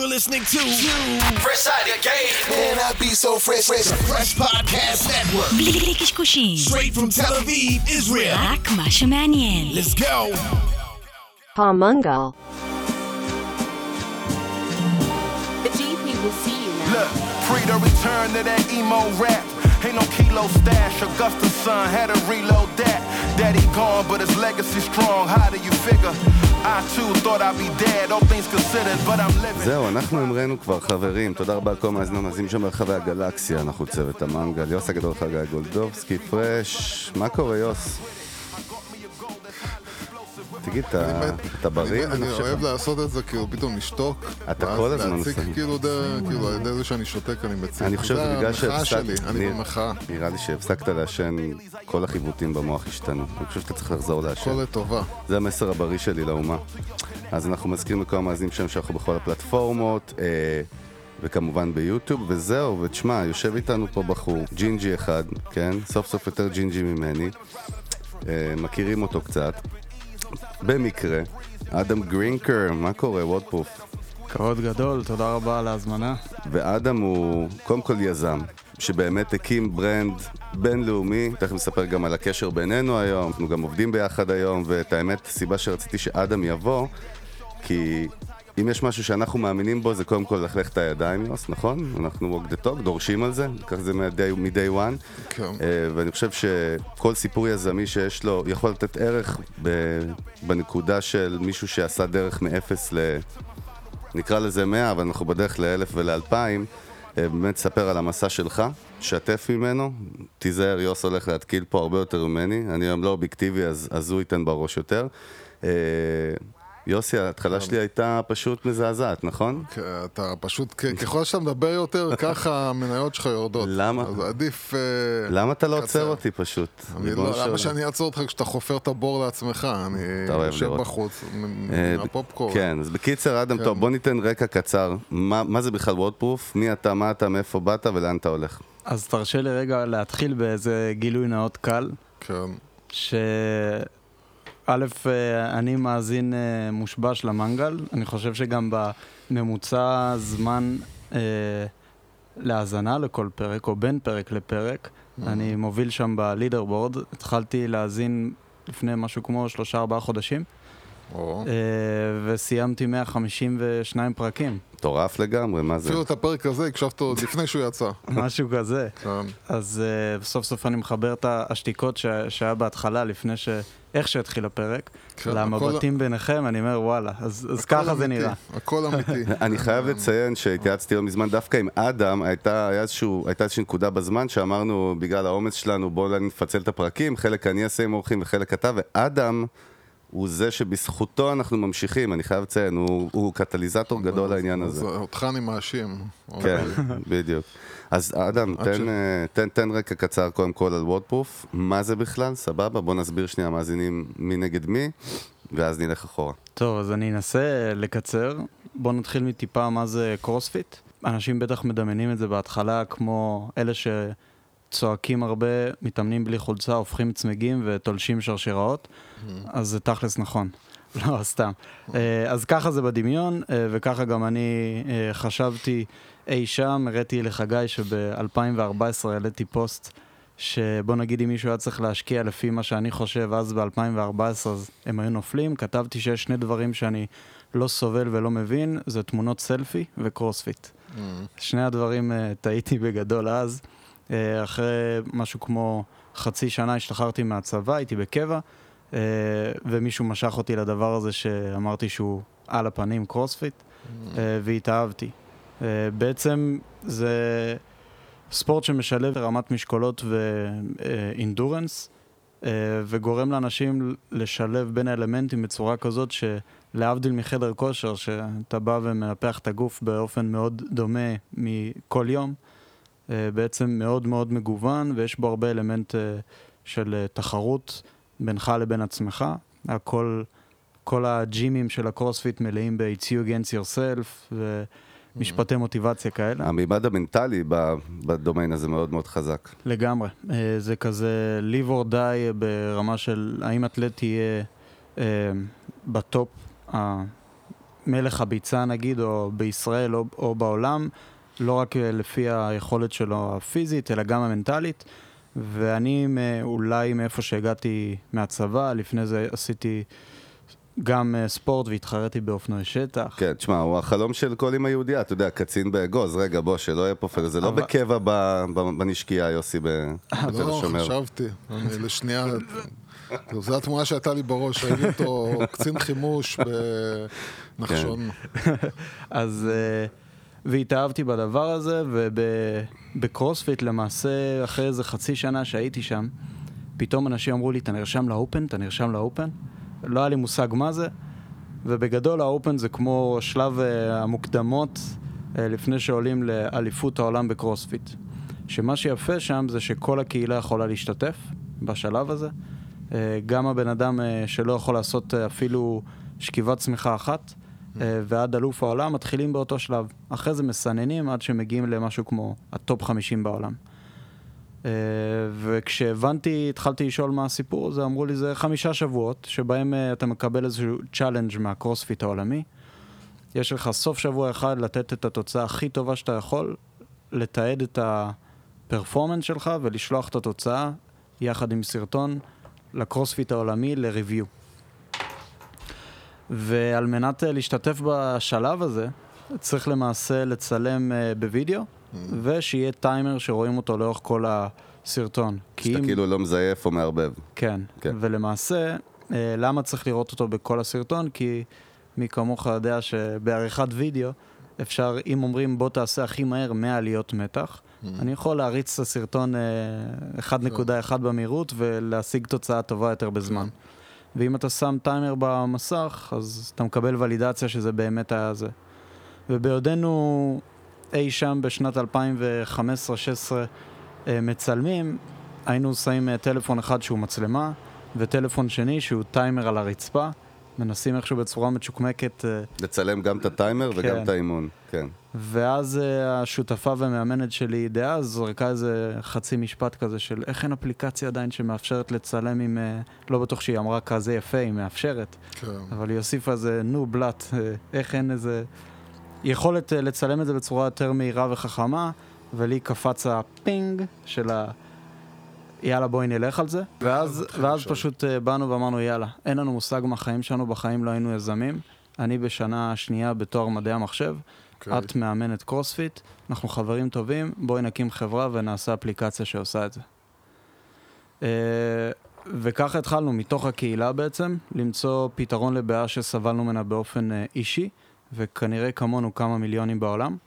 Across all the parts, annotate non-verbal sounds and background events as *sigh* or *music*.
You're listening to Fresh out the gate. Man, I be so fresh, fresh. the Fresh Podcast Network. בלי קשקושים, Straight from Tel Aviv, Israel. רק מה שמעניין. Let's go. Palmungal. The GP will see you now. Look, free to return to that emo rap. Ain't no kilo stash. Augusta's son had to reload that. Daddy gone, but his legacy strong. How do you figure? I too thought I'd be dead. All things considered, but I'm living. זהו, אנחנו המראנו כבר חברים, תודה רבה לכל מאזינים המאזינים שם ברחבי הגלקסיה, אנחנו צוות המנגל, יוס הגדול חגי גולדובסקי, פרש, מה קורה יוס? תגיד, אתה- בריא? אני? אוהב לעשות את זה כאילו פתאום לשתוק. אתה כל הזמן ואז עושה. להציג כאילו, כאילו על ידי זה שאני שותק אני מציג. אני חושב שזה בגלל שהפסקת, אני במחאה. נראה לי שהפסקת לעשן, כל החיווטים במוח השתנו, אני חושב שאתה צריך לחזור לעשן. הכל לטובה. זה המסר הבריא שלי לאומה. אז אנחנו מזכירים לכל המאזינים שלנו שאנחנו בכל הפלטפורמות, אה, וכמובן ביוטיוב, וזהו, ותשמע, יושב איתנו פה בחור, ג'ינג'י אחד, כן? סוף סוף יותר ג'ינג'י ממני. אה, מכירים אותו קצת. במקרה, אדם גרינקר, מה קורה? WODProof. כבוד גדול, תודה רבה על ההזמנה. ואדם הוא קודם כל יזם, שבאמת הקים ברנד בינלאומי, תכף נספר גם על הקשר בינינו היום, אנחנו גם עובדים ביחד היום, ואת האמת, הסיבה שרציתי שאדם יבוא, כי אם יש משהו שאנחנו מאמינים בו, זה קודם כל ללכלך את הידיים, יוס, נכון? אנחנו walk the talk, דורשים על זה, ככה זה מ-day, one. כן. אה, ואני חושב שכל סיפור יזמי שיש לו, יכול לתת ערך ב- בנקודה של מישהו שעשה דרך מאפס ל... נקרא לזה 100, אבל אנחנו בדרך לאלף ולאלפיים. אה, באמת תספר על המסע שלך, שתף ממנו, תיזהר, יוס הולך להתקיל פה הרבה יותר ממני, אני היום לא אובייקטיבי, אז, אז הוא ייתן בראש יותר. יוסי, ההתחלה שלי הייתה פשוט מזעזעת, נכון? כי אתה פשוט, ככל שאתה מדבר יותר, *laughs* ככה המניות שלך יורדות. למה? אז עדיף... אה, למה אתה לא עוצר. אותי פשוט? לא, למה. שאני אעצור אותך כשאתה חופר את הבור לעצמך? אני יושב. בחוץ, אה, מהפופקורן. כן, אז בקיצר, אדם, כן. טוב, בוא ניתן רקע קצר. מה מה זה בכלל וודפרוף? מי אתה, מה אתה, מאיפה באת ולאן אתה הולך? אז תרשה לי רגע להתחיל באיזה גילוי נאות קל, כן. שא', אה, אני מאזין אה, מושבש למנגל, אני חושב שגם בממוצע זמן אה, להאזנה לכל פרק, או בין פרק לפרק, אני מוביל שם בלידר בורד, התחלתי להאזין לפני משהו כמו שלושה ארבעה חודשים, או. אה, וסיימתי 152 פרקים, מטורף לגמרי, מה זה? אפילו את הפרק הזה הקשבת עוד לפני שהוא יצא. *laughs* משהו כזה. כן. אז uh, סוף סוף אני מחבר את השתיקות. שהיה בהתחלה, לפני ש... איך שהתחיל הפרק, כן, למבטים ביניכם, אני אומר וואלה, אז, אז ככה זה נראה. הכל אמיתי. *laughs* אני חייב לציין שהתייעצתי לא מזמן דווקא עם אדם, הייתה, איזושהי נקודה בזמן שאמרנו, בגלל העומס שלנו, בואו נפצל את הפרקים, חלק אני אעשה עם אורחים וחלק אתה, ואדם הוא זה שבזכותו אנחנו ממשיכים, אני חייב לציין, הוא, הוא קטליזטור גדול לעניין אז הזה. אותך אני מאשים. כן, בדיוק. אז אדם, תן, ש- אה, תן, תן רקע קצר קודם כל על וודפרוף, מה זה בכלל, סבבה? בוא נסביר שנייה מאזינים מי נגד מי, ואז נלך אחורה. טוב, אז אני אנסה לקצר. בואו נתחיל מטיפה מה זה קרוספיט. אנשים בטח מדמיינים את זה בהתחלה כמו אלה שצועקים הרבה, מתאמנים בלי חולצה, הופכים צמיגים ותולשים שרשראות, אז זה תכלס נכון. *laughs* לא, סתם. אה, אז ככה זה בדמיון, אה, וככה גם אני אה, חשבתי אי שם, הראיתי לחגי שב-2014 העליתי פוסט שבוא נגיד אם מישהו היה צריך להשקיע לפי מה שאני חושב אז ב-2014 אז הם היו נופלים, כתבתי שיש שני דברים שאני לא סובל ולא מבין, זה תמונות סלפי וקרוספיט. שני הדברים טעיתי בגדול אז. אה, אחרי משהו כמו חצי שנה השתחררתי מהצבא, הייתי בקבע, אה, ומישהו משך אותי לדבר הזה שאמרתי שהוא על הפנים קרוספיט, אה, והתאהבתי. אה, בעצם זה ספורט שמשלב הרמת משקולות ו endurance, וגורם לאנשים לשלב בין האלמנטים בצורה כזאת שלהבדיל מחדר כושר, שאתה בא ומנפח את הגוף באופן מאוד דומה מכל יום, בעצם מאוד מאוד מגוון, ויש בו הרבה אלמנט אה, של אה, תחרות בינך לבין עצמך. הכל, כל הג'ימים של הקרוספיט מלאים ב-It's you against yourself, ומשפטי מוטיבציה כאלה. המימד המנטלי בדומיין הזה מאוד מאוד חזק. לגמרי. אה, זה כזה live or die ברמה של האם אתלט תהיה אה, בטופ מלך הביצה נגיד, או בישראל או, או בעולם, לא רק אה, לפי היכולת שלו הפיזית, אלא גם המנטלית. ואני אולי מאיפה שהגעתי מהצבא, לפני זה עשיתי גם אה, ספורט והתחרתי באופנועי שטח. כן, תשמע, הוא החלום של כל אמא יהודייה, אתה יודע, קצין באגוז, רגע, בוא, שלא יהיה פה פלא, זה לא בקבע בנשקייה, יוסי, בתל לא, השומר. חשבתי. אני לשנייה... *laughs* זו התמונה שהייתה לי בראש, ראיתי אותו קצין חימוש *laughs* בנחשון. *laughs* אז... אה, והתאהבתי בדבר הזה, ובקרוספיט למעשה, אחרי איזה חצי שנה שהייתי שם, פתאום אנשים אמרו לי, אתה נרשם לאופן? אתה נרשם לאופן? לא היה לי מושג מה זה, ובגדול ה Open זה כמו שלב אה, המוקדמות אה, לפני שעולים לאליפות העולם בקרוספיט. שמה שיפה שם זה שכל הקהילה יכולה להשתתף בשלב הזה. אה, גם הבן אדם אה, שלא יכול לעשות אה, אפילו שכיבת סמיכה אחת, ועד אלוף העולם מתחילים באותו שלב. אחרי זה מסננים עד שמגיעים למשהו כמו ה top 50 בעולם. אה, וכשהבנתי, התחלתי לשאול מה הסיפור הזה, אמרו לי זה חמישה שבועות, שבהם אה, אתה מקבל איזשהו challenge מהקרוספיט העולמי. יש לך סוף שבוע אחד לתת את התוצאה הכי טובה שאתה יכול, לתעד את ה performance שלך ולשלוח את התוצאה יחד עם סרטון לקרוספיט העולמי ל review. ועל מנת אה, להשתתף בשלב הזה, צריך למעשה לצלם אה, בווידאו, ושיהיה טיימר שרואים אותו לאורך כל הסרטון. שאתה אם- כאילו לא מזייף או מערבב. כן. כן. ולמעשה, אה, למה צריך לראות אותו בכל הסרטון? כי מי כמוך יודע שבעריכת וידאו אפשר, אם אומרים בוא תעשה הכי מהר 100 עליות מתח, אני יכול להריץ את הסרטון אה, 1.1 במהירות ולהשיג תוצאה טובה יותר בזמן. ואם אתה שם טיימר במסך, אז אתה מקבל ולידציה שזה באמת היה זה. ובעודנו אי שם בשנת 2015-2016 אה, מצלמים, היינו שמים אה, טלפון אחד שהוא מצלמה, וטלפון שני שהוא טיימר על הרצפה, מנסים איכשהו בצורה מצ'וקמקת, אה, לצלם גם את הטיימר וגם כן. את האימון, כן. ואז אה, השותפה והמאמנת שלי דאז זרקה איזה חצי משפט כזה של איך אין אפליקציה עדיין שמאפשרת לצלם עם, אה, לא בטוח שהיא אמרה כזה יפה, היא מאפשרת, כן. אבל היא הוסיפה איזה נו בלאט, איך אין איזה יכולת לצלם את זה בצורה יותר מהירה וחכמה, ולי קפץ ה ping של ה... יאללה בואי נלך על זה, ואז, ואז. פשוט אה, באנו ואמרנו יאללה, אין לנו מושג מהחיים שלנו, בחיים לא היינו יזמים, אני בשנה שנייה בתואר מדעי המחשב, אוקיי. את מאמנת קרוספיט, אנחנו חברים טובים, בואי נקים חברה ונעשה אפליקציה שעושה את זה. אה, וככה התחלנו, מתוך הקהילה בעצם, למצוא פתרון לבעיה שסבלנו ממנה באופן אה, אישי, וכנראה כמונו כמה מיליונים בעולם.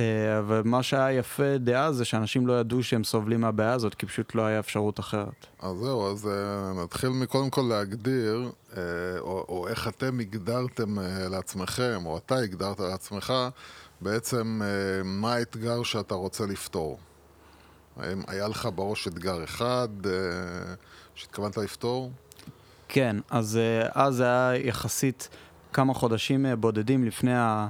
אה, ומה שהיה יפה דאז זה שאנשים לא ידעו שהם סובלים מהבעיה הזאת, כי פשוט לא היה אפשרות אחרת. אז זהו, אז אה, נתחיל מקודם כל להגדיר, אה, או, או איך אתם הגדרתם לעצמכם, או אתה הגדרת לעצמך, בעצם מה האתגר שאתה רוצה לפתור. האם היה לך בראש אתגר אחד שהתכוונת לפתור? כן, אז אז זה היה יחסית כמה חודשים בודדים לפני ה-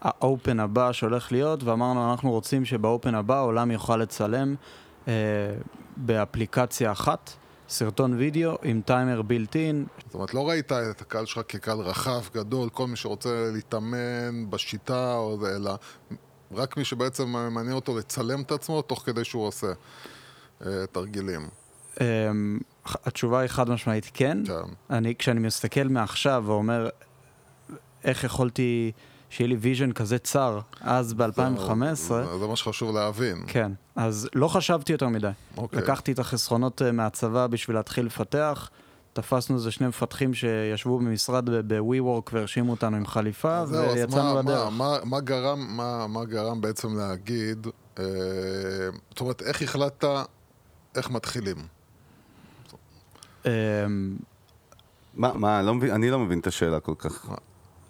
האופן הבא שהולך להיות, ואמרנו, אנחנו רוצים שבאופן הבא העולם יוכל לצלם אה, באפליקציה אחת, סרטון וידאו עם טיימר בילט אין. זאת אומרת, לא ראית את הקהל שלך כקהל רחב, גדול, כל מי שרוצה להתאמן בשיטה, או זה, אלא רק מי שבעצם מעניין אותו לצלם את עצמו תוך כדי שהוא עושה אה, תרגילים. אה, התשובה היא חד משמעית כן. כן. אני, כשאני מסתכל מעכשיו ואומר, איך יכולתי שיהיה לי vision כזה צר, אז ב-2015, זה, זה מה שחשוב להבין. כן, אז לא חשבתי יותר מדי. אוקיי. לקחתי את החסכונות אה, מהצבא בשביל להתחיל לפתח. תפסנו איזה שני מפתחים שישבו במשרד ב-WeWork והרשימו אותנו עם חליפה, אז ויצאנו מה, לדרך. מה, מה, מה, גרם, מה, מה גרם בעצם להגיד, אה, זאת אומרת, איך החלטת איך מתחילים? אמ, מה, מה, אני לא מבין- אני לא מבין את השאלה כל כך.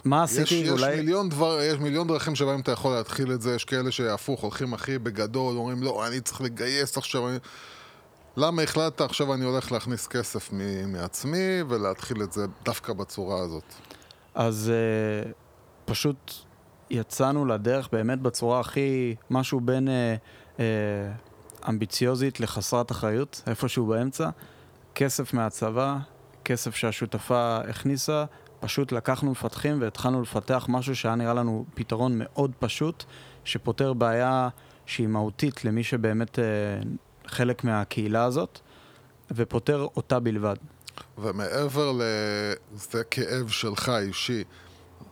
מה יש, עשיתי? יש, אולי... מיליון דבר, יש מיליון דרכים שבהם אתה יכול להתחיל את זה, יש כאלה שהפוך, הולכים הכי בגדול, אומרים לא, אני צריך לגייס עכשיו, אני... למה החלטת עכשיו אני הולך להכניס כסף מ- מעצמי ולהתחיל את זה דווקא בצורה הזאת? אז uh, פשוט יצאנו לדרך באמת בצורה הכי, משהו בין uh, uh, אמביציוזית לחסרת אחריות, איפשהו באמצע. כסף מהצבא, כסף שהשותפה הכניסה, פשוט לקחנו מפתחים והתחלנו לפתח משהו שהיה נראה לנו פתרון מאוד פשוט, שפותר בעיה שהיא מהותית למי שבאמת אה, חלק מהקהילה הזאת, ופותר אותה בלבד. ומעבר לזה כאב שלך אישי,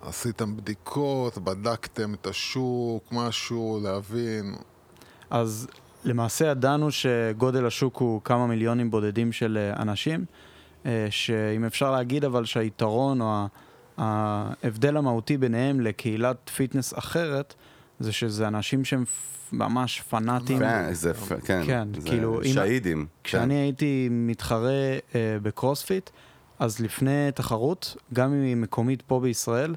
עשיתם בדיקות, בדקתם את השוק, משהו, להבין. אז למעשה ידענו שגודל השוק הוא כמה מיליונים בודדים של אה, אנשים, שאם אפשר להגיד אבל שהיתרון או ההבדל המהותי ביניהם לקהילת פיטנס אחרת, זה שזה אנשים שהם ממש פנאטים. כן, זה, פ- כן, כן, זה כאילו, אם- שהידים. כשאני הייתי מתחרה אה, בקרוספיט, אז לפני תחרות, גם אם היא מקומית פה בישראל,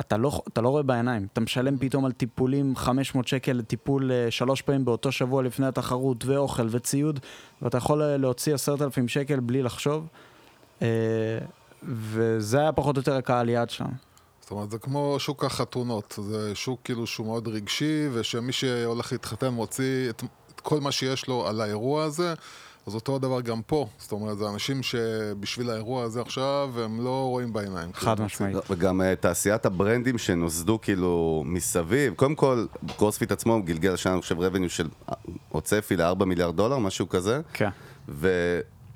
אתה לא, אתה לא רואה בעיניים. אתה משלם פתאום על טיפולים 500 שקל לטיפול אה, שלוש פעמים באותו שבוע לפני התחרות, ואוכל וציוד, ואתה יכול אה, להוציא עשרת אלפים שקל בלי לחשוב. אה, וזה היה פחות או יותר הקהל יעד שם. זאת אומרת, זה כמו שוק החתונות. זה שוק כאילו שהוא מאוד רגשי, ושמי שהולך להתחתן מוציא את, את כל מה שיש לו על האירוע הזה. אז אותו הדבר גם פה. זאת אומרת, זה אנשים שבשביל האירוע הזה עכשיו, הם לא רואים בעיניים. חד כאילו, משמעית. לא, וגם אה, תעשיית הברנדים שנוסדו כאילו מסביב, קודם כל, קרוספיט עצמו גלגל השנה, אני חושב, revenue של, או צפי ל-4 מיליארד דולר, משהו כזה. כן.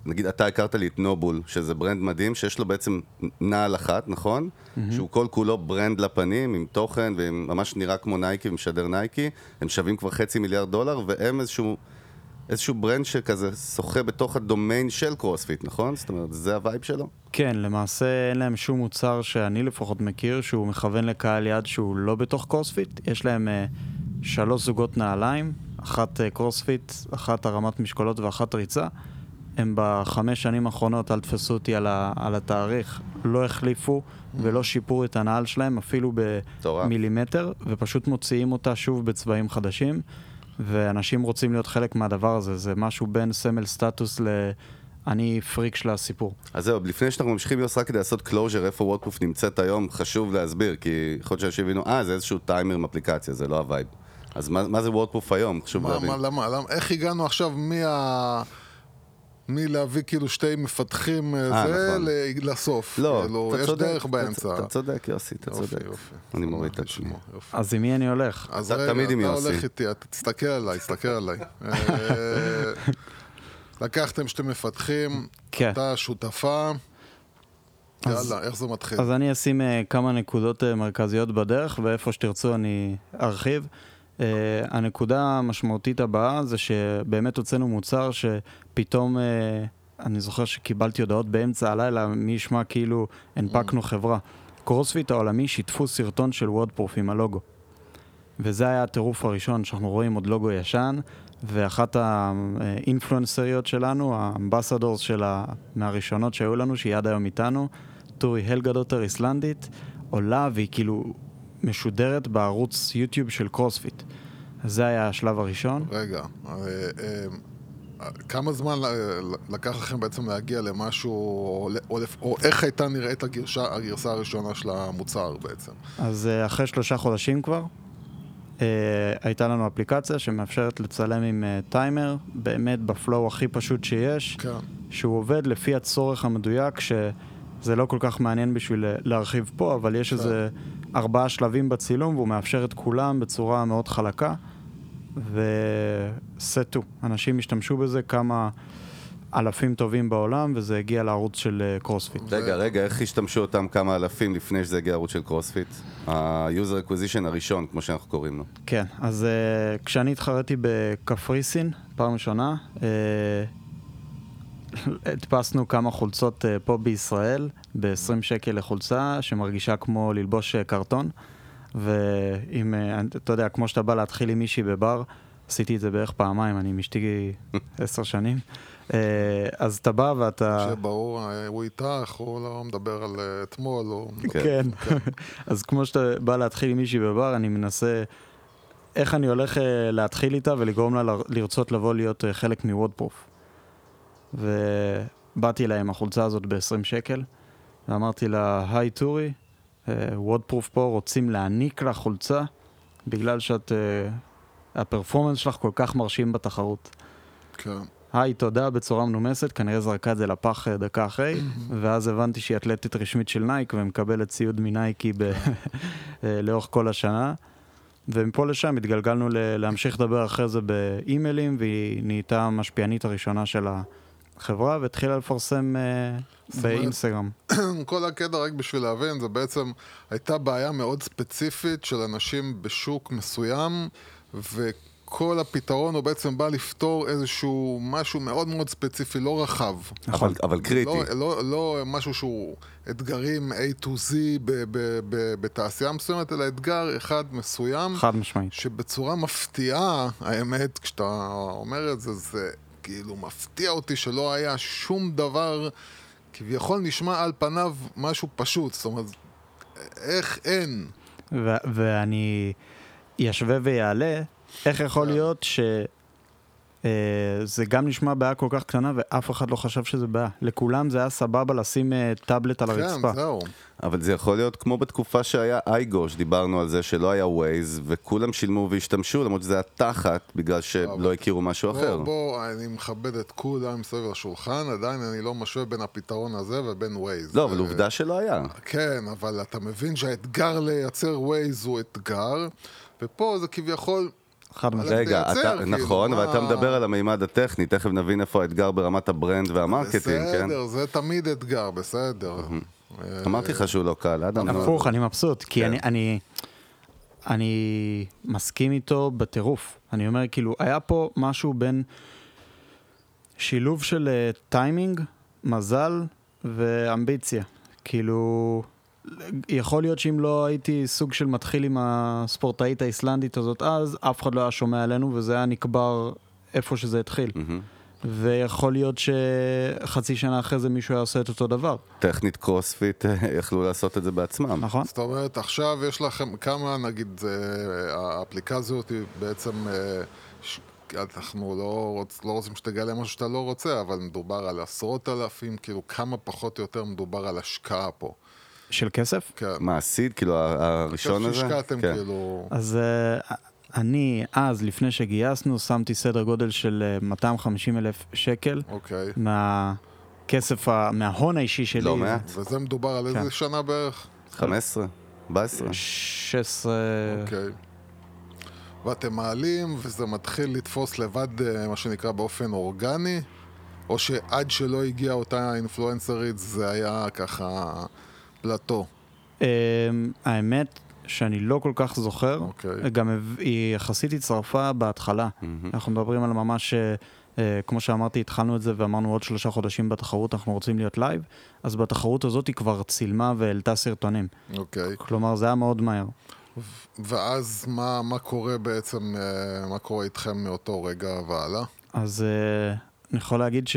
ונגיד, אתה הכרת לי את NOBULL, שזה brand מדהים, שיש לו בעצם נעל אחת, נכון? שהוא כל כולו brand לפנים, עם תוכן, וממש נראה כמו נייקי ומשדר נייקי. הם שווים כבר חצי מיליארד דולר, והם איזשהו... איזשהו brand שכזה שוחה בתוך הדומיין של קרוספיט, נכון? זאת אומרת, זה ה vibe שלו? כן, למעשה אין להם שום מוצר שאני לפחות מכיר שהוא מכוון לקהל יעד שהוא לא בתוך קרוספיט. יש להם אה, שלוש זוגות נעליים, אחת אה, קרוספיט, אחת הרמת משקולות ואחת ריצה. הם בחמש שנים האחרונות, אל תפסו אותי על, ה, על התאריך, לא החליפו ולא שיפרו את הנעל שלהם אפילו. במילימטר, ופשוט מוציאים אותה שוב בצבעים חדשים. ואנשים רוצים להיות חלק מהדבר הזה, זה משהו בין סמל סטטוס ל... אני פריק של הסיפור. אז זהו, לפני שאנחנו ממשיכים, יוס, רק כדי לעשות closure, איפה WODProof נמצאת היום, חשוב להסביר, כי יכול להיות שאנשים הבינו, אה, זה איזשהו טיימר עם אפליקציה, זה לא ה vibe. אז מה, מה זה WODProof היום? חשוב מה, להבין. מה, למה, למה, איך הגענו עכשיו מה... מלהביא כאילו שתי מפתחים אה, אה, זה נכון. לסוף. לא, כאילו, אתה יש צודק, דרך אתה- באמצע. אתה צודק, יוסי, אתה יופי, צודק. יופי. אני מוריד את עצמי. יופי. אז עם מי אני הולך? אז רגע, תמיד עם אתה יוסי. הולך איתי, אתה תסתכל עליי, תסתכל עליי. אה, לקחתם שתי מפתחים, כן. אתה שותפה. אז- יאללה, איך זה מתחיל? אז אני אשים כמה נקודות מרכזיות בדרך, ואיפה שתרצו אני ארחיב. אה, הנקודה המשמעותית הבאה זה שבאמת הוצאנו מוצר שפתאום, אה, אני זוכר שקיבלתי הודעות באמצע הלילה, מי ישמע כאילו הנפקנו חברה. קרוספיט העולמי שיתפו סרטון של WODProof עם הלוגו. וזה היה הטירוף הראשון, שאנחנו רואים עוד לוגו ישן, ואחת האינפלואנסריות שלנו, ה ambassadors של ה... מהראשונות שהיו לנו, שהיא עד היום איתנו, תורי הלגדוטיר איסלנדית, עולה והיא כאילו משודרת בערוץ יוטיוב של קרוספיט. זה היה השלב הראשון. רגע, אה, אה, כמה זמן ל- לקח לכם בעצם להגיע למשהו, או, או, או איך הייתה נראית הגרשה, הגרסה הראשונה של המוצר בעצם? אז אה, אחרי שלושה חודשים כבר, אה, הייתה לנו אפליקציה שמאפשרת לצלם עם אה, טיימר, באמת בפלואו הכי פשוט שיש. כן. שהוא עובד לפי הצורך המדויק, שזה לא כל כך מעניין בשביל להרחיב פה, אבל יש איזה ארבעה שלבים בצילום, והוא מאפשר את כולם בצורה מאוד חלקה, וסטו. אנשים השתמשו בזה כמה אלפים טובים בעולם, וזה הגיע לערוץ של אה, קרוספיט. רגע, רגע, איך השתמשו אותם כמה אלפים לפני שזה הגיע לערוץ של קרוספיט? ה-user acquisition הראשון, כמו שאנחנו קוראים לו. כן, אז uh, כשאני התחרתי בקפריסין, פעם ראשונה, uh, הדפסנו כמה חולצות uh, פה בישראל, ב-20 שקל לחולצה, שמרגישה כמו ללבוש uh, קרטון. ואם, uh, אתה יודע, כמו שאתה בא להתחיל עם מישהי בבר, עשיתי את זה בערך פעמיים, אני עם אשתי *laughs* עשר שנים. אז אתה בא ואתה... שיהיה ברור, אה, הוא איתך, הוא לא מדבר על אה, אתמול, הוא... כן. *laughs* אז כמו שאתה בא להתחיל עם מישהי בבר, אני מנסה איך אני הולך אה, להתחיל איתה ולגרום לה לרצות לבוא להיות אה, חלק מוודפרוף. ובאתי אליה עם החולצה הזאת ב-20 שקל, ואמרתי לה, היי תורי, WODProof פה רוצים להעניק לה חולצה, בגלל שאת... אה, ה performance שלך כל כך מרשים בתחרות. כן. היי, תודה, בצורה מנומסת, כנראה זרקה את זה לפח אה, דקה אחרי, *coughs* ואז הבנתי שהיא אתלטית רשמית של נייק ומקבלת ציוד מנייקי ב... אה, לאורך כל השנה. ומפה לשם התגלגלנו ל- להמשיך לדבר אחרי זה באימיילים, והיא נהייתה המשפיענית הראשונה של החברה, והתחילה לפרסם אה, באינסטגרם. *coughs* כל הקטע, רק בשביל להבין, זה בעצם הייתה בעיה מאוד ספציפית של אנשים בשוק מסוים, וכל הפתרון הוא בעצם בא לפתור איזשהו משהו מאוד מאוד ספציפי, לא רחב. אבל, אבל קריטי. לא, לא, לא משהו שהוא אתגרים A to Z ב- ב- ב- בתעשייה מסוימת, אלא אתגר אחד מסוים, חד משמעית. שבצורה מפתיעה, האמת, כשאתה אומר את זה, זה כאילו מפתיע אותי שלא היה שום דבר, כביכול נשמע על פניו משהו פשוט, זאת אומרת, איך אין? ו- ואני ישווה ויעלה, איך יכול כן. להיות ש... אה, זה גם נשמע בעיה כל כך קטנה ואף אחד לא חשב שזה בעיה. לכולם זה היה סבבה לשים אה, טאבלט על הרצפה. כן, זהו. אבל זה יכול להיות כמו בתקופה שהיה אייגו, שדיברנו על זה שלא היה ווייז, וכולם שילמו והשתמשו, למרות שזה היה תחת, בגלל שלא הכירו משהו אחר. בוא, בוא, אני מכבד את כולם מסביב לשולחן, עדיין אני לא משווה בין הפתרון הזה ובין ווייז. לא, אבל עובדה שלא היה. כן, אבל אתה מבין שהאתגר לייצר ווייז הוא אתגר, ופה זה כביכול... חד משמעית. רגע, אתה, כאילו, נכון, אבל מה- אתה מדבר על המימד הטכני, תכף נבין איפה האתגר ברמת הברנד וה marketing, כן? בסדר, זה תמיד אתגר, בסדר. אמרתי לך שהוא לא קל, אדם. הפוך, אני מבסוט, כי כן. אני, אני, אני מסכים איתו בטירוף. אני אומר, כאילו, היה פה משהו בין שילוב של אה, טיימינג, מזל ואמביציה. כאילו, יכול להיות שאם לא הייתי סוג של מתחיל עם הספורטאית האיסלנדית הזאת אז, אף אחד לא היה שומע עלינו וזה היה נקבר איפה שזה התחיל. מהמם. ויכול להיות שחצי שנה אחרי זה מישהו היה עושה את אותו דבר, טכנית קרוספיט אה, יכלו לעשות את זה בעצמם. נכון? זאת אומרת, עכשיו יש לכם כמה, נגיד, אה, האפליקציות היא בעצם... אה, אנחנו לא, רוצ, לא רוצים שתגלה משהו שאתה לא רוצה, אבל מדובר על עשרות אלפים, כאילו כמה פחות או יותר מדובר על השקעה פה. של כסף? כן. מה, הסיד? כאילו הראשון הזה? שהשקעתם כן. כאילו... אז uh, אני, אז, לפני שגייסנו, שמתי סדר גודל של uh, 250 אלף שקל אוקיי. מהכסף, ה- מההון האישי שלי. לא מעט. וזה מדובר על כן. איזה שנה בערך? 15? 14? 16... אוקיי. ואתם מעלים, וזה מתחיל לתפוס לבד, אה, מה שנקרא, באופן אורגני? או שעד שלא הגיעה אותה אינפלואנסרית זה היה ככה פלטו? Um, האמת שאני לא כל כך זוכר. אוקיי. גם היא יחסית הצטרפה בהתחלה. אנחנו מדברים על ממש, uh, uh, כמו שאמרתי, התחלנו את זה ואמרנו עוד שלושה חודשים בתחרות, אנחנו רוצים להיות לייב. אז בתחרות הזאת היא כבר צילמה והעלתה סרטונים. אוקיי. כלומר, זה היה מאוד מהר. ואז מה, מה קורה בעצם, אה, מה קורה איתכם מאותו רגע והלאה? אז uh, אני יכול להגיד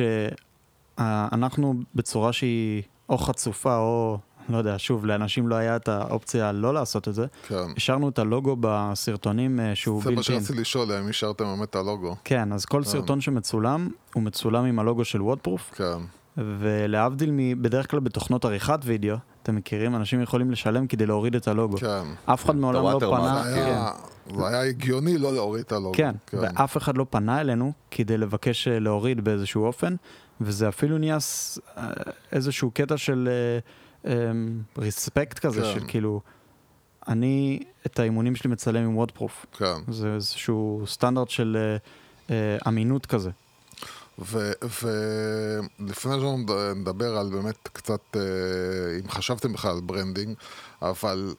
שאנחנו בצורה שהיא או חצופה או, לא יודע, שוב, לאנשים לא היה את האופציה לא לעשות את זה. כן. השארנו את הלוגו בסרטונים uh, שהוא זה מה. שרציתי לשאול, האם השארתם באמת את הלוגו? כן, אז כל סרטון שמצולם, הוא מצולם עם הלוגו של וודפרוף, כן. ולהבדיל מ... בדרך כלל בתוכנות עריכת וידאו, אתם מכירים, אנשים יכולים לשלם כדי להוריד את הלוגו. כן. אף אחד מעולם לא פנה... זה כן. היה, זה היה הגיוני לא להוריד את הלוגו. כן, ואף אחד לא פנה אלינו כדי לבקש אה, להוריד באיזשהו אופן, וזה אפילו נהיה אה, איזשהו קטע של ריספקט כזה, כן. של כאילו, אני את האימונים שלי מצלם עם WODProof. כן. זה איזשהו סטנדרט של אה, אה, אמינות כזה. ולפני שאנחנו נד- נדבר על באמת קצת, אה, אם חשבתם בכלל על branding, אבל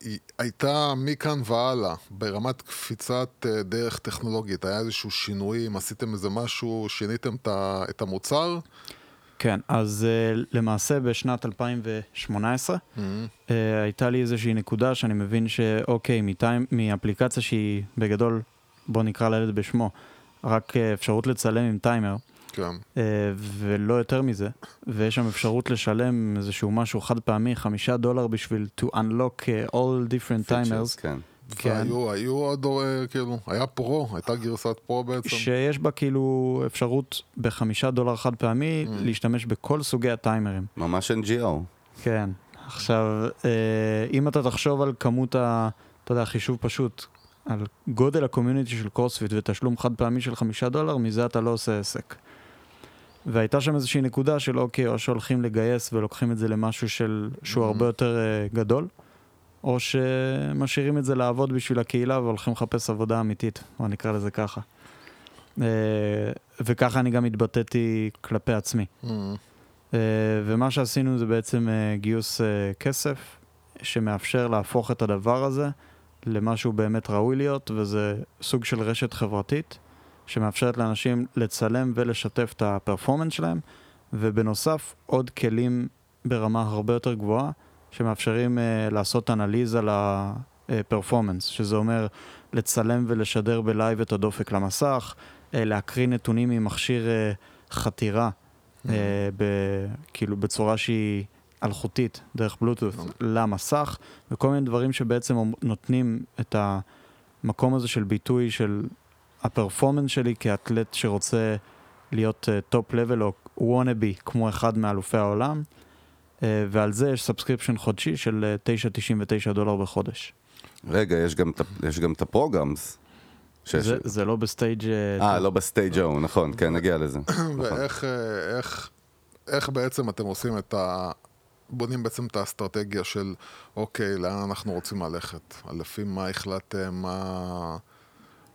היא הייתה מכאן והלאה, ברמת קפיצת אה, דרך טכנולוגית, היה איזשהו שינויים, עשיתם איזה משהו, שיניתם את המוצר? כן, אז uh, למעשה בשנת 2018 Mm-hmm. uh, הייתה לי איזושהי נקודה שאני מבין שאוקיי, מטיים, מאפליקציה שהיא בגדול, בוא נקרא לילד בשמו, רק uh, אפשרות לצלם עם טיימר, כן. uh, ולא יותר מזה, ויש שם אפשרות לשלם איזשהו משהו חד פעמי, חמישה דולר בשביל to unlock uh, all different timers, כן. כן. והיו היו עוד, אה, כאילו, היה פרו, הייתה גרסת פרו בעצם. שיש בה כאילו אפשרות בחמישה דולר חד פעמי להשתמש בכל סוגי הטיימרים. ממש NGO. כן. עכשיו, אה, אם אתה תחשוב על כמות ה... אתה יודע, חישוב פשוט, על גודל ה community של קורספיט ותשלום חד פעמי של חמישה דולר, מזה אתה לא עושה עסק. והייתה שם איזושהי נקודה של אוקיי, או שהולכים לגייס ולוקחים את זה למשהו של, שהוא הרבה יותר uh, גדול, או שמשאירים את זה לעבוד בשביל הקהילה והולכים לחפש עבודה אמיתית, בוא נקרא לזה ככה. Uh, וככה אני גם התבטאתי כלפי עצמי. Mm. Uh, ומה שעשינו זה בעצם uh, גיוס כסף שמאפשר להפוך את הדבר הזה למשהו באמת ראוי להיות, וזה סוג של רשת חברתית שמאפשרת לאנשים לצלם ולשתף את הפרפורמנס שלהם, ובנוסף עוד כלים ברמה הרבה יותר גבוהה שמאפשרים uh, לעשות אנליזה לפרפורמנס, שזה אומר לצלם ולשדר בלייב את הדופק למסך, uh, להקריא נתונים ממכשיר uh, חתירה. אה, ב- כאילו בצורה שהיא אלחוטית, דרך בלוטות' למסך, וכל מיני דברים שבעצם נותנים את המקום הזה של ביטוי של ה performance שלי כאתלט שרוצה להיות top uh, level או wannabe כמו אחד מאלופי העולם, uh, ועל זה יש subscription חודשי של uh, 9.99 דולר בחודש. רגע, יש גם את ה programs. שיש- זה, זה לא ב stage uh, אה, לא ב stage ההוא, נכון, כן, נגיע לזה. *coughs* ואיך אה, איך, איך בעצם אתם עושים את ה... בונים בעצם את האסטרטגיה של, אוקיי, לאן אנחנו רוצים ללכת? לפי מה החלטתם, מה...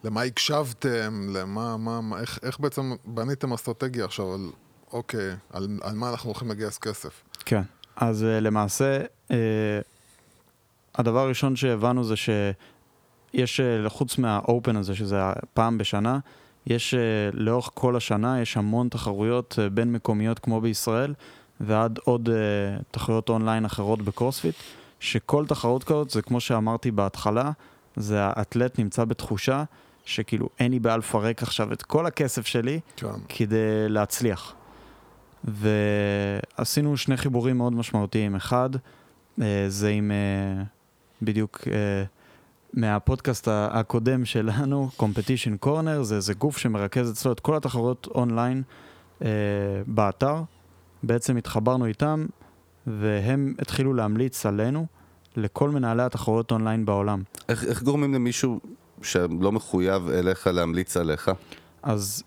למה הקשבתם, למה, מה, מה, איך, איך בעצם בניתם אסטרטגיה עכשיו על, אוקיי, על, על מה אנחנו הולכים לגייס כסף? כן, אז uh, למעשה, uh, הדבר הראשון שהבנו זה שיש, uh, חוץ מהאופן הזה, שזה פעם בשנה, יש לאורך כל השנה, יש המון תחרויות בין מקומיות כמו בישראל, ועד עוד תחרויות אונליין אחרות בקרוספיט, שכל תחרות כזאת, זה כמו שאמרתי בהתחלה, זה האתלט נמצא בתחושה שכאילו אין לי בעיה לפרק עכשיו את כל הכסף שלי כן. כדי להצליח. ועשינו שני חיבורים מאוד משמעותיים. אחד, אה, זה עם אה, בדיוק אה, מהפודקאסט הקודם שלנו, Competition Corner, זה, זה גוף שמרכז אצלו את כל התחרויות אונליין אה, באתר. בעצם התחברנו איתם, והם התחילו להמליץ עלינו לכל מנהלי התחרויות אונליין בעולם. איך איך גורמים למישהו שלא מחויב אליך להמליץ עליך? אז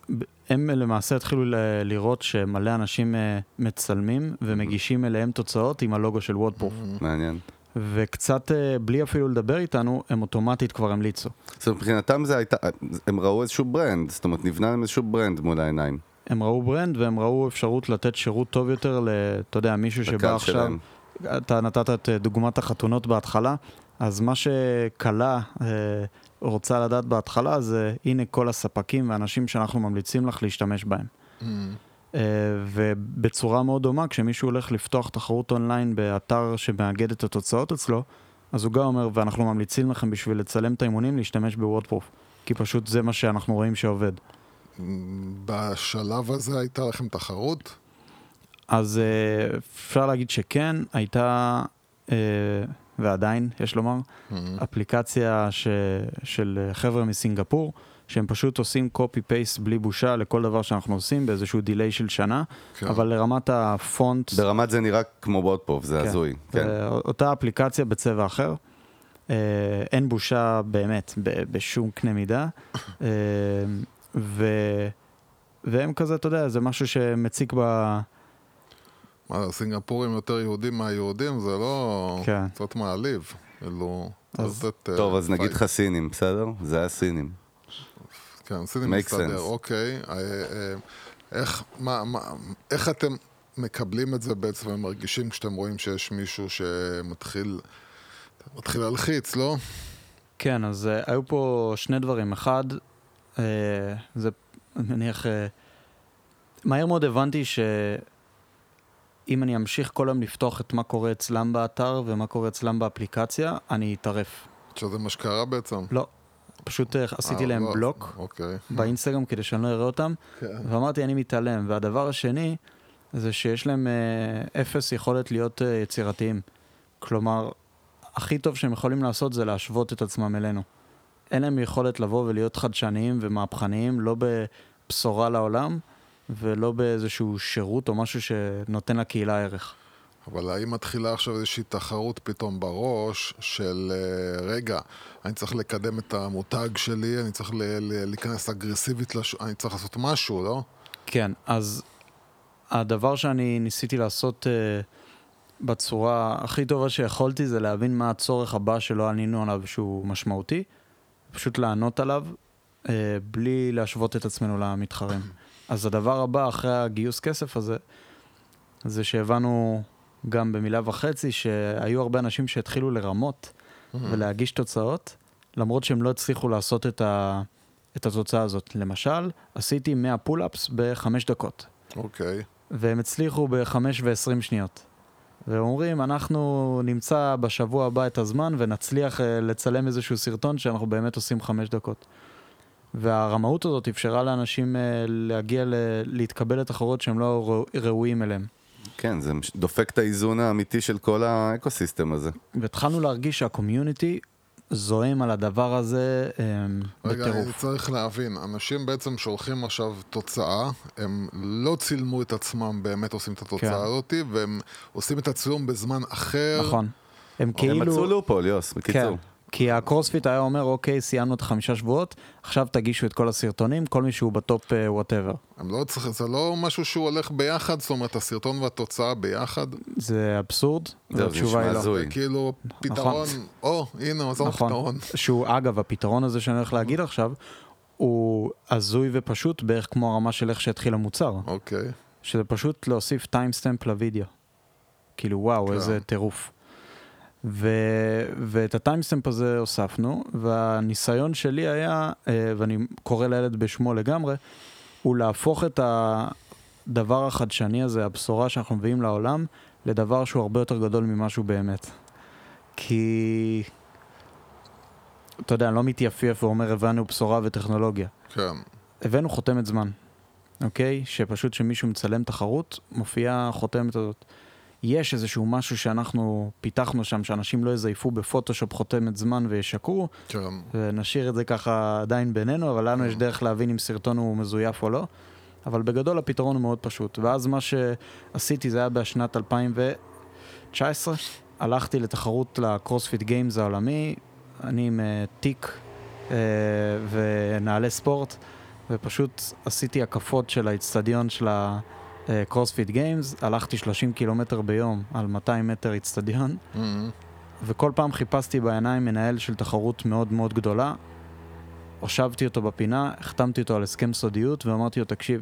הם למעשה התחילו ל- לראות שמלא אנשים אה, מצלמים ומגישים אליהם תוצאות עם הלוגו של WODProof. מעניין. וקצת אה, בלי אפילו לדבר איתנו, הם אוטומטית כבר המליצו. זאת אומרת, מבחינתם זה הייתה, הם ראו איזשהו ברנד, זאת אומרת, נבנה להם איזשהו ברנד מול העיניים. הם ראו ברנד והם ראו אפשרות לתת שירות טוב יותר ל... אתה יודע, מישהו שבא לקהל עכשיו... שלהם. אתה נתת את אה, דוגמת החתונות בהתחלה, אז מה שכלה רוצה לדעת בהתחלה זה הנה כל הספקים והאנשים שאנחנו ממליצים לך להשתמש בהם. אה, ובצורה מאוד דומה, כשמישהו הולך לפתוח תחרות אונליין באתר שמאגד את התוצאות אצלו, אז הוא גם אומר, ואנחנו ממליצים לכם בשביל לצלם את האימונים להשתמש בוורדפרוף. כי פשוט זה מה שאנחנו רואים שעובד. בשלב הזה הייתה לכם תחרות? אז אה, אפשר להגיד שכן, הייתה, אה, ועדיין, יש לומר, אפליקציה ש, של חבר'ה מסינגפור, שהם פשוט עושים copy-paste בלי בושה לכל דבר שאנחנו עושים באיזשהו דיליי של שנה, כן. אבל לרמת הפונט, ברמת זה נראה כמו וודפרוף, זה כן. הזוי. כן. אה, אותה אפליקציה בצבע אחר. אה, אין בושה באמת בשום קנה מידה. *coughs* אה, ו... והם כזה, אתה יודע, זה משהו שמציק ב... מה, הסינגפורים יותר יהודים מהיהודים? זה לא... כן. קצת מעליב. כאילו... אז- לתת, אה, טוב, אז נגיד. לך סינים, בסדר? זה הסינים. כן, סינים מסתדר. אוקיי. אה, אה, איך, מה, מה, איך אתם מקבלים את זה בעצם ומרגישים כשאתם רואים שיש מישהו שמתחיל מתחיל להלחיץ, לא? כן, אז uh, היו פה שני דברים. אחד, uh, זה, אני מניח, uh, מהר מאוד הבנתי שאם אני אמשיך כל היום לפתוח את מה קורה אצלם באתר ומה קורה אצלם באפליקציה, אני אטרף. שזה מה שקרה בעצם. לא, פשוט uh, עשיתי אה, להם לא, בלוק אוקיי. באינסטגרם כדי שאני לא אראה אותם, כן. ואמרתי, אני מתעלם. והדבר השני, זה שיש להם uh, אפס יכולת להיות יצירתיים. כלומר, הכי טוב שהם יכולים לעשות זה להשוות את עצמם אלינו. אין להם יכולת לבוא ולהיות חדשניים ומהפכניים, לא בבשורה לעולם, ולא באיזשהו שירות או משהו שנותן לקהילה ערך. אבל האם מתחילה עכשיו איזושהי תחרות פתאום בראש של אה, רגע, אני צריך לקדם את המותג שלי, אני צריך להיכנס אגרסיבית, לש... אני צריך לעשות משהו, לא? כן, אז הדבר שאני ניסיתי לעשות uh, בצורה הכי טובה שיכולתי זה להבין מה הצורך הבא שלא ענינו עליו שהוא משמעותי, פשוט לענות עליו uh, בלי להשוות את עצמנו למתחרים. אז הדבר הבא אחרי הגיוס כסף הזה, זה שהבנו גם במילה וחצי שהיו הרבה אנשים שהתחילו לרמות ולהגיש תוצאות, למרות שהם לא הצליחו לעשות את, ה, את התוצאה הזאת. למשל, עשיתי 100 pull-ups בחמש דקות. אוקיי. והם הצליחו בחמש ועשרים שניות. והם אומרים, אנחנו נמצא בשבוע הבא את הזמן ונצליח אה, לצלם איזשהו סרטון שאנחנו באמת עושים חמש דקות. והרמאות הזאת אפשרה לאנשים אה, להגיע, ל- להתקבל לתחרות שהם לא ראו- ראויים אליהם. כן, זה מש- דופק את האיזון האמיתי של כל ה ecosystem הזה. והתחלנו להרגיש שה community זועם על הדבר הזה אה, רגע, אני בטירוף. צריך להבין, אנשים בעצם שולחים עכשיו תוצאה, הם לא צילמו את עצמם באמת עושים את התוצאה כן. הזאת, והם עושים את הצילום בזמן אחר. נכון. הם הם כאילו... מצאו loophole, יוסי, כן, בקיצור. כי הקרוספיט היה אומר, אוקיי, סיימנו את החמישה שבועות, עכשיו תגישו את כל הסרטונים, כל מי שהוא ב top whatever. הם לא זה לא משהו שהוא הולך ביחד, זאת אומרת, הסרטון והתוצאה ביחד. זה אבסורד, זה והתשובה היא לא. זה כאילו פתרון, או, הנה, מצאנו נכון. פתרון. שהוא, אגב, הפתרון הזה שאני הולך להגיד עכשיו, הוא הזוי ופשוט בערך כמו הרמה של איך שהתחיל המוצר. אוקיי. שזה פשוט להוסיף timestamp לוידאו. כאילו, וואו, כן. איזה טירוף. ו... ואת הטיימסטמפ הזה הוספנו, והניסיון שלי היה, אה, ואני קורא לילד בשמו לגמרי, הוא להפוך את הדבר החדשני הזה, הבשורה שאנחנו מביאים לעולם, לדבר שהוא הרבה יותר גדול ממה שהוא באמת. כי... אתה יודע, אני לא מתייפייף ואומר הבאנו בשורה וטכנולוגיה. כן. הבאנו חותמת זמן, אוקיי? שפשוט כשמישהו מצלם תחרות, מופיעה החותמת הזאת. יש איזשהו משהו שאנחנו פיתחנו שם, שאנשים לא יזייפו בפוטושופ חותמת זמן וישקרו, כן. ונשאיר את זה ככה עדיין בינינו, אבל לנו יש דרך להבין אם סרטון הוא מזויף או לא. אבל בגדול הפתרון הוא מאוד פשוט. ואז מה שעשיתי זה היה בשנת 2019, הלכתי לתחרות לקרוספיט גיימס העולמי, אני עם אה, תיק אה, ונעלי ספורט, ופשוט עשיתי הקפות של האיצטדיון של ה CrossFit Games, הלכתי 30 קילומטר ביום על 200 מטר איצטדיון, Mhm. וכל פעם חיפשתי בעיניים מנהל של תחרות מאוד מאוד גדולה, הושבתי אותו בפינה, החתמתי אותו על הסכם סודיות ואמרתי לו, תקשיב,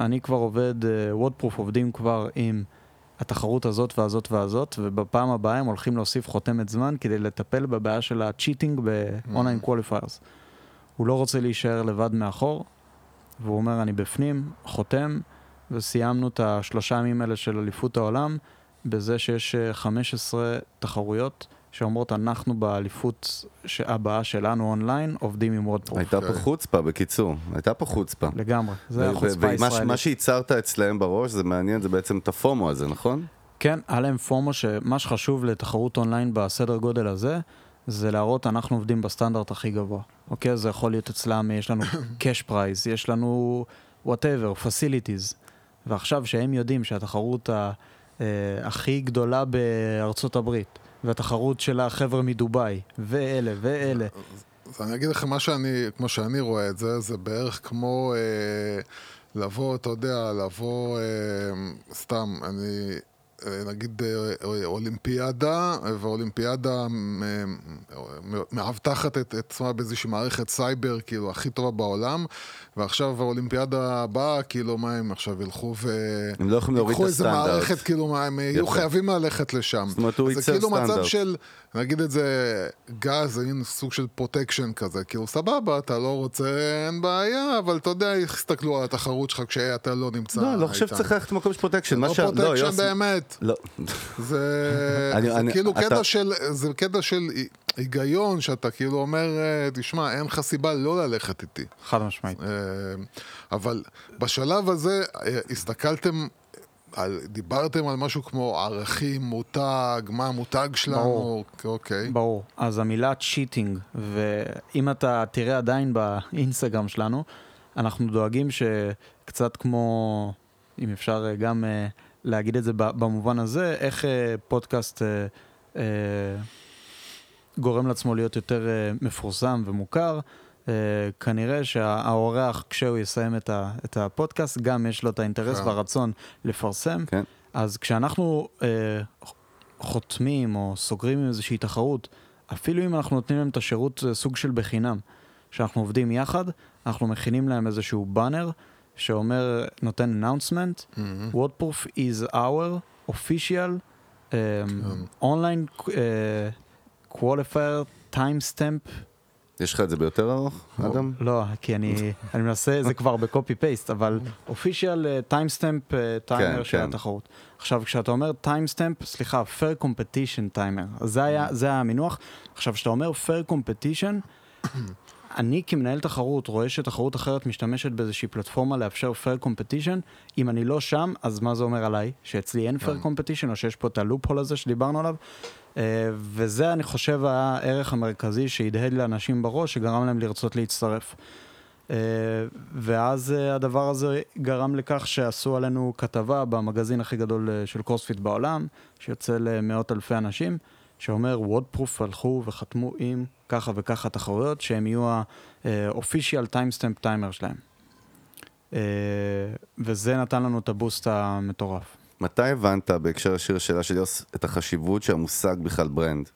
אני כבר עובד, וודפרוף עובדים כבר עם התחרות הזאת והזאת והזאת, ובפעם הבאה הם הולכים להוסיף חותמת זמן כדי לטפל בבעיה של ה cheating ב online qualifiers. הוא לא רוצה להישאר לבד מאחור, והוא אומר, אני בפנים, חותם, וסיימנו את השלושה ימים האלה של אליפות העולם, בזה שיש אה, 15 תחרויות שאומרות, אנחנו באליפות הבאה שלנו אונליין, עובדים עם וודפרוף. הייתה פה חוצפה, בקיצור. הייתה פה חוצפה. לגמרי, זה החוצפה ומה הישראלית. מה שייצרת אצלהם בראש, זה מעניין, זה בעצם את ה FOMO הזה, נכון? כן, היה להם FOMO שמה שחשוב לתחרות אונליין בסדר גודל הזה, זה להראות אנחנו עובדים בסטנדרט הכי גבוה. אוקיי? זה יכול להיות אצלם, יש לנו *coughs* cash prize, יש לנו whatever, facilities. ועכשיו שהם יודעים שהתחרות ה, אה, הכי גדולה בארצות הברית, והתחרות של החבר'ה מדובאי, ואלה ואלה, אז אני אגיד לכם מה שאני, כמו שאני רואה את זה, זה בערך כמו אה, לבוא, אתה יודע, לבוא, אה, סתם, אני, אה, נגיד אה, אולימפיאדה, ואולימפיאדה אה, מאבטחת את עצמה באיזושהי מערכת סייבר, כאילו, הכי טובה בעולם, ועכשיו האולימפיאדה הבאה, כאילו, מה הם עכשיו ילכו ו... הם לא יכולים להוריד את ייקחו איזה הסטנדרט. מערכת, כאילו, מה, הם יהיו. חייבים ללכת לשם. זאת אומרת, הוא אז זה ייצר כאילו מצב סטנדרט. של, נגיד את זה, גז, זה מין סוג של פרוטקשן כזה, כאילו סבבה, אתה לא רוצה, אין בעיה, אבל אתה יודע, יסתכלו על התחרות שלך כשאתה לא נמצא לא, לא חושב. שצריך ללכת למקום של פרוטקשן. זה לא לא, פרוטקשן יוסי- באמת, לא. זה, *laughs* זה כאילו קטע של, זה קטע של היגיון, שאתה כאילו אומר, אה, תשמע, אין לך סיבה לא ללכת איתי. חד משמעית. אה, אבל בשלב הזה אה, הסתכלתם, על, דיברתם על משהו כמו ערכים, מותג, מה המותג שלנו, ברור. אוקיי. ברור. אז המילה cheating, ואם אתה תראה עדיין באינסטגרם שלנו, אנחנו דואגים שקצת כמו, אם אפשר גם להגיד את זה במובן הזה, איך פודקאסט גורם לעצמו להיות יותר אה, מפורסם ומוכר. אה, כנראה שהאורח, כשהוא יסיים את, ה, את הפודקאסט, גם יש לו את האינטרס כן. והרצון לפרסם. כן. אז כשאנחנו אה, חותמים או סוגרים עם איזושהי תחרות, אפילו אם אנחנו נותנים להם את השירות אה, סוג של בחינם, שאנחנו עובדים יחד, אנחנו מכינים להם איזשהו באנר שאומר, נותן announcement, Mm-hmm. WordProof is our official um, online uh, qualifier timestamp. יש לך את זה ביותר ארוך, אדם? לא, כי אני, *laughs* אני מנסה, זה כבר בקופי פייסט, אבל *laughs* timestamp uh, timer של כן. התחרות. עכשיו, כשאתה אומר timestamp, סליחה, fair competition timer, זה היה, זה היה המינוח. עכשיו, כשאתה אומר fair competition, *coughs* אני כמנהל תחרות רואה שתחרות אחרת משתמשת באיזושהי פלטפורמה לאפשר fair competition, אם אני לא שם, אז מה זה אומר עליי? שאצלי אין fair competition, או שיש פה את הלופ-הול הזה שדיברנו עליו? אה, וזה, אני חושב, הערך המרכזי שהדהד לאנשים בראש, שגרם להם לרצות להצטרף. אה, ואז אה, הדבר הזה גרם לכך שעשו עלינו כתבה במגזין הכי גדול של קרוספיט בעולם, שיוצא למאות אלפי אנשים, שאומר וודפרוף הלכו וחתמו עם ככה וככה תחרויות, שהם יהיו ה-official timestamp timer שלהם. וזה נתן לנו את הבוסט המטורף. מתי הבנת, בהקשר לשיר השאלה של יוס, את החשיבות של המושג בכלל ברנד?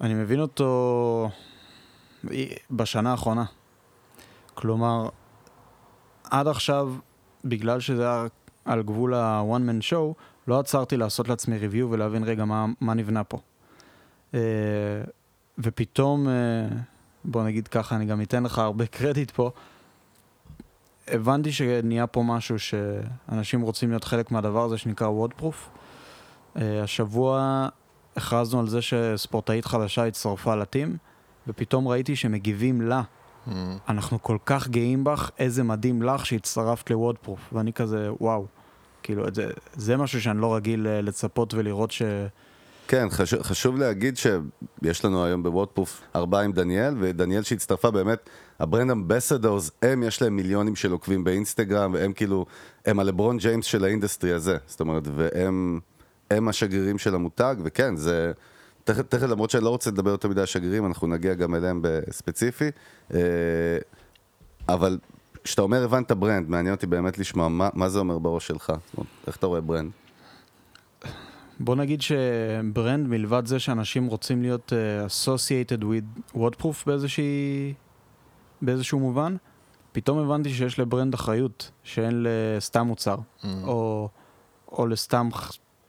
אני מבין אותו בשנה האחרונה. כלומר, עד עכשיו, בגלל שזה היה על גבול ה-one man show, לא עצרתי לעשות לעצמי review ולהבין רגע מה, מה נבנה פה. אה, ופתאום, אה, בוא נגיד ככה, אני גם אתן לך הרבה *laughs* קרדיט פה, הבנתי שנהיה פה משהו שאנשים רוצים להיות חלק מהדבר הזה שנקרא וודפרוף. השבוע הכרזנו על זה שספורטאית חדשה הצטרפה לטים, ופתאום ראיתי שמגיבים לה. Mm-hmm. אנחנו כל כך גאים בך, איזה מדהים לך שהצטרפת לוודפרוף. ואני כזה, וואו. כאילו, זה, זה משהו שאני לא רגיל אה, לצפות ולראות ש... כן, חשוב, חשוב להגיד שיש לנו היום בוודפרוף ארבעה עם דניאל, ודניאל שהצטרפה באמת, ה brand ambassadors, הם יש להם מיליונים של עוקבים באינסטגרם, והם כאילו, הם הלברון ג'יימס של ה industry הזה, זאת אומרת, והם הם השגרירים של המותג, וכן, זה... תכף, תכף, למרות שאני לא רוצה לדבר יותר מדי על שגרירים, אנחנו נגיע גם אליהם בספציפי, אה, אבל כשאתה אומר הבנת brand, מעניין אותי באמת לשמוע מה, מה זה אומר בראש שלך, איך אתה רואה brand? בוא נגיד ש brand, מלבד זה שאנשים רוצים להיות uh, associated with WODProof באיזושהי, באיזשהו מובן, פתאום הבנתי שיש ל brand אחריות שאין לסתם מוצר, Mm. או, או לסתם,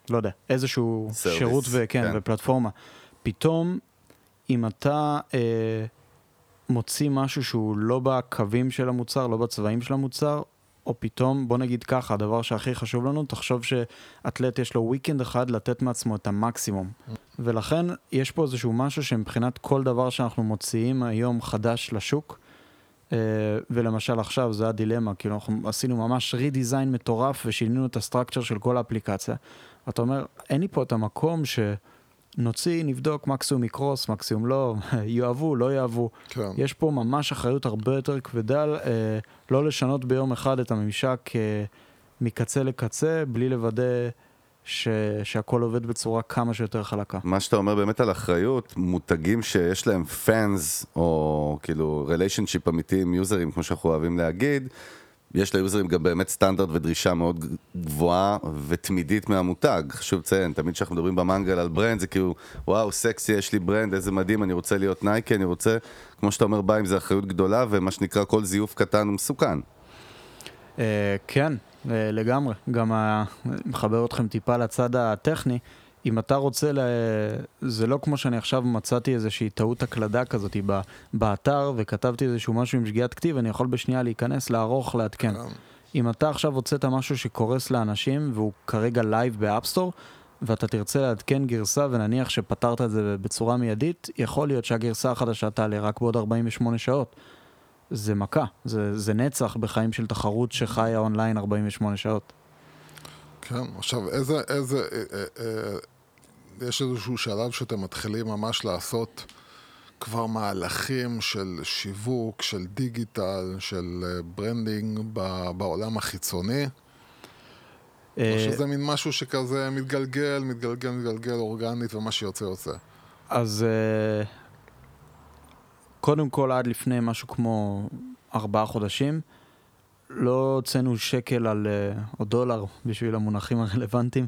לא יודע, איזשהו Service, שירות וכן, כן. ופלטפורמה. פתאום, אם אתה אה, מוציא משהו שהוא לא בקווים של המוצר, לא בצבעים של המוצר, או פתאום, בוא נגיד ככה, הדבר שהכי חשוב לנו, תחשוב שאתלט יש לו וויקנד אחד לתת מעצמו את המקסימום. ולכן יש פה איזשהו משהו שמבחינת כל דבר שאנחנו מוציאים היום חדש לשוק, ולמשל עכשיו זה הדילמה, כאילו אנחנו עשינו ממש רידיזיין מטורף ושינינו את הסטרקצ'ר של כל האפליקציה. אתה אומר, אין לי פה את המקום שנוציא, נבדוק, מקסימום יקרוס, מקסימום לא, *laughs* יאהבו, לא יאהבו. כן. יש פה ממש אחריות הרבה יותר כבדה, אה, לא לשנות ביום אחד את הממשק אה, מקצה לקצה, בלי לוודא ש, שהכל עובד בצורה כמה שיותר חלקה. מה שאתה אומר באמת על אחריות, מותגים שיש להם פאנס, או כאילו ריליישנשיפ אמיתי עם יוזרים, כמו שאנחנו אוהבים להגיד, יש ליוזרים גם באמת סטנדרט ודרישה מאוד גבוהה ותמידית מהמותג. חשוב לציין, תמיד כשאנחנו מדברים במנגל על brand, זה כאילו, וואו, סקסי, יש לי brand, איזה מדהים, אני רוצה להיות נייקי, אני רוצה, כמו שאתה אומר, בא עם זה אחריות גדולה, ומה שנקרא, כל זיוף קטן הוא מסוכן. אה, כן, לגמרי. גם ה- מחבר אתכם טיפה לצד הטכני. אם אתה רוצה, ל... זה לא כמו שאני עכשיו מצאתי איזושהי טעות הקלדה כזאת ב... באתר וכתבתי איזשהו משהו עם שגיאת כתיב, אני יכול בשנייה להיכנס, לערוך, לעדכן. אם אתה עכשיו הוצאת משהו שקורס לאנשים והוא כרגע live ב App Store, ואתה תרצה לעדכן גרסה ונניח שפתרת את זה בצורה מיידית, יכול להיות שהגרסה החדשה תעלה רק בעוד 48 שעות. זה מכה, זה, זה נצח בחיים של תחרות שחיה אונליין 48 שעות. כן, עכשיו, איזה, איזה, אה, אה, אה, יש איזשהו שלב שאתם מתחילים ממש לעשות כבר מהלכים של שיווק, של דיגיטל, של אה, branding ב- בעולם החיצוני? או אה, שזה מין משהו שכזה מתגלגל, מתגלגל, מתגלגל, אורגנית, ומה שיוצא יוצא. אז קודם כל, עד לפני משהו כמו ארבעה חודשים, לא הוצאנו שקל על, אה, או דולר, בשביל המונחים הרלוונטיים,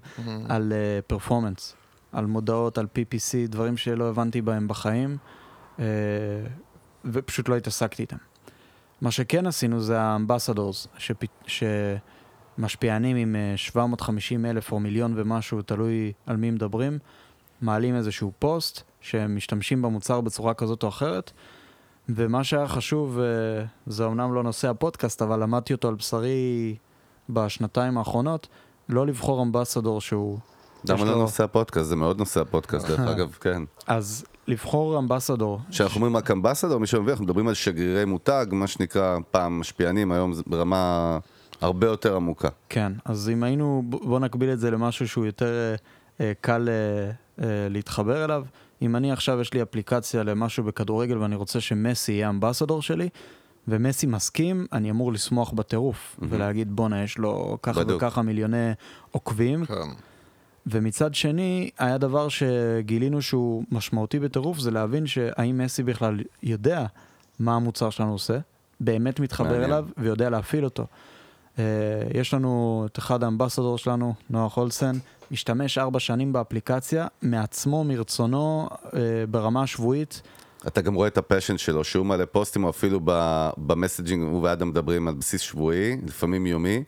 על פרפורמנס, על מודעות, על PPC, דברים שלא הבנתי בהם בחיים, אה, ופשוט לא התעסקתי איתם. מה שכן עשינו זה האמבסדורס, שמשפיענים עם אה, 750 אלף או מיליון ומשהו, תלוי על מי מדברים, מעלים איזשהו פוסט, שהם משתמשים במוצר בצורה כזאת או אחרת, ומה שהיה חשוב, אה, זה אומנם לא נושא הפודקאסט, אבל למדתי אותו על בשרי בשנתיים האחרונות, לא לבחור אמבסדור שהוא... למה לא לו- נושא הפודקאסט? זה מאוד נושא הפודקאסט, דרך *laughs* אגב, כן. אז לבחור אמבסדור, כשאנחנו אומרים רק אמבסדור, מי שמבין, אנחנו מדברים על שגרירי מותג, מה שנקרא פעם משפיענים, היום זה ברמה הרבה יותר עמוקה. כן, אז אם היינו, בוא נקביל את זה למשהו שהוא יותר אה, אה, קל אה, אה, להתחבר אליו. אם אני עכשיו יש לי אפליקציה למשהו בכדורגל ואני רוצה שמסי יהיה אמבסדור שלי, ומסי מסכים, אני אמור לשמוח בטירוף, ולהגיד בואנה, יש לו ככה בדוק. וככה מיליוני עוקבים. כן. ומצד שני, היה דבר שגילינו שהוא משמעותי בטירוף, זה להבין שהאם מסי בכלל יודע מה המוצר שלנו עושה, באמת מתחבר מעניין. אליו ויודע להפעיל אותו. אה, יש לנו את אחד האמבסדור שלנו, נוח הולסן, משתמש ארבע שנים באפליקציה, מעצמו, מרצונו, אה, ברמה השבועית. אתה גם רואה את ה passion שלו, שהוא מעלה פוסטים, או אפילו ב messaging, הוא ואדם מדברים על בסיס שבועי, לפעמים יומי,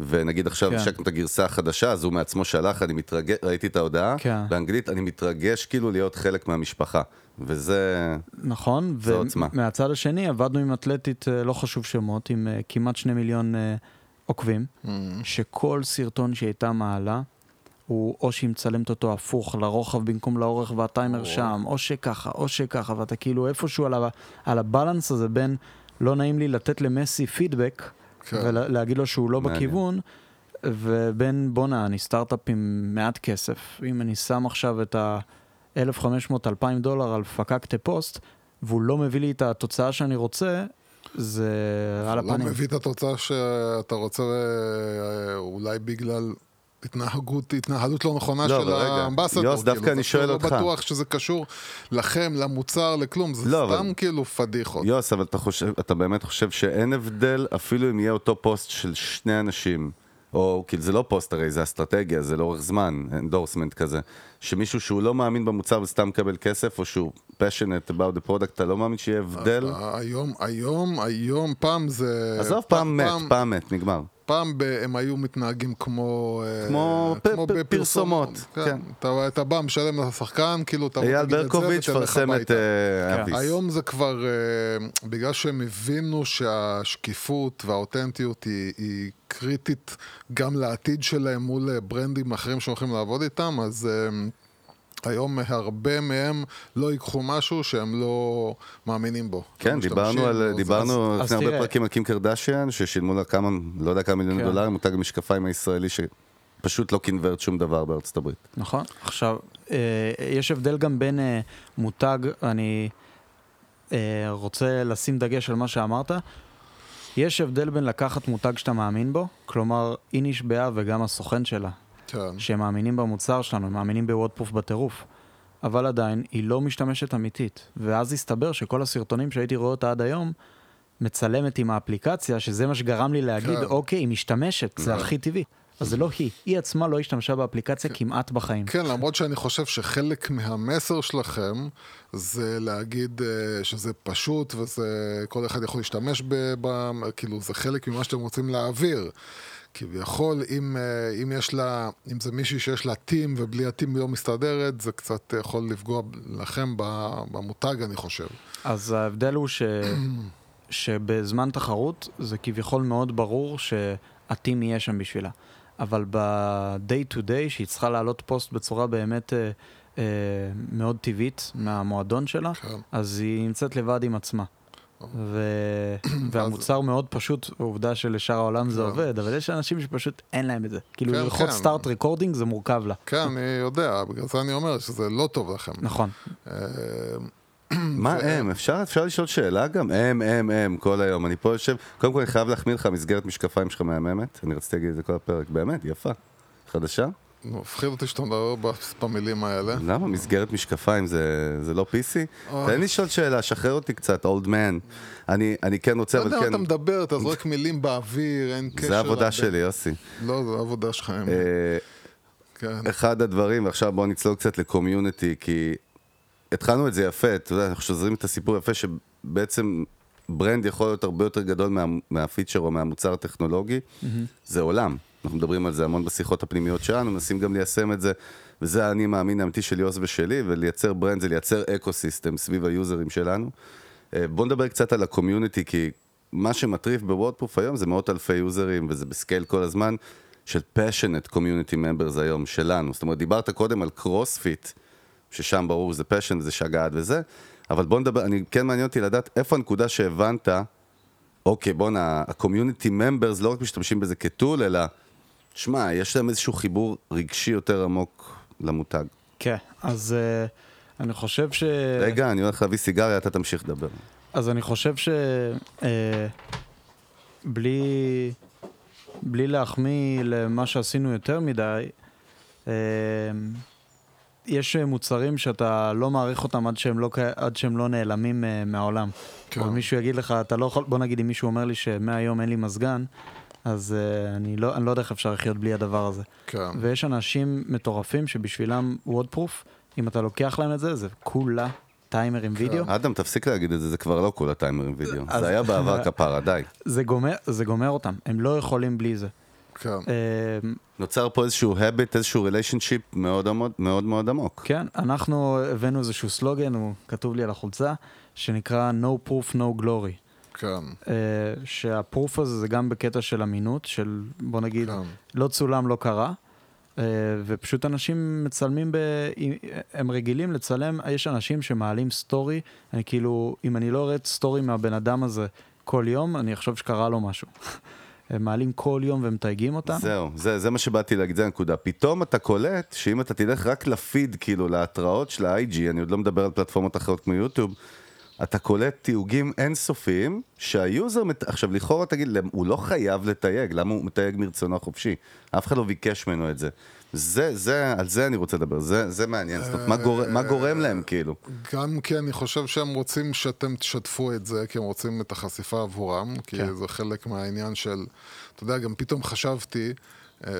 ונגיד עכשיו כן. השקנו את הגרסה החדשה, אז הוא מעצמו שלח, אני מתרגש, ראיתי את ההודעה, כן. באנגלית, אני מתרגש כאילו להיות חלק מהמשפחה, וזה... נכון. ומהצד השני עבדנו עם אתלטית, אה, לא חשוב שמות, עם כמעט שני מיליון עוקבים, שכל סרטון שהיא הייתה מעלה, הוא או שהיא מצלמת אותו הפוך לרוחב במקום לאורך והטיימר שם, או שככה, או שככה, ואתה כאילו איפשהו על, ה, על הבלנס הזה בין לא נעים לי לתת למסי פידבק, כן. ולהגיד לו שהוא לא מעניין. בכיוון, ובין בואנה, אני סטארט-אפ עם מעט כסף, אם אני שם עכשיו את ה-1,500-2,000 דולר על פקקטה פוסט, והוא לא מביא לי את התוצאה שאני רוצה, זה על לא הפנים. מביא את התוצאה שאתה רוצה, אה, אולי בגלל התנהגות, התנהלות לא נכונה לא, של ה ambassador. יוס, דווקא כאילו, אני שואל לא אותך. בטוח שזה קשור לכם, למוצר, לכלום, זה לא, סתם אבל- כאילו פדיחות. יוס, אבל אתה, חושב, אתה באמת חושב שאין הבדל, אפילו אם יהיה אותו פוסט של שני אנשים, או כאילו זה לא פוסט הרי, זה אסטרטגיה, זה לאורך זמן, endorsement כזה, שמישהו שהוא לא מאמין במוצר וסתם מקבל כסף, או שהוא passionate about the product, אתה לא מאמין שיהיה הבדל? אה, היום, היום, היום, פעם זה... עזוב, פעם מת, פעם מת, נגמר. פעם ב- הם היו מתנהגים כמו... אה, כמו פ- פ- בפרסומות. פרסומות, כן. כן. אתה, אתה בא, משלם לשחקן, כאילו אתה... אייל ברקוביץ' פרסם את. אה, כן. אביס. היום זה כבר, אה, בגלל שהם הבינו שהשקיפות והאותנטיות היא, היא קריטית גם לעתיד שלהם מול אה, ברנדים אחרים שהולכים לעבוד איתם, אז אה, היום הרבה מהם לא ייקחו משהו שהם לא מאמינים בו. כן, דיברנו על, דיברנו אז לפני הרבה תראה. פרקים על קים קרדשיאן, ששילמו לה כמה, לא יודע כמה מיליוני כן. דולרים, מותג המשקפיים הישראלי שפשוט לא קינברט שום דבר בארצות הברית. נכון. עכשיו, אה, יש הבדל גם בין אה, מותג, אני אה, רוצה לשים דגש על מה שאמרת. יש הבדל בין לקחת מותג שאתה מאמין בו, כלומר, היא נשבעה וגם הסוכן שלה, כן. שהם מאמינים במוצר שלנו, מאמינים בוודפרוף בטירוף. אבל עדיין, היא לא משתמשת אמיתית. ואז הסתבר שכל הסרטונים שהייתי רואה אותה עד היום, מצלמת עם האפליקציה, שזה מה שגרם לי להגיד, כן. אוקיי, היא משתמשת, זה הכי טבעי. אז זה לא היא, היא עצמה לא השתמשה באפליקציה כמעט בחיים. כן, למרות שאני חושב שחלק מהמסר שלכם זה להגיד אה, שזה פשוט וזה, כל אחד יכול להשתמש ב... ב כאילו, זה חלק ממה שאתם רוצים להעביר. כביכול, אם, אה, אם יש לה, אם זה מישהי שיש לה טים ובלי הטים היא לא מסתדרת, זה קצת יכול לפגוע לכם במותג, אני חושב. אז ההבדל הוא ש... *clears throat* שבזמן תחרות זה כביכול מאוד ברור שה team יהיה שם בשבילה. אבל ב-day to day, שהיא צריכה להעלות פוסט בצורה באמת אה, אה, מאוד טבעית מהמועדון שלה, כן. אז היא נמצאת לבד עם עצמה. ו... *coughs* והמוצר מאוד פשוט, העובדה שלשאר העולם זה כן. עובד, אבל יש אנשים שפשוט אין להם את זה. כאילו כן, ללחוץ כן. start recording זה מורכב לה. כן, אני יודע, בגלל זה אני אומר שזה לא טוב לכם. נכון. אה, מה הם? אפשר, אפשר לשאול שאלה גם? הם, הם, הם, כל היום. אני פה יושב, קודם כל אני חייב להחמיא לך, המסגרת משקפיים שלך מהממת. אני רציתי להגיד את זה כל הפרק, באמת, יפה. חדשה? מפחיד אותי שאתה מדבר במילים האלה. למה? מסגרת משקפיים זה, זה לא PC? תן לי לשאול שאלה, שחרר אותי קצת, אולד מן. אני, אני כן רוצה, לא אבל יודע מה כן... אתה מדבר, אתה זורק מילים באוויר, אין קשר. זה העבודה לבין- שלי, יוסי. לא, זה העבודה שלך. אה, כן. אחד הדברים, ועכשיו בואו נצלול קצת ל community, כי התחלנו את זה יפה, אתה יודע, אנחנו שוזרים את הסיפור יפה, שבעצם brand יכול להיות הרבה יותר גדול מה, מהפיצ'ר או מהמוצר הטכנולוגי, זה עולם. אנחנו מדברים על זה המון בשיחות הפנימיות שלנו, מנסים גם ליישם את זה, וזה האני מאמין האמיתי של יוס ושלי, ולייצר brand זה לייצר ecosystem סביב היוזרים שלנו. אה, בואו נדבר קצת על ה community, כי מה שמטריף ב WODProof היום זה מאות אלפי יוזרים, וזה ב scale כל הזמן, של passionate community members היום, שלנו. זאת אומרת, דיברת קודם על קרוספיט, ששם ברור זה passion, זה שגעת וזה, אבל בוא נדבר, אני כן מעניין אותי לדעת איפה הנקודה שהבנת, אוקיי, בואנה, ה-community members לא רק משתמשים בזה כ tool, אלא, שמע, יש להם איזשהו חיבור רגשי יותר עמוק למותג. כן, אז uh, אני חושב ש... רגע, אני הולך להביא סיגריה, אתה תמשיך לדבר. אז אני חושב ש... אה, בלי... בלי להחמיא למה שעשינו יותר מדי, אה, יש מוצרים שאתה לא מעריך אותם עד שהם לא, עד שהם לא נעלמים אה, מהעולם. כן. או מישהו יגיד לך, אתה לא יכול, בוא נגיד אם מישהו אומר לי שמהיום אין לי מזגן, אז אה, אני, לא, אני לא יודע איך אפשר לחיות בלי הדבר הזה. כן. ויש אנשים מטורפים שבשבילם וודפרוף, אם אתה לוקח להם את זה, זה כולה טיימר עם וידאו. אדם, תפסיק להגיד את זה, זה כבר לא כולה טיימר עם וידאו. אז- זה היה בעבר כפרה, די. זה גומר, זה גומר אותם, הם לא יכולים בלי זה. כן. אה, נוצר פה איזשהו habit, איזשהו relationship מאוד מאוד מאוד מאוד עמוק. כן, אנחנו הבאנו איזשהו סלוגן, הוא כתוב לי על החולצה, שנקרא No Proof No Glory. כן. אה, שה proof הזה זה גם בקטע של אמינות, של בוא נגיד, כן. לא צולם, לא קרה. אה, ופשוט אנשים מצלמים, ב... הם רגילים לצלם, יש אנשים שמעלים סטורי, אני כאילו, אם אני לא אראה סטורי מהבן אדם הזה כל יום, אני אחשוב שקרה לו משהו. *laughs* הם מעלים כל יום ומתייגים אותנו. זהו, זה, זה מה שבאתי להגיד, זה הנקודה. פתאום אתה קולט שאם אתה תלך רק לפיד, כאילו, להתראות של ה-IG, אני עוד לא מדבר על פלטפורמות אחרות כמו יוטיוב, אתה קולט תיוגים אינסופיים, שהיוזר, מת... עכשיו לכאורה תגיד, הוא לא חייב לתייג, למה הוא מתייג מרצונו החופשי? אף אחד לא ביקש ממנו את זה. זה, זה, על זה אני רוצה לדבר, זה, זה מעניין, זאת אומרת, מה, גור... מה גורם להם, כאילו? גם כי אני חושב שהם רוצים שאתם תשתפו את זה, כי הם רוצים את החשיפה עבורם, כי כן. זה חלק מהעניין של, אתה יודע, גם פתאום חשבתי, אה,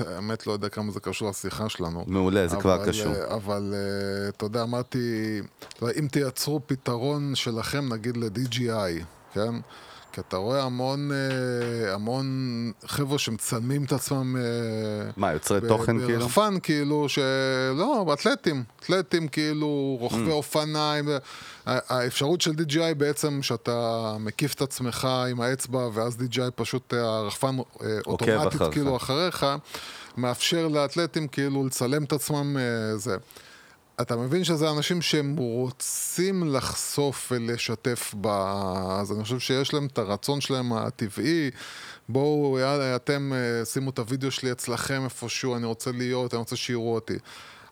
האמת לא יודע כמה זה קשור לשיחה שלנו. מעולה, זה כבר אבל, קשור. אה, אבל אה, אתה יודע, אמרתי, יודע, אם תייצרו פתרון שלכם, נגיד ל-DGI, כן? כי אתה רואה המון, אה, המון חבר'ה שמצלמים את עצמם... אה, מה, יוצרי ב- תוכן, כאילו? ברחפן, כאילו, שלא, אתלטים, אתלטים, כאילו, Mm. רוכבי אופניים. ה- האפשרות של DJI בעצם, שאתה מקיף את עצמך עם האצבע, ואז DJI פשוט, אה, הרחפן אה, אוטומטית, אחריך. כאילו, אחריך, מאפשר לאתלטים, כאילו, לצלם את עצמם, אה, זה. אתה מבין שזה אנשים שהם רוצים לחשוף ולשתף ב... אז אני חושב שיש להם את הרצון שלהם הטבעי. בואו, יאללה, אתם אה, שימו את הוידאו שלי אצלכם איפשהו, אני רוצה להיות, אני רוצה שיראו אותי.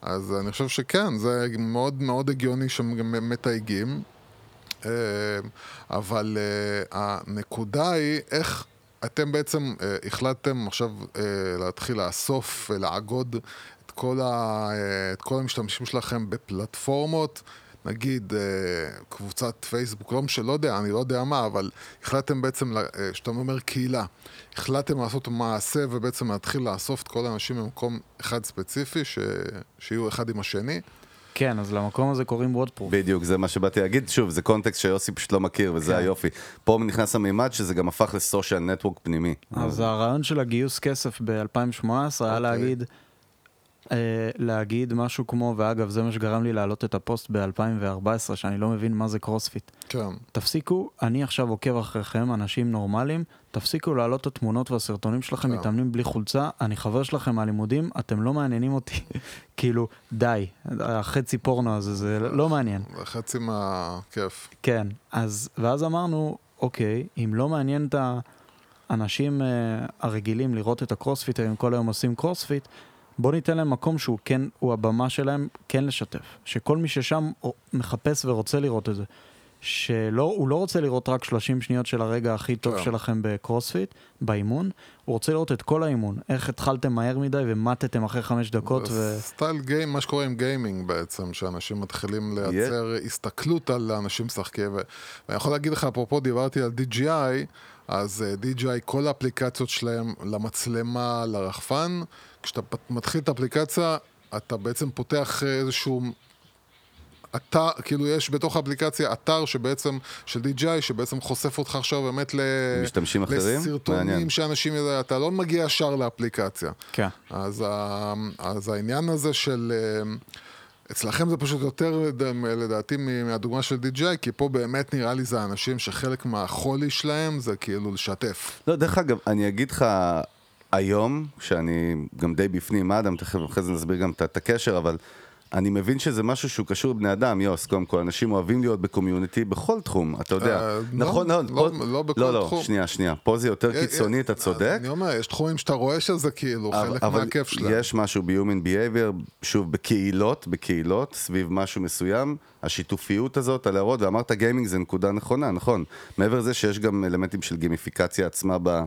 אז אני חושב שכן, זה מאוד מאוד הגיוני שהם גם מתייגים. אה, אבל אה, הנקודה היא איך אתם בעצם החלטתם עכשיו להתחיל לאסוף ולעגוד את כל, ה, אה, את כל המשתמשים שלכם בפלטפורמות, נגיד אה, קבוצת פייסבוק, לא משנה, לא יודע, אני לא יודע מה, אבל החלטתם בעצם, אה, כשאתה אומר קהילה, החלטתם לעשות מעשה ובעצם להתחיל לאסוף את כל האנשים במקום אחד ספציפי, ש, שיהיו אחד עם השני. כן, אז למקום הזה קוראים וודפרוף. בדיוק, זה מה שבאתי להגיד. שוב, זה קונטקסט שיוסי פשוט לא מכיר, וזה כן. היופי. פה נכנס המימד שזה גם הפך לסושיאל נטוורק פנימי. אז הרעיון של הגיוס כסף ב-2018 היה אוקיי. להגיד, להגיד משהו כמו, ואגב, זה מה שגרם לי להעלות את הפוסט ב-2014, שאני לא מבין מה זה קרוספיט. כן. תפסיקו, אני עכשיו עוקב אחריכם, אנשים נורמליים, תפסיקו להעלות את התמונות והסרטונים שלכם, כן. מתאמנים בלי חולצה, אני חבר שלכם מהלימודים, אתם לא מעניינים אותי. *laughs* כאילו, די, החצי פורנו הזה, זה לא מעניין. חצי מהכיף. כן, אז, ואז אמרנו, אוקיי, אם לא מעניין את האנשים אה, הרגילים לראות את הקרוספיטרים כל היום עושים קרוספיט, בוא ניתן להם מקום שהוא כן, הוא הבמה שלהם כן לשתף. שכל מי ששם מחפש ורוצה לראות את זה. שהוא לא רוצה לראות רק 30 שניות של הרגע הכי טוב כן. שלכם בקרוספיט, באימון, הוא רוצה לראות את כל האימון, איך התחלתם מהר מדי ומטתם אחרי חמש דקות, ו... style game, מה שקורה עם גיימינג בעצם, שאנשים מתחילים לייצר הסתכלות על האנשים משחקים. ואני יכול להגיד לך, אפרופו דיברתי על DJI, אז אה, DJI, כל האפליקציות שלהם למצלמה, לרחפן, כשאתה מתחיל את האפליקציה, אתה בעצם פותח אה, איזשהו... אתר, כאילו יש בתוך האפליקציה אתר שבעצם, של DJI, שבעצם חושף אותך עכשיו באמת ל... משתמשים אחרים? לסרטונים מעניין. שאנשים, אתה לא מגיע ישר לאפליקציה. כן. אז, ה, אז העניין הזה של... אה, אצלכם זה פשוט יותר לד- לדעתי מהדוגמה של DJI, כי פה באמת נראה לי זה אנשים שחלק מהחולי שלהם זה כאילו לשתף. לא, דרך אגב, אני אגיד לך, היום, שאני גם די בפנים אדם, תכף אחרי זה נסביר גם את הקשר, אבל אני מבין שזה משהו שהוא קשור לבני אדם, יוס, קודם כל, אנשים אוהבים להיות בקומיוניטי בכל תחום, אתה יודע. אה, נכון, לא, לא, לא- פה- לא בכל לא, לא, תחום. שנייה, שנייה, פה זה יותר אה, קיצוני, אה, אתה אז צודק. אני אומר, יש תחומים שאתה רואה שזה כאילו חלק מהכיף שלהם. יש משהו ב-Human Behavior, שוב, בקהילות, בקהילות, סביב משהו מסוים, השיתופיות הזאת, הלהראות, ואמרת גיימינג זה נקודה נכונה, נכון. מעבר לזה שיש גם אלמנטים של גימיפיקציה עצמה ב-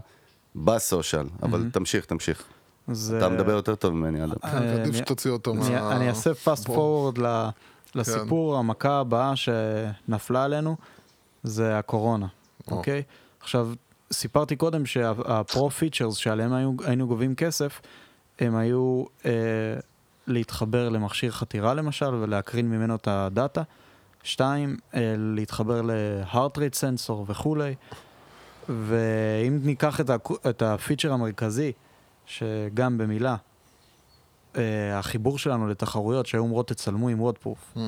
ב social, אבל תמשיך, תמשיך. זה... אתה מדבר יותר טוב ממני, אדם. כן, עדיף אני- שתוציא אותו מה... אני אעשה fast. forward לסיפור, המכה הבאה שנפלה עלינו זה הקורונה, או. אוקיי? עכשיו, סיפרתי קודם שה pro features שעליהם היינו גובים כסף, הם היו אה, להתחבר למכשיר חתירה למשל ולהקרין ממנו את הדאטה. שתיים, אה, להתחבר ל-heart rate sensor וכולי. ואם ניקח את הפיצ'ר המרכזי, שגם במילה, אה, החיבור שלנו לתחרויות שהיו אומרות תצלמו עם WODProof, Mm.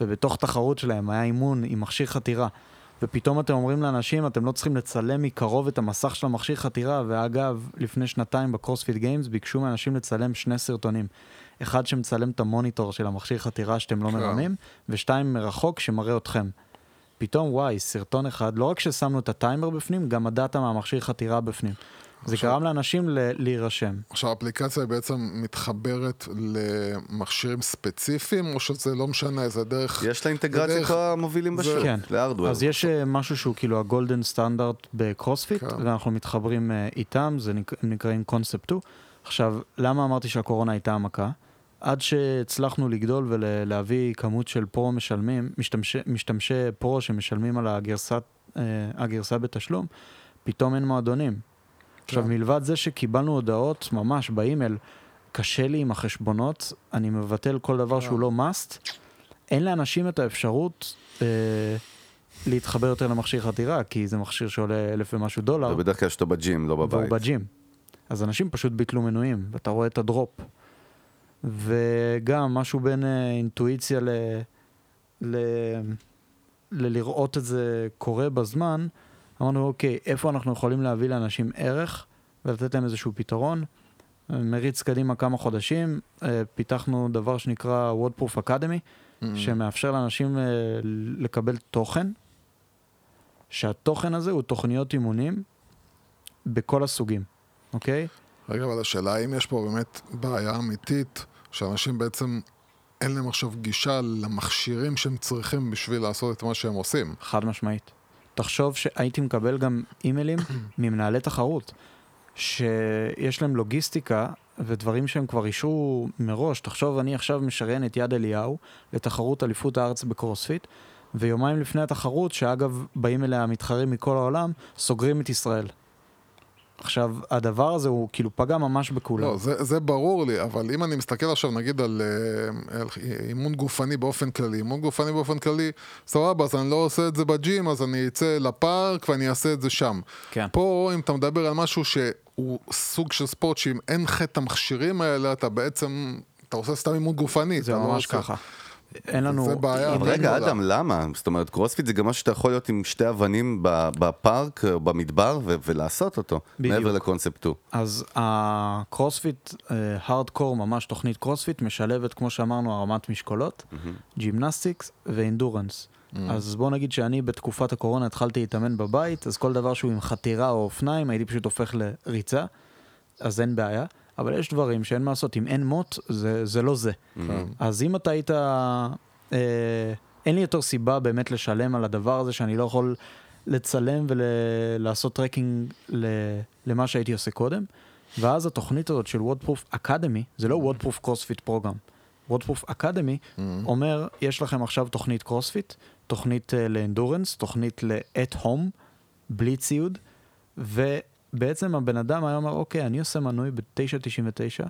ובתוך תחרות שלהם היה אימון עם מכשיר חתירה, ופתאום אתם אומרים לאנשים, אתם לא צריכים לצלם מקרוב את המסך של המכשיר חתירה, ואגב, לפני שנתיים ב CrossFit Games ביקשו מאנשים לצלם שני סרטונים. אחד שמצלם את המוניטור של המכשיר חתירה שאתם לא כן. מרמים, ושתיים מרחוק שמראה אתכם. פתאום וואי, סרטון אחד, לא רק ששמנו את הטיימר בפנים, גם הדאטה מהמכשיר חתירה בפנים. זה עכשיו- גרם לאנשים ל- להירשם. עכשיו, האפליקציה היא בעצם מתחברת למכשירים ספציפיים, או שזה לא משנה, זה דרך... יש לה אינטגרציה דרך- המובילים בשוק, כן. ל hardware. אז יש אה, משהו שהוא כאילו ה golden standard בקרוספיט, כן. ואנחנו מתחברים אה, איתם, זה נק- הם נקראים קונספט 2. עכשיו, למה אמרתי שהקורונה הייתה המכה? עד שהצלחנו לגדול ולהביא כמות של פרו משלמים, משתמשי, משתמשי פרו שמשלמים על הגרסת, אה, הגרסה בתשלום, פתאום אין מועדונים. עכשיו, כן. מלבד זה שקיבלנו הודעות ממש באימייל, קשה לי עם החשבונות, אני מבטל כל דבר שהוא לא must, אין לאנשים את האפשרות אה, להתחבר יותר למכשיר חתירה, כי זה מכשיר שעולה אלף ומשהו דולר, ובדרך כלל יש אותו בג'ים, לא והוא בבית. בג'ים. אז אנשים פשוט ביטלו מנויים, ואתה רואה את הדרופ. וגם משהו בין אה, אינטואיציה ל... ל... ללראות את זה קורה בזמן, אמרנו, אוקיי, איפה אנחנו יכולים להביא לאנשים ערך ולתת להם איזשהו פתרון? מריץ קדימה כמה חודשים, אה, פיתחנו דבר שנקרא WordProof Academy, Mm. שמאפשר לאנשים אה, לקבל תוכן, שהתוכן הזה הוא תוכניות אימונים בכל הסוגים, אוקיי? רגע, אבל השאלה האם יש פה באמת בעיה אמיתית, שאנשים בעצם אין להם עכשיו גישה למכשירים שהם צריכים בשביל לעשות את מה שהם עושים. חד משמעית. תחשוב שהייתי מקבל גם אימיילים *coughs* ממנהלי תחרות, שיש להם לוגיסטיקה ודברים שהם כבר אישרו מראש. תחשוב, אני עכשיו משריין את יד אליהו לתחרות אליפות הארץ בקרוספיט, ויומיים לפני התחרות, שאגב, באים אליה מתחרים מכל העולם, סוגרים את ישראל. עכשיו, הדבר הזה הוא כאילו פגע ממש בכולם. לא, זה, זה ברור לי, אבל אם אני מסתכל עכשיו נגיד על, אה, על אימון גופני באופן כללי, אימון גופני באופן כללי, סבבה, אז אני לא עושה את זה בג'ים, אז אני אצא לפארק ואני אעשה את זה שם. כן. פה, אם אתה מדבר על משהו שהוא סוג של ספורט, שאם אין לך את המכשירים האלה, אתה בעצם, אתה עושה סתם אימון גופני. זה אתה לא ממש עושה- ככה. אין לנו... זה בעיה, אבל רגע, גדולה. אדם, למה? זאת אומרת, קרוספיט זה גם משהו שאתה יכול להיות עם שתי אבנים ב- בפארק או במדבר ו- ולעשות אותו, בדיוק. מעבר לקונספט 2. אז הקרוספיט, הארדקור, ממש תוכנית קרוספיט, משלבת, כמו שאמרנו, הרמת משקולות, gymnastics ו endurance. אז בוא נגיד שאני בתקופת הקורונה התחלתי להתאמן בבית, אז כל דבר שהוא עם חתירה או אופניים, הייתי פשוט הופך לריצה, אז אין בעיה. אבל יש דברים שאין מה לעשות, אם אין מוט, זה, זה לא זה. אז אם אתה היית אה, אין לי יותר סיבה באמת לשלם על הדבר הזה שאני לא יכול לצלם ולעשות tracking ל- למה שהייתי עושה קודם. ואז התוכנית הזאת של WODProof Academy, זה לא WODProof CrossFit Program. WODProof Academy אומר, יש לכם עכשיו תוכנית CrossFit, תוכנית אה, ל endurance, תוכנית ל-at home, בלי ציוד, ובעצם הבן אדם היה אומר, אוקיי, אני עושה מנוי ב-9.99,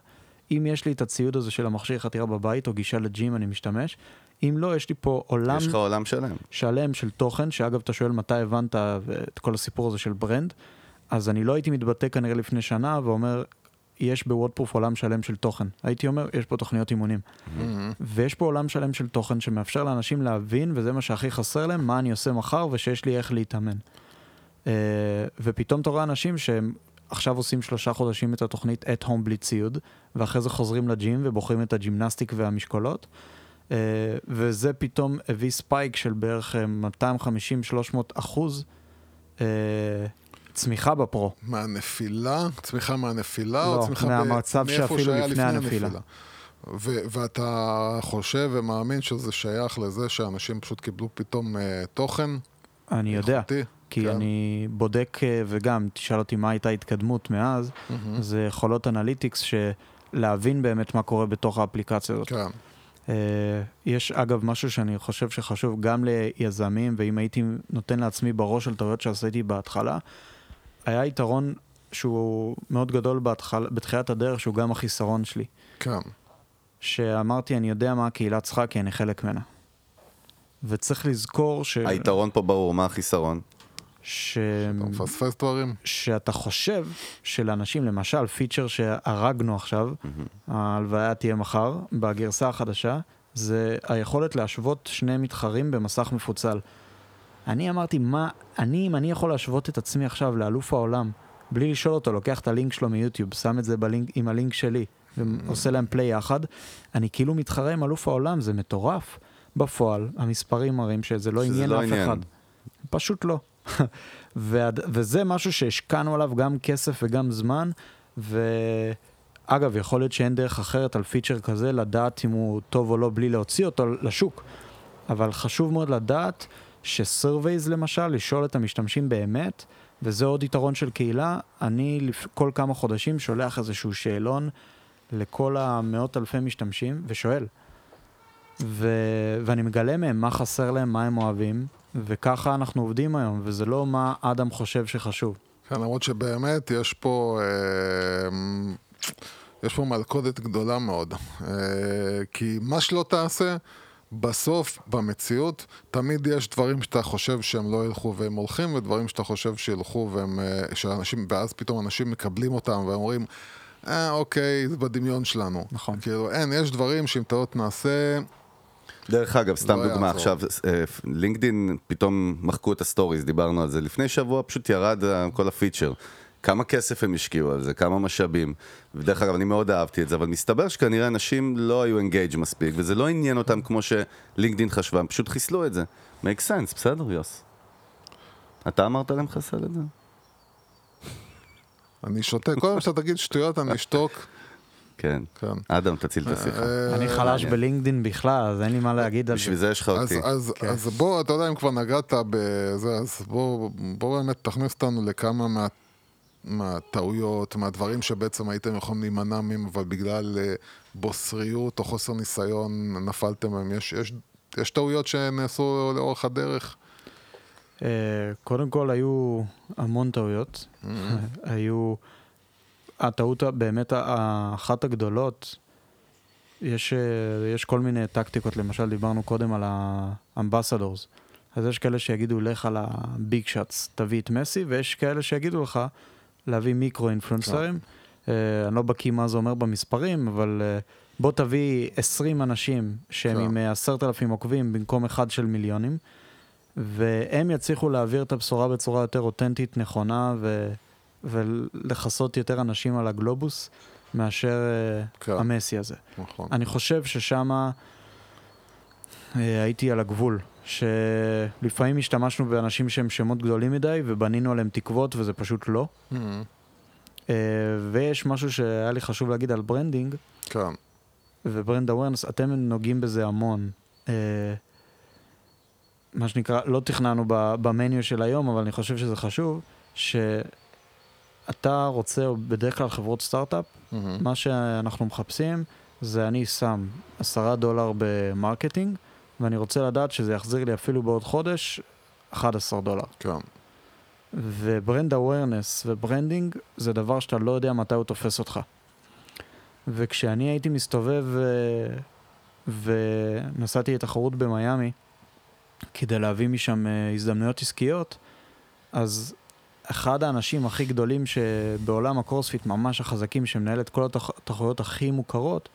אם יש לי את הציוד הזה של המכשיר חתירה בבית, או גישה לג'ים, אני משתמש. אם לא, יש לי פה עולם יש לך עולם שלם. שלם של תוכן, שאגב, אתה שואל מתי הבנת את כל הסיפור הזה של ברנד, אז אני לא הייתי מתבטא כנראה לפני שנה ואומר, יש בוודפרוף עולם שלם של תוכן. הייתי אומר, יש פה תוכניות אימונים. ויש פה עולם שלם של תוכן שמאפשר לאנשים להבין, וזה מה שהכי חסר להם, מה אני עושה מחר ושיש לי איך להתאמן. אה, ופתאום אתה רואה אנשים שהם עכשיו עושים שלושה חודשים את התוכנית at home בלי ציוד, ואחרי זה חוזרים ל gym ובוחרים את ה gymnastics והמשקולות. אה, וזה פתאום הביא spike של בערך אה, 250-300 אחוז אה, צמיחה ב Pro. מהנפילה? צמיחה מהנפילה? לא, מהמצב שאפילו לפני הנפילה. ו- ואתה חושב ומאמין שזה שייך לזה שאנשים פשוט קיבלו פתאום אה, תוכן? אני יודע, איכותי? כי כן. אני בודק, אה, וגם, תשאל אותי מה הייתה ההתקדמות מאז, זה יכולות אנליטיקס שלהבין באמת מה קורה בתוך האפליקציה הזאת. כן. אה, יש אגב משהו שאני חושב שחשוב גם ליזמים, ואם הייתי נותן לעצמי בראש על טעויות שעשיתי בהתחלה, היה יתרון שהוא מאוד גדול בהתחל, בתחילת הדרך, שהוא גם החיסרון שלי. כן. שאמרתי, אני יודע מה הקהילה צריכה, כי אני חלק ממנה. וצריך לזכור ש... היתרון פה ברור, מה החיסרון? ש... אתה מפספס דברים? שאתה חושב שלאנשים, למשל, פיצ'ר שהרגנו עכשיו, ההלוויה תהיה מחר, בגרסה החדשה, זה היכולת להשוות שני מתחרים במסך מפוצל. אני אמרתי, מה, אני, אם אני יכול להשוות את עצמי עכשיו לאלוף העולם, בלי לשאול אותו, לוקח את הלינק שלו מיוטיוב, שם את זה בלינק, עם הלינק שלי, ועושה להם פליי יחד, אני כאילו מתחרה עם אלוף העולם, זה מטורף. בפועל, המספרים מראים שזה לא שזה עניין לא אף עניין. אחד. פשוט לא. *laughs* וזה משהו שהשקענו עליו גם כסף וגם זמן, ואגב, יכול להיות שאין דרך אחרת על פיצ'ר כזה לדעת אם הוא טוב או לא בלי להוציא אותו לשוק. אבל חשוב מאוד לדעת שסרווייז למשל, לשאול את המשתמשים באמת, וזה עוד יתרון של קהילה, אני כל כמה חודשים שולח איזשהו שאלון לכל המאות אלפי משתמשים ושואל. ו... ואני מגלה מהם מה חסר להם, מה הם אוהבים, וככה אנחנו עובדים היום, וזה לא מה אדם חושב שחשוב. כן, למרות שבאמת יש פה, אה, יש פה מלכודת גדולה מאוד. אה, כי מה שלא תעשה, בסוף, במציאות, תמיד יש דברים שאתה חושב שהם לא ילכו והם הולכים, ודברים שאתה חושב שילכו והם, אה, שאנשים, ואז פתאום אנשים מקבלים אותם ואומרים, אה, אוקיי, זה בדמיון שלנו. נכון. כאילו, אין, יש דברים שאם טעות נעשה, דרך אגב, סתם לדוגמה. עכשיו, אה, לינקדין פתאום מחקו את ה stories, דיברנו על זה. לפני שבוע פשוט ירד אה, כל ה feature. כמה כסף הם השקיעו על זה, כמה משאבים. ודרך אגב, אני מאוד אהבתי את זה, אבל מסתבר שכנראה אנשים לא היו אינגייג' מספיק, וזה לא עניין אותם כמו שלינקדין חשבה, הם פשוט חיסלו את זה. make sense, בסדר, יוס? אתה אמרת להם לחסל את זה? אני שותק. כל פעם שאתה תגיד שטויות, אני אשתוק. כן. כן. אדם, תציל את השיחה. אה, אני חלש בלינקדין בכלל, אז אין לי מה להגיד על בשביל זה. זה יש לך אז, אותי. אז, כן. אז בוא, אתה יודע, אם כבר נגעת בזה, אז בוא, בוא באמת תכניס אותנו לכמה מה, מהטעויות, מהדברים שבעצם הייתם יכולים להימנע מהם, אבל בגלל אה, בוסריות או חוסר ניסיון נפלתם מהם. יש, יש, יש טעויות שנעשו לאורך הדרך? אה, קודם כל היו המון טעויות. *laughs* היו... הטעות באמת ה- אחת הגדולות, יש, אה, יש כל מיני טקטיקות, למשל דיברנו קודם על האמבסדורס. אז יש כאלה שיגידו לך על הביג שאטס, תביא את מסי, ויש כאלה שיגידו לך להביא מיקרו אינפלואנסרים. אה, אני לא בקיא מה זה אומר במספרים, אבל אה, בוא תביא 20 אנשים שהם. עם אה, עשרת אלפים עוקבים במקום אחד של מיליונים, והם יצליחו להעביר את הבשורה בצורה יותר אותנטית, נכונה, ו... ולכסות יותר אנשים על הגלובוס מאשר אה, כן. המסי הזה. נכון. אני חושב ששם הייתי על הגבול, שלפעמים השתמשנו באנשים שהם שמות גדולים מדי ובנינו עליהם תקוות וזה פשוט לא. Mhm. אה, ויש משהו שהיה לי חשוב להגיד על branding, כן. ו brand awareness, אתם נוגעים בזה המון. אה, מה שנקרא, לא תכננו ב menu של היום, אבל אני חושב שזה חשוב, שאתה רוצה, או בדרך כלל חברות סטארט-אפ, מהמם. מה שאנחנו מחפשים זה אני שם עשרה דולר ב marketing, ואני רוצה לדעת שזה יחזיר לי אפילו בעוד חודש 11 דולר. כן. ו brand awareness ו branding זה דבר שאתה לא יודע מתי הוא תופס אותך. וכשאני הייתי מסתובב אה, ונסעתי לתחרות במיאמי כדי להביא משם אה, הזדמנויות עסקיות, אז אחד האנשים הכי גדולים שבעולם הקרוספיט, ממש החזקים, שמנהל את כל התח- התחרויות הכי מוכרות,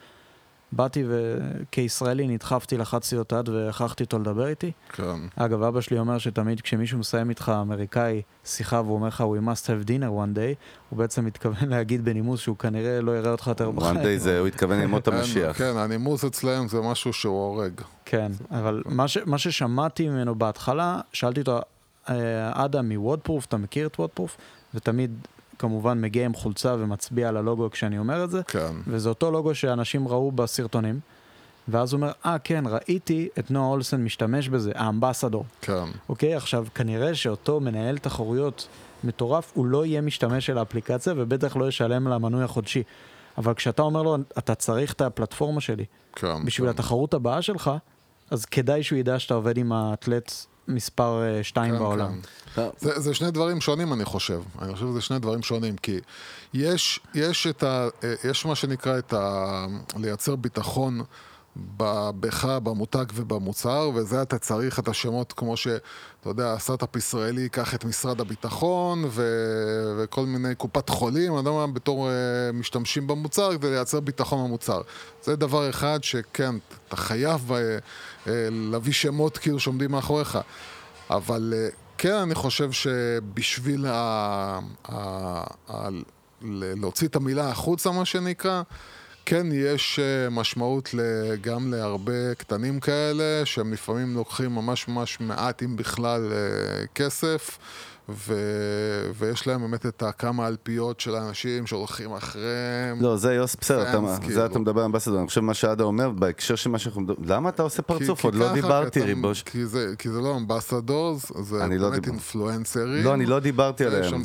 באתי וכישראלי נדחפתי, לחצתי לו את היד והכרחתי אותו לדבר איתי. כן. אגב, אבא שלי אומר שתמיד כשמישהו מסיים איתך אמריקאי שיחה והוא אומר לך We must have dinner one day, הוא בעצם מתכוון *laughs* להגיד בנימוס שהוא כנראה לא יראה אותך יותר בחיים. one day זה, הוא התכוון *laughs* ללמוד את המשיח. כן, הנימוס אצלם זה משהו שהוא הורג. כן, אבל מה, ש, מה ששמעתי ממנו בהתחלה, שאלתי אותו, "אה, אדם מוודפרוף, אתה מכיר את וודפרוף? ותמיד כמובן מגיע עם חולצה ומצביע על הלוגו כשאני אומר את זה, כן. וזה אותו לוגו שאנשים ראו בסרטונים. ואז הוא אומר, אה כן, ראיתי את נועה אולסן משתמש בזה, האמבסדור. כן. אוקיי, עכשיו כנראה שאותו מנהל תחרויות מטורף, הוא לא יהיה משתמש של האפליקציה ובטח לא ישלם לה מנוי החודשי. אבל כשאתה אומר לו, אתה צריך את הפלטפורמה שלי כן. בשביל כן. התחרות הבאה שלך, אז כדאי שהוא ידע שאתה עובד עם האתלט מספר 2 כן, בעולם. כן. זה, זה שני דברים שונים, אני חושב. אני חושב שזה שני דברים שונים, כי יש, יש את ה... אה, יש מה שנקרא את ה... לייצר ביטחון ב- בך, במותג ובמוצר, וזה אתה צריך את השמות כמו ש... אתה יודע, הסטארט-אפ ישראלי ייקח את משרד הביטחון ו... וכל מיני קופת חולים, אני יודע מה, בתור uh, משתמשים במוצר כדי לייצר ביטחון במוצר. זה דבר אחד שכן, אתה חייב uh, להביא שמות כאילו שעומדים מאחוריך. אבל אה, כן, אני חושב שבשביל ה... ה... ה... להוציא את המילה החוצה, מה שנקרא, כן יש אה, משמעות גם להרבה קטנים כאלה, שהם לפעמים לוקחים ממש ממש מעט, אם בכלל, אה, כסף. ו... ויש להם באמת את הכמה אלפיות של האנשים שהולכים אחריהם. לא, זה יוס, בסדר, אתה- פאנס, זה כאילו. אתה מדבר על אמבסדור, אני חושב מה שעדה אומר, בהקשר של מה שאנחנו מדברים, למה אתה עושה כי- פרצוף? כי עוד לא ככה דיברתי, ריבוש. כי זה, כי זה לא אמבסדורס, זה לא באמת דיבר- אינפלואנסרים. לא, אני לא דיברתי עליהם. שם-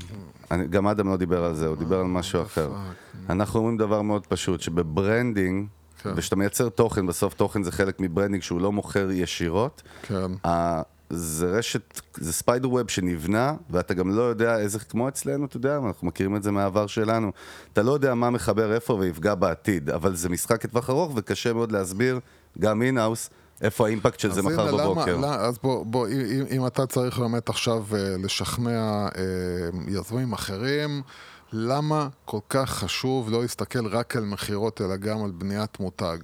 אני- גם אדם לא דיבר על זה, הוא דיבר על משהו אחר. אנחנו אומרים דבר מאוד פשוט, שב branding, כן. וכשאתה מייצר תוכן, בסוף תוכן זה חלק מ branding שהוא לא מוכר ישירות, כן. זה רשת, זה spider web שנבנה, ואתה גם לא יודע איזה, כמו אצלנו, אתה יודע, אנחנו מכירים את זה מהעבר שלנו, אתה לא יודע מה מחבר איפה ויפגע בעתיד, אבל זה משחק לטווח ארוך וקשה מאוד להסביר, גם in-house, איפה ה impact של זה מחר למה- בבוקר. למה- אז בוא, בוא, אם, אם אתה צריך באמת עכשיו אה, לשכנע אה, יזמים אחרים, למה כל כך חשוב לא להסתכל רק על מכירות, אלא גם על בניית מותג?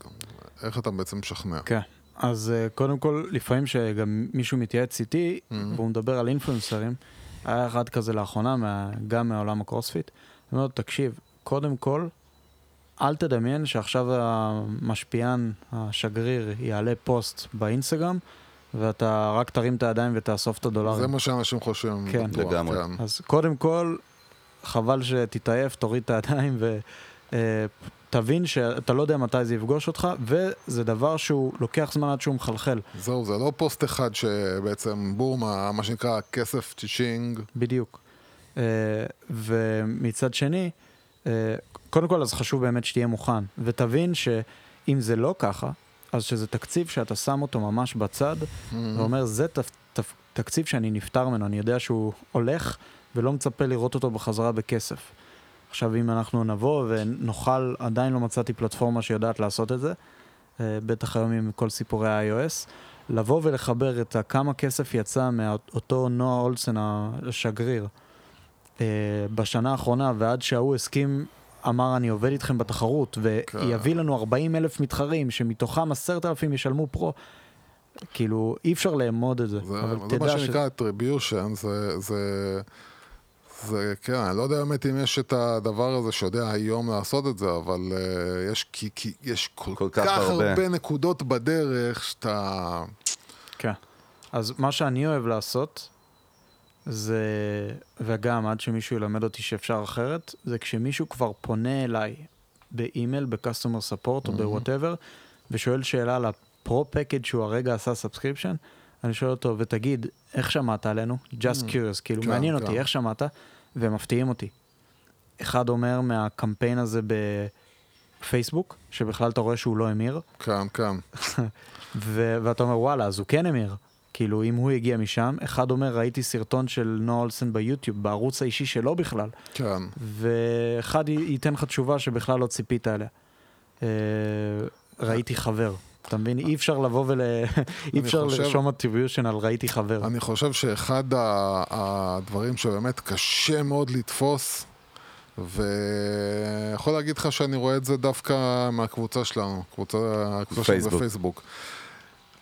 איך אתה בעצם משכנע? כן. אז uh, קודם כל, לפעמים שגם מישהו מתייעץ איתי, Mm-hmm. והוא מדבר על אינפלואנסרים, היה אחד כזה לאחרונה, מה, גם מעולם הקרוספיט, אני אומר לו, תקשיב, קודם כל, אל תדמיין שעכשיו המשפיען, השגריר, יעלה פוסט באינסטגרם, ואתה רק תרים את הידיים ותאסוף את הדולרים. זה מה שאנשים חושבים. כן. בטוח, לגמרי. כן. אז קודם כל, חבל שתתעייף, תוריד את הידיים ותבין שאתה לא יודע מתי זה יפגוש אותך, וזה דבר שהוא לוקח זמן עד שהוא מחלחל. זהו, זה לא פוסט אחד שבעצם בום, מה שנקרא כסף צ'יצ'ינג. בדיוק. אה, ומצד שני, אה, קודם כל אז חשוב באמת שתהיה מוכן, ותבין שאם זה לא ככה, אז שזה תקציב שאתה שם אותו ממש בצד, ואומר, זה ת, ת, תקציב שאני נפטר ממנו, אני יודע שהוא הולך, ולא מצפה לראות אותו בחזרה בכסף. עכשיו, אם אנחנו נבוא ונוכל, עדיין לא מצאתי פלטפורמה שיודעת לעשות את זה, אה, בטח היום עם כל סיפורי ה-iOS, לבוא ולחבר את כמה כסף יצא מאותו נועה אולסן השגריר אה, בשנה האחרונה, ועד שההוא הסכים, אמר אני עובד איתכם בתחרות, ויביא לנו 40 אלף מתחרים, שמתוכם 10,000 ישלמו פרו. כאילו, אי אפשר לאמוד את זה. זה, אבל זה מה ש- שנקרא attribution, זה, זה, זה, כן, אני לא יודע באמת אם יש את הדבר הזה שיודע היום לעשות את זה, אבל uh, יש, כי, כי, יש כל, כל כך, כך הרבה. הרבה נקודות בדרך שאתה... כן. אז מה שאני אוהב לעשות, זה, וגם עד שמישהו ילמד אותי שאפשר אחרת, זה כשמישהו כבר פונה אליי באימייל, ב-customer support או ב-whatever, ושואל שאלה על ה Pro pack שהוא הרגע עשה subscription, אני שואל אותו, ותגיד, איך שמעת עלינו? Just curious, כאילו, כן, מעניין כן. אותי, איך שמעת? והם מפתיעים אותי. אחד אומר מהקמפיין הזה בפייסבוק, שבכלל אתה רואה שהוא לא המיר, כן. *laughs* ו- ואתה אומר, וואלה, אז הוא כן המיר. כאילו, אם הוא הגיע משם, אחד אומר, ראיתי סרטון של נועה אולסן ביוטיוב, בערוץ האישי שלו בכלל, כן. ואחד ייתן לך תשובה שבכלל לא ציפית עליה. אה, ראיתי חבר. אתה מבין? אי אפשר לבוא ול... אי אפשר חושב- לרשום attribution על ראיתי חבר. אני חושב שאחד הדברים שבאמת קשה מאוד לתפוס, ויכול להגיד לך שאני רואה את זה דווקא מהקבוצה שלנו, קבוצה, הקבוצה שלנו פייסבוק. בפייסבוק.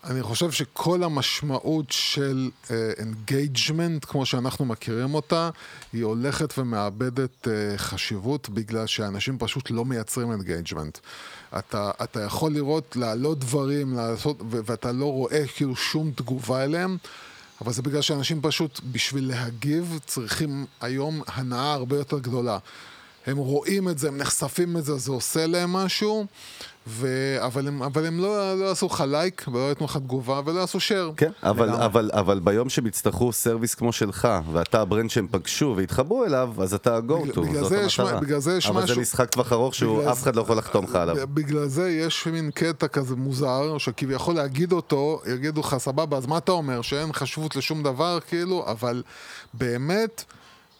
אני חושב שכל המשמעות של engagement, כמו שאנחנו מכירים אותה, היא הולכת ומאבדת אה, חשיבות בגלל שאנשים פשוט לא מייצרים engagement. אתה, אתה יכול לראות, להעלות דברים, לעשות, ו- ואתה לא רואה כאילו שום תגובה אליהם. אבל זה בגלל שאנשים פשוט, בשביל להגיב, צריכים היום הנעה הרבה יותר גדולה. הם רואים את זה, הם נחשפים לזה, זה עושה להם משהו, ו... אבל הם, אבל הם לא, לא יעשו לך לייק, ולא ייתנו לך תגובה, ולא יעשו share. כן, אבל, לגמרי. אבל, אבל ביום שהם יצטרכו service כמו שלך, ואתה ה brand שהם פגשו והתחברו אליו, אז אתה go to, בגלל זאת המטרה. בגלל זה יש אבל משהו- זה משחק טווח ארוך שהוא, בגלל אף אחד לא יכול לחתום לך עליו. בגלל זה יש מין קטע כזה מוזר, שכביכול להגיד אותו, יגידו לך, סבבה, אז מה אתה אומר? שאין חשיבות לשום דבר, כאילו, אבל באמת,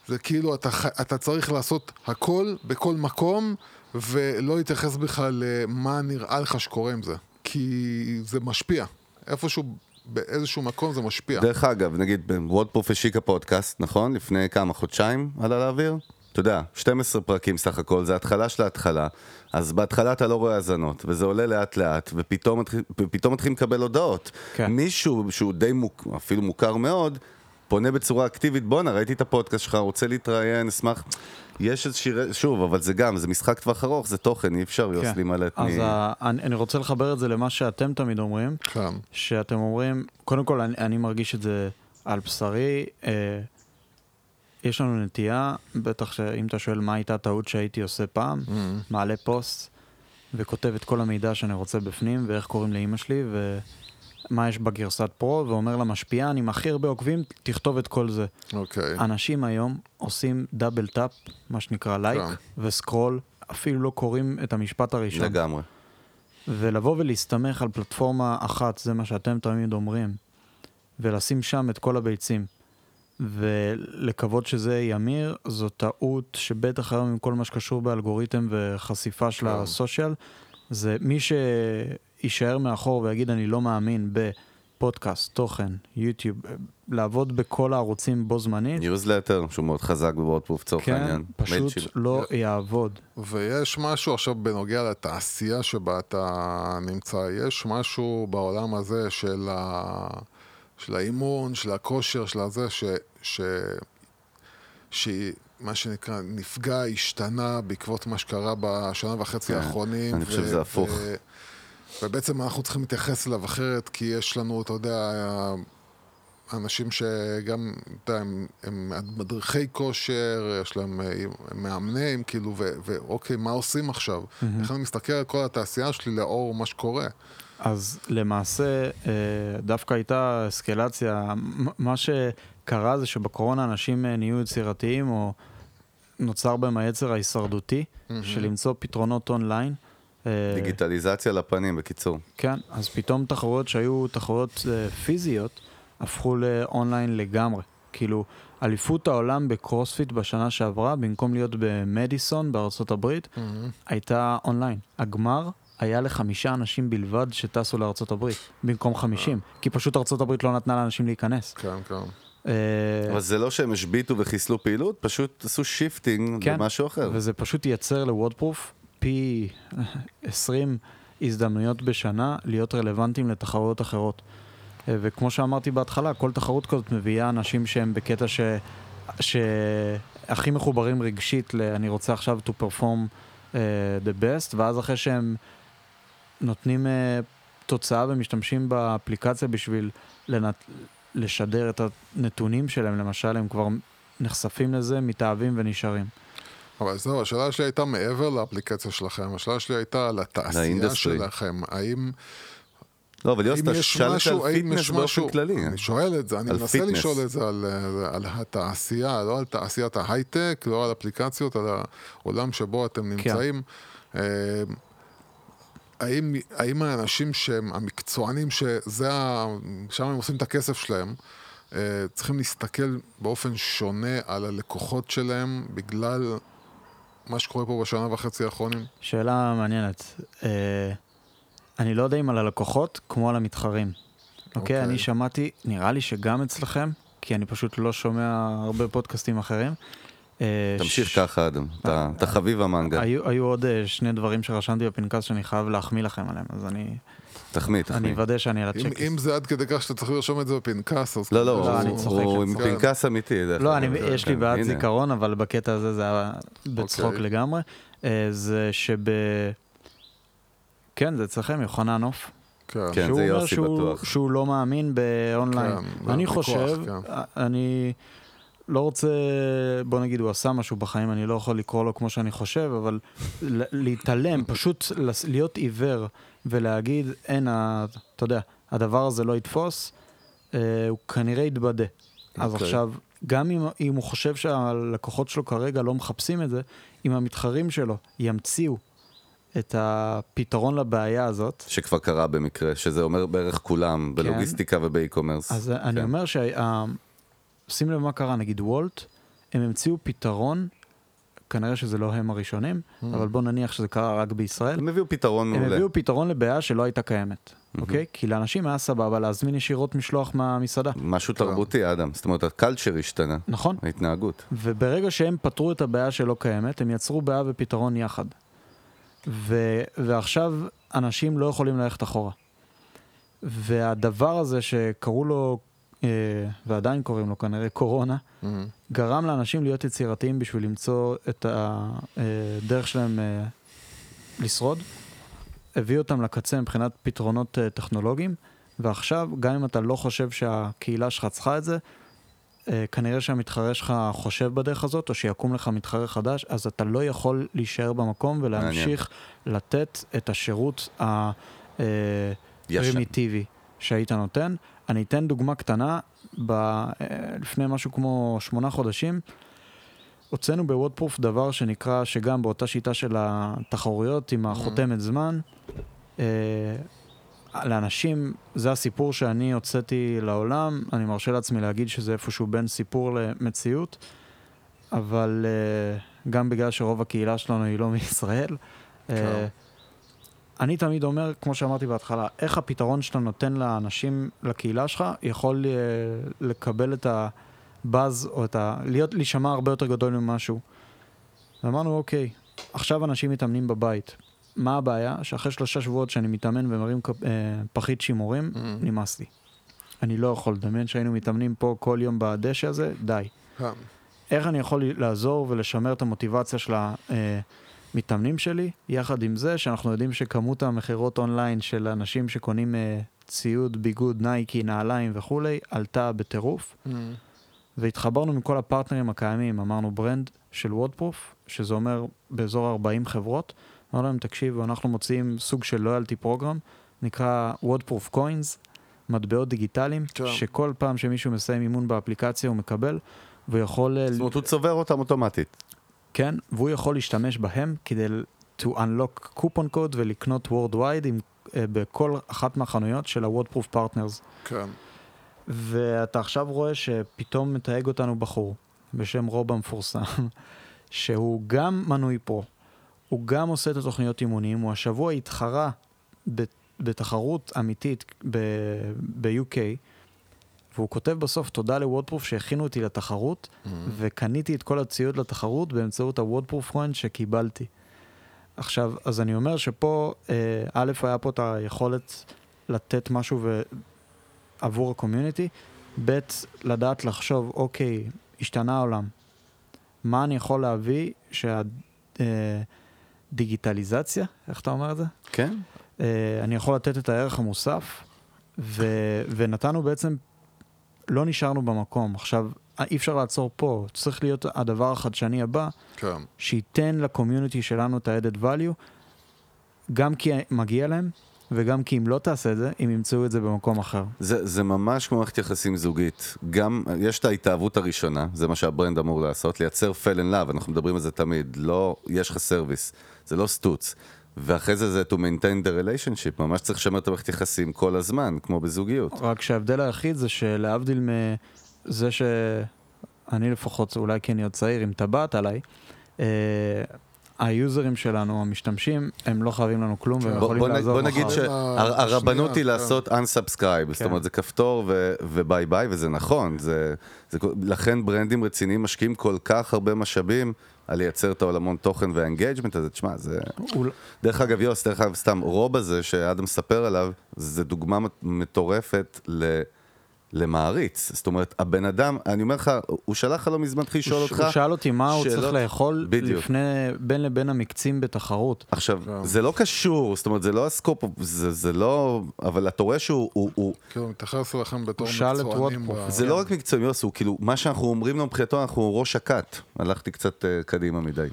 זה כאילו, אתה, אתה צריך לעשות הכל, בכל מקום, ולא להתייחס בכלל למה נראה לך שקורה עם זה. כי זה משפיע. איפשהו, באיזשהו מקום זה משפיע. דרך אגב, נגיד בוודפרוף השיקה פודקאסט, נכון? לפני כמה חודשיים עלה לאוויר? אתה יודע, 12 פרקים סך הכל, זה התחלה של ההתחלה. אז בהתחלה אתה לא רואה האזנות, וזה עולה לאט לאט, ופתאום מתחיל- ופתאום מתחילים לקבל הודעות. כן. מישהו שהוא די מוק, אפילו מוכר מאוד, פונה בצורה אקטיבית, בואנה, ראיתי את הפודקאסט שלך, רוצה להתראיין, אשמח. יש איזושהי, שוב, אבל זה גם, זה משחק טווח ארוך, זה תוכן, אי אפשר יוס כן. להימלט אז מ... ה- אני אני רוצה לחבר את זה למה שאתם תמיד אומרים, כן. שאתם אומרים, קודם כל אני, אני מרגיש את זה על בשרי, אה, יש לנו נטייה, בטח שאם אתה שואל מה הייתה הטעות שהייתי עושה פעם, Mm-hmm. מעלה פוסט וכותב את כל המידע שאני רוצה בפנים, ואיך קוראים לאימא שלי, ומה יש בגרסת Pro, ואומר למשפיען עם הכי הרבה עוקבים, תכתוב את כל זה. אוקיי. אנשים היום עושים double tap, מה שנקרא לייק, כן. ו scroll, אפילו לא קוראים את המשפט הראשון. לגמרי. ולבוא ולהסתמך על פלטפורמה אחת, זה מה שאתם תמיד אומרים, ולשים שם את כל הביצים, ולקוות שזה ימיר, זו טעות שבטח היום עם כל מה שקשור באלגוריתם וחשיפה של כן. ה social, זה מי שיישאר מאחור ויגיד אני לא מאמין בפודקאסט, תוכן, יוטיוב, לעבוד בכל הערוצים בו זמנית, ניוזלטר, שהוא מאוד חזק ב WODProof, לצורך כן, העניין. פשוט מייל shit. לא יעבוד. ויש משהו עכשיו בנוגע לתעשייה שבה אתה נמצא, יש משהו בעולם הזה של, ה... של האימון, של הכושר, של הזה, ש... ש... שהיא, מה שנקרא, נפגע, השתנה בעקבות מה שקרה בשנה וחצי כן, האחרונים. אני חושב שזה הפוך. ובעצם אנחנו צריכים להתייחס אליו אחרת, כי יש לנו, אתה יודע, אנשים שגם, אתה יודע, הם, הם מדריכי כושר, יש להם הם מאמנים, כאילו, ו, ואוקיי, מה עושים עכשיו? איך אני מסתכל על כל התעשייה שלי לאור מה שקורה? אז למעשה אה, דווקא הייתה אסקלציה, מה שקרה זה שבקורונה אנשים אה, נהיו יצירתיים או נוצר בהם היצר ההישרדותי של למצוא פתרונות אונליין. אה, דיגיטליזציה לפנים, בקיצור. כן, אז פתאום תחרויות שהיו תחרויות אה, פיזיות הפכו לאונליין לגמרי. כאילו, אליפות העולם בקרוספיט בשנה שעברה, במקום להיות במדיסון בארצות הברית, הייתה אונליין. הגמר היה לחמישה אנשים בלבד שטסו לארצות הברית, במקום חמישים, כי פשוט ארצות הברית לא נתנה לאנשים להיכנס. כן, כן. אה, אבל זה לא שהם השביתו וחיסלו פעילות, פשוט עשו shifting כן, למשהו אחר. וזה פשוט ייצר לוודפרוף פי 20 הזדמנויות בשנה להיות רלוונטיים לתחרויות אחרות. אה, וכמו שאמרתי בהתחלה, כל תחרות כזאת מביאה אנשים שהם בקטע ש... שהכי מחוברים רגשית ל... אני רוצה עכשיו to perform uh, the best, ואז אחרי שהם נותנים uh, תוצאה ומשתמשים באפליקציה בשביל לנת... לשדר את הנתונים שלהם, למשל, הם כבר נחשפים לזה, מתאהבים ונשארים. אבל זהו, השאלה שלי הייתה מעבר לאפליקציה שלכם, השאלה שלי הייתה על התעשייה. שלכם. האם לא, אבל יוסי, אתה שאלת על fitness באופן כללי. אני שואל את זה, אני מנסה fitness. לשאול את זה על, אה, על התעשייה, לא על תעשיית ההייטק, לא על אפליקציות, על העולם שבו אתם כן. נמצאים. אה, האם, האם האנשים שהם המקצוענים, שזה ה... שם הם עושים את הכסף שלהם, אה, צריכים להסתכל באופן שונה על הלקוחות שלהם בגלל מה שקורה פה בשנה וחצי האחרונים? שאלה מעניינת. אה, אני לא יודע אם על הלקוחות כמו על המתחרים. אוקיי? אוקיי. אני שמעתי, נראה לי שגם אצלכם, כי אני פשוט לא שומע הרבה פודקאסטים אחרים. אה, תמשיך ש- ככה, אדם. אתה אתה חביב המנגה. היו, היו עוד אה, שני דברים שרשמתי בפנקס שאני חייב להחמיא לכם עליהם, אז אני, תחמיא, אני תחמיא. אוודא שאני על הצ'קליסט. אם זה עד כדי כך שאתה צריך לרשום את זה בפנקס, אז... לא, לא, לא, הוא- אני הוא אני עם. פנקס אמיתי. לא. אני, יש לי כן, הנה. זיכרון, אבל בקטע הזה זה היה בצחוק אוקיי. לגמרי. אה, זה שב... כן, זה אצלכם, יוחנן עוף. כן. כן, זה יוסי שהוא, בטוח. שהוא לא מאמין באונליין. כן, בכוח, חושב. אני לא רוצה, בוא נגיד, הוא עשה משהו בחיים, אני לא יכול לקרוא לו כמו שאני חושב, אבל להתעלם, פשוט להיות עיוור ולהגיד, אין, אתה יודע, הדבר הזה לא יתפוס, אה, הוא כנראה יתבדה. אז אוקיי. עכשיו, גם אם, אם הוא חושב שהלקוחות שלו כרגע לא מחפשים את זה, אם המתחרים שלו ימציאו את הפתרון לבעיה הזאת, שכבר קרה במקרה, שזה אומר בערך כולם, בלוגיסטיקה ובאי-קומרס. אז אני כן. אומר שה... שים לב מה קרה, נגיד וולט, הם המציאו פתרון, כנראה שזה לא הם הראשונים, אבל בוא נניח שזה קרה רק בישראל. הם הביאו פתרון הם מעולה. הביאו פתרון לבעיה שלא הייתה קיימת, אוקיי? כי לאנשים היה סבבה להזמין ישירות משלוח מהמסעדה. משהו תרבותי, אדם. זאת אומרת, הקלצ'ר השתנה. נכון. ההתנהגות. וברגע שהם פתרו את הבעיה שלא קיימת, הם יצרו בעיה ופתרון יחד. ו... ועכשיו אנשים לא יכולים ללכת אחורה. והדבר הזה שקראו לו, ועדיין קוראים לו כנראה קורונה, מהמם. גרם לאנשים להיות יצירתיים בשביל למצוא את הדרך שלהם אה, לשרוד. הביא אותם לקצה מבחינת פתרונות אה, טכנולוגיים, ועכשיו, גם אם אתה לא חושב שהקהילה שלך צריכה את זה, אה, כנראה שהמתחרה שלך חושב בדרך הזאת, או שיקום לך מתחרה חדש, אז אתה לא יכול להישאר במקום ולהמשיך לתת את השירות הפרימיטיבי שהיית נותן. אני אתן דוגמה קטנה, ב, אה, לפני משהו כמו שמונה חודשים, הוצאנו בוודפרוף דבר שנקרא, שגם באותה שיטה של התחרויות עם החותמת זמן, אה, לאנשים, זה הסיפור שאני הוצאתי לעולם, אני מרשה לעצמי להגיד שזה איפשהו בין סיפור למציאות, אבל אה, גם בגלל שרוב הקהילה שלנו היא לא מישראל. אה, כן. אני תמיד אומר, כמו שאמרתי בהתחלה, איך הפתרון שאתה נותן לאנשים, לקהילה שלך, יכול אה, לקבל את הבאז, או את ה... להיות, להישמע הרבה יותר גדול ממשהו. ואמרנו, אוקיי, עכשיו אנשים מתאמנים בבית. מה הבעיה? שאחרי שלושה שבועות שאני מתאמן ומרים אה, פחית שימורים, נמאס לי. אני לא יכול לדמיין שהיינו מתאמנים פה כל יום בדשא הזה, די. כן. איך אני יכול לעזור ולשמר את המוטיבציה של המתאמנים שלי, יחד עם זה שאנחנו יודעים שכמות המכירות אונליין של אנשים שקונים אה, ציוד, ביגוד, נייקי, נעליים וכולי, עלתה בטירוף. מהמם. והתחברנו מכל הפרטנרים הקיימים, אמרנו ברנד של WODProof, שזה אומר באזור 40 חברות. אמרנו להם, תקשיבו, אנחנו מוציאים סוג של loyalty program, נקרא WODProof coins, מטבעות דיגיטליים, טוב. שכל פעם שמישהו מסיים אימון באפליקציה הוא מקבל, והוא יכול... אה, זאת אומרת, הוא צובר אותם אוטומטית. כן, והוא יכול להשתמש בהם כדי to unlock קופון קוד ולקנות worldwide עם, אה, בכל אחת מהחנויות של ה-Wordproof Partners. כן. ואתה עכשיו רואה שפתאום מתייג אותנו בחור בשם רוב המפורסם, *laughs* שהוא גם מנוי פרו, הוא גם עושה את התוכניות אימונים, הוא השבוע התחרה ב- בתחרות אמיתית ב- ב-UK, והוא כותב בסוף תודה לוודפרוף שהכינו אותי לתחרות, וקניתי את כל הציוד לתחרות באמצעות הוודפרוף קוין שקיבלתי. עכשיו, אז אני אומר שפה, אה, א', היה פה את היכולת לתת משהו ו... עבור הקומיוניטי, ב', לדעת לחשוב, אוקיי, השתנה העולם. מה אני יכול להביא שהדיגיטליזציה, איך אתה אומר את זה? כן? אה, אני יכול לתת את הערך המוסף, ו, ונתנו בעצם, לא נשארנו במקום. עכשיו, אי אפשר לעצור פה, צריך להיות הדבר החדשני הבא, כן. שייתן ל community שלנו את ה-added value, גם כי מגיע להם, וגם כי אם לא תעשה את זה, הם ימצאו את זה במקום אחר. זה, זה ממש כמו מערכת יחסים זוגית. גם, יש את ההתאהבות הראשונה, זה מה שה brand אמור לעשות, לייצר fell in love, אנחנו מדברים על זה תמיד, לא, יש לך service, זה לא סטוץ. ואחרי זה זה to maintain the relationship, ממש צריך לשמר את המערכת יחסים כל הזמן, כמו בזוגיות. רק שההבדל היחיד זה שלהבדיל מזה שאני לפחות, אולי כי אני עוד צעיר, עם טבעת עליי, אה, היוזרים שלנו, המשתמשים, הם לא חייבים לנו כלום והם בוא, יכולים בוא, נ- לעזוב בוא נגיד מחר. שהרבנות היא כן. לעשות unsubscribe, זאת אומרת זה כפתור וביי ביי, וזה נכון, זה, זה, לכן ברנדים רציניים משקיעים כל כך הרבה משאבים על לייצר את העולמון תוכן והאנגייג'מנט הזה, תשמע, זה... אול- דרך אגב, יוס, דרך אגב, סתם, רוב הזה שאדם מספר עליו, זה דוגמה מט- מטורפת ל... למעריץ, זאת אומרת, הבן אדם, אני אומר לך, הוא שלח לך לא מזמן התחיל לשאול אותך, הוא שאל אותי מה הוא שאלות- צריך לאכול בדיוק. לפני, בין לבין המקצים בתחרות. עכשיו, זה לא קשור, זאת אומרת, זה לא הסקופ, זה, זה לא... אבל אתה רואה שהוא... הוא, הוא, כאילו, הוא מתייחס אליכם בתור מקצוענים. ב- זה לא רק מקצועי, יוס, הוא כאילו, מה שאנחנו אומרים לו מבחינתו, אנחנו ראש הכת. הלכתי קצת uh, קדימה מדי.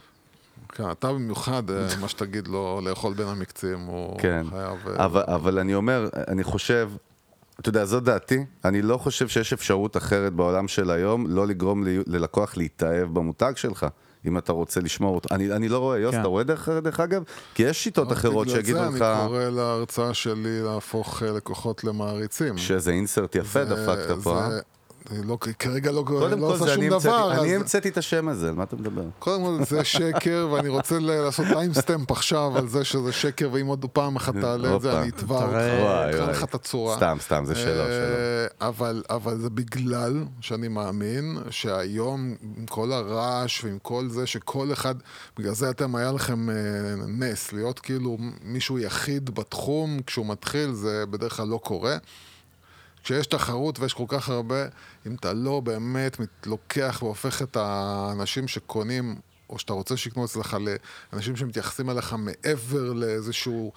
כן, אתה במיוחד, אה, מה שתגיד לו לאכול בין המקצים, הוא כן. חייב... אה, אבל, אבל אני אומר, אני חושב, אתה יודע, זו דעתי, אני לא חושב שיש אפשרות אחרת בעולם של היום לא לגרום לי, ללקוח להתאהב במותג שלך. אם אתה רוצה לשמור אותו. אני, אני לא רואה, יוס, כן. אתה רואה דרך, דרך אגב? כי יש שיטות אחרות שיגידו לך בגלל זה אני קורא להרצאה שלי להפוך אה, לקוחות למעריצים. שזה insert יפה דפקת פה, אה? לא, כרגע לא, לא עושה שום דבר. אני אז- המצאתי את השם הזה, על מה אתה מדבר? קודם כל זה שקר, *laughs* ואני רוצה לעשות timestamp עכשיו על זה שזה שקר, ואם עוד פעם אחת תעלה את זה. אני אתבע אותך, אקרא. לך את הצורה. סתם, סתם, זה שלו, שלו. אבל, אבל זה בגלל שאני מאמין שהיום, עם כל הרעש ועם כל זה, שכל אחד, בגלל זה אתם, היה לכם אה, נס, להיות כאילו מישהו יחיד בתחום, כשהוא מתחיל, זה בדרך כלל לא קורה. כשיש תחרות ויש כל כך הרבה, אם אתה לא באמת מת- לוקח והופך את האנשים שקונים, או שאתה רוצה שיקנו אצלך לאנשים שמתייחסים אליך מעבר לאיזשהו...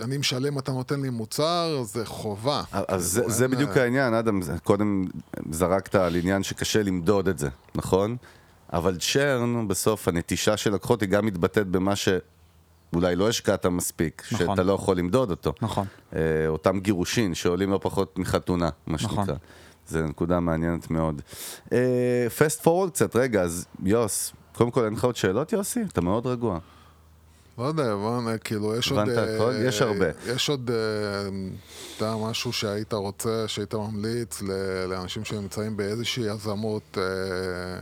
אני משלם, אתה נותן לי מוצר, זה חובה. אז זה, זה אין, בדיוק אה, העניין, אדם, קודם זרקת על עניין שקשה למדוד את זה, נכון? אבל צ'רן, בסוף הנטישה של לקוחות היא גם מתבטאת במה שאולי לא השקעת מספיק, נכון. שאתה לא יכול למדוד אותו. נכון. אה, אותם גירושין שעולים לא פחות מחתונה, מה נכון. שנקרא. זו נקודה מעניינת מאוד. פסט פורוורד קצת, רגע, אז יוס, קודם כל אין לך עוד שאלות, יוסי? אתה מאוד רגוע. לא יודע, בוא כאילו, יש עוד... הבנת אה, הכל? יש הרבה. יש עוד, אה, אתה יודע, משהו שהיית רוצה, שהיית ממליץ ל- לאנשים שנמצאים באיזושהי יזמות. אה,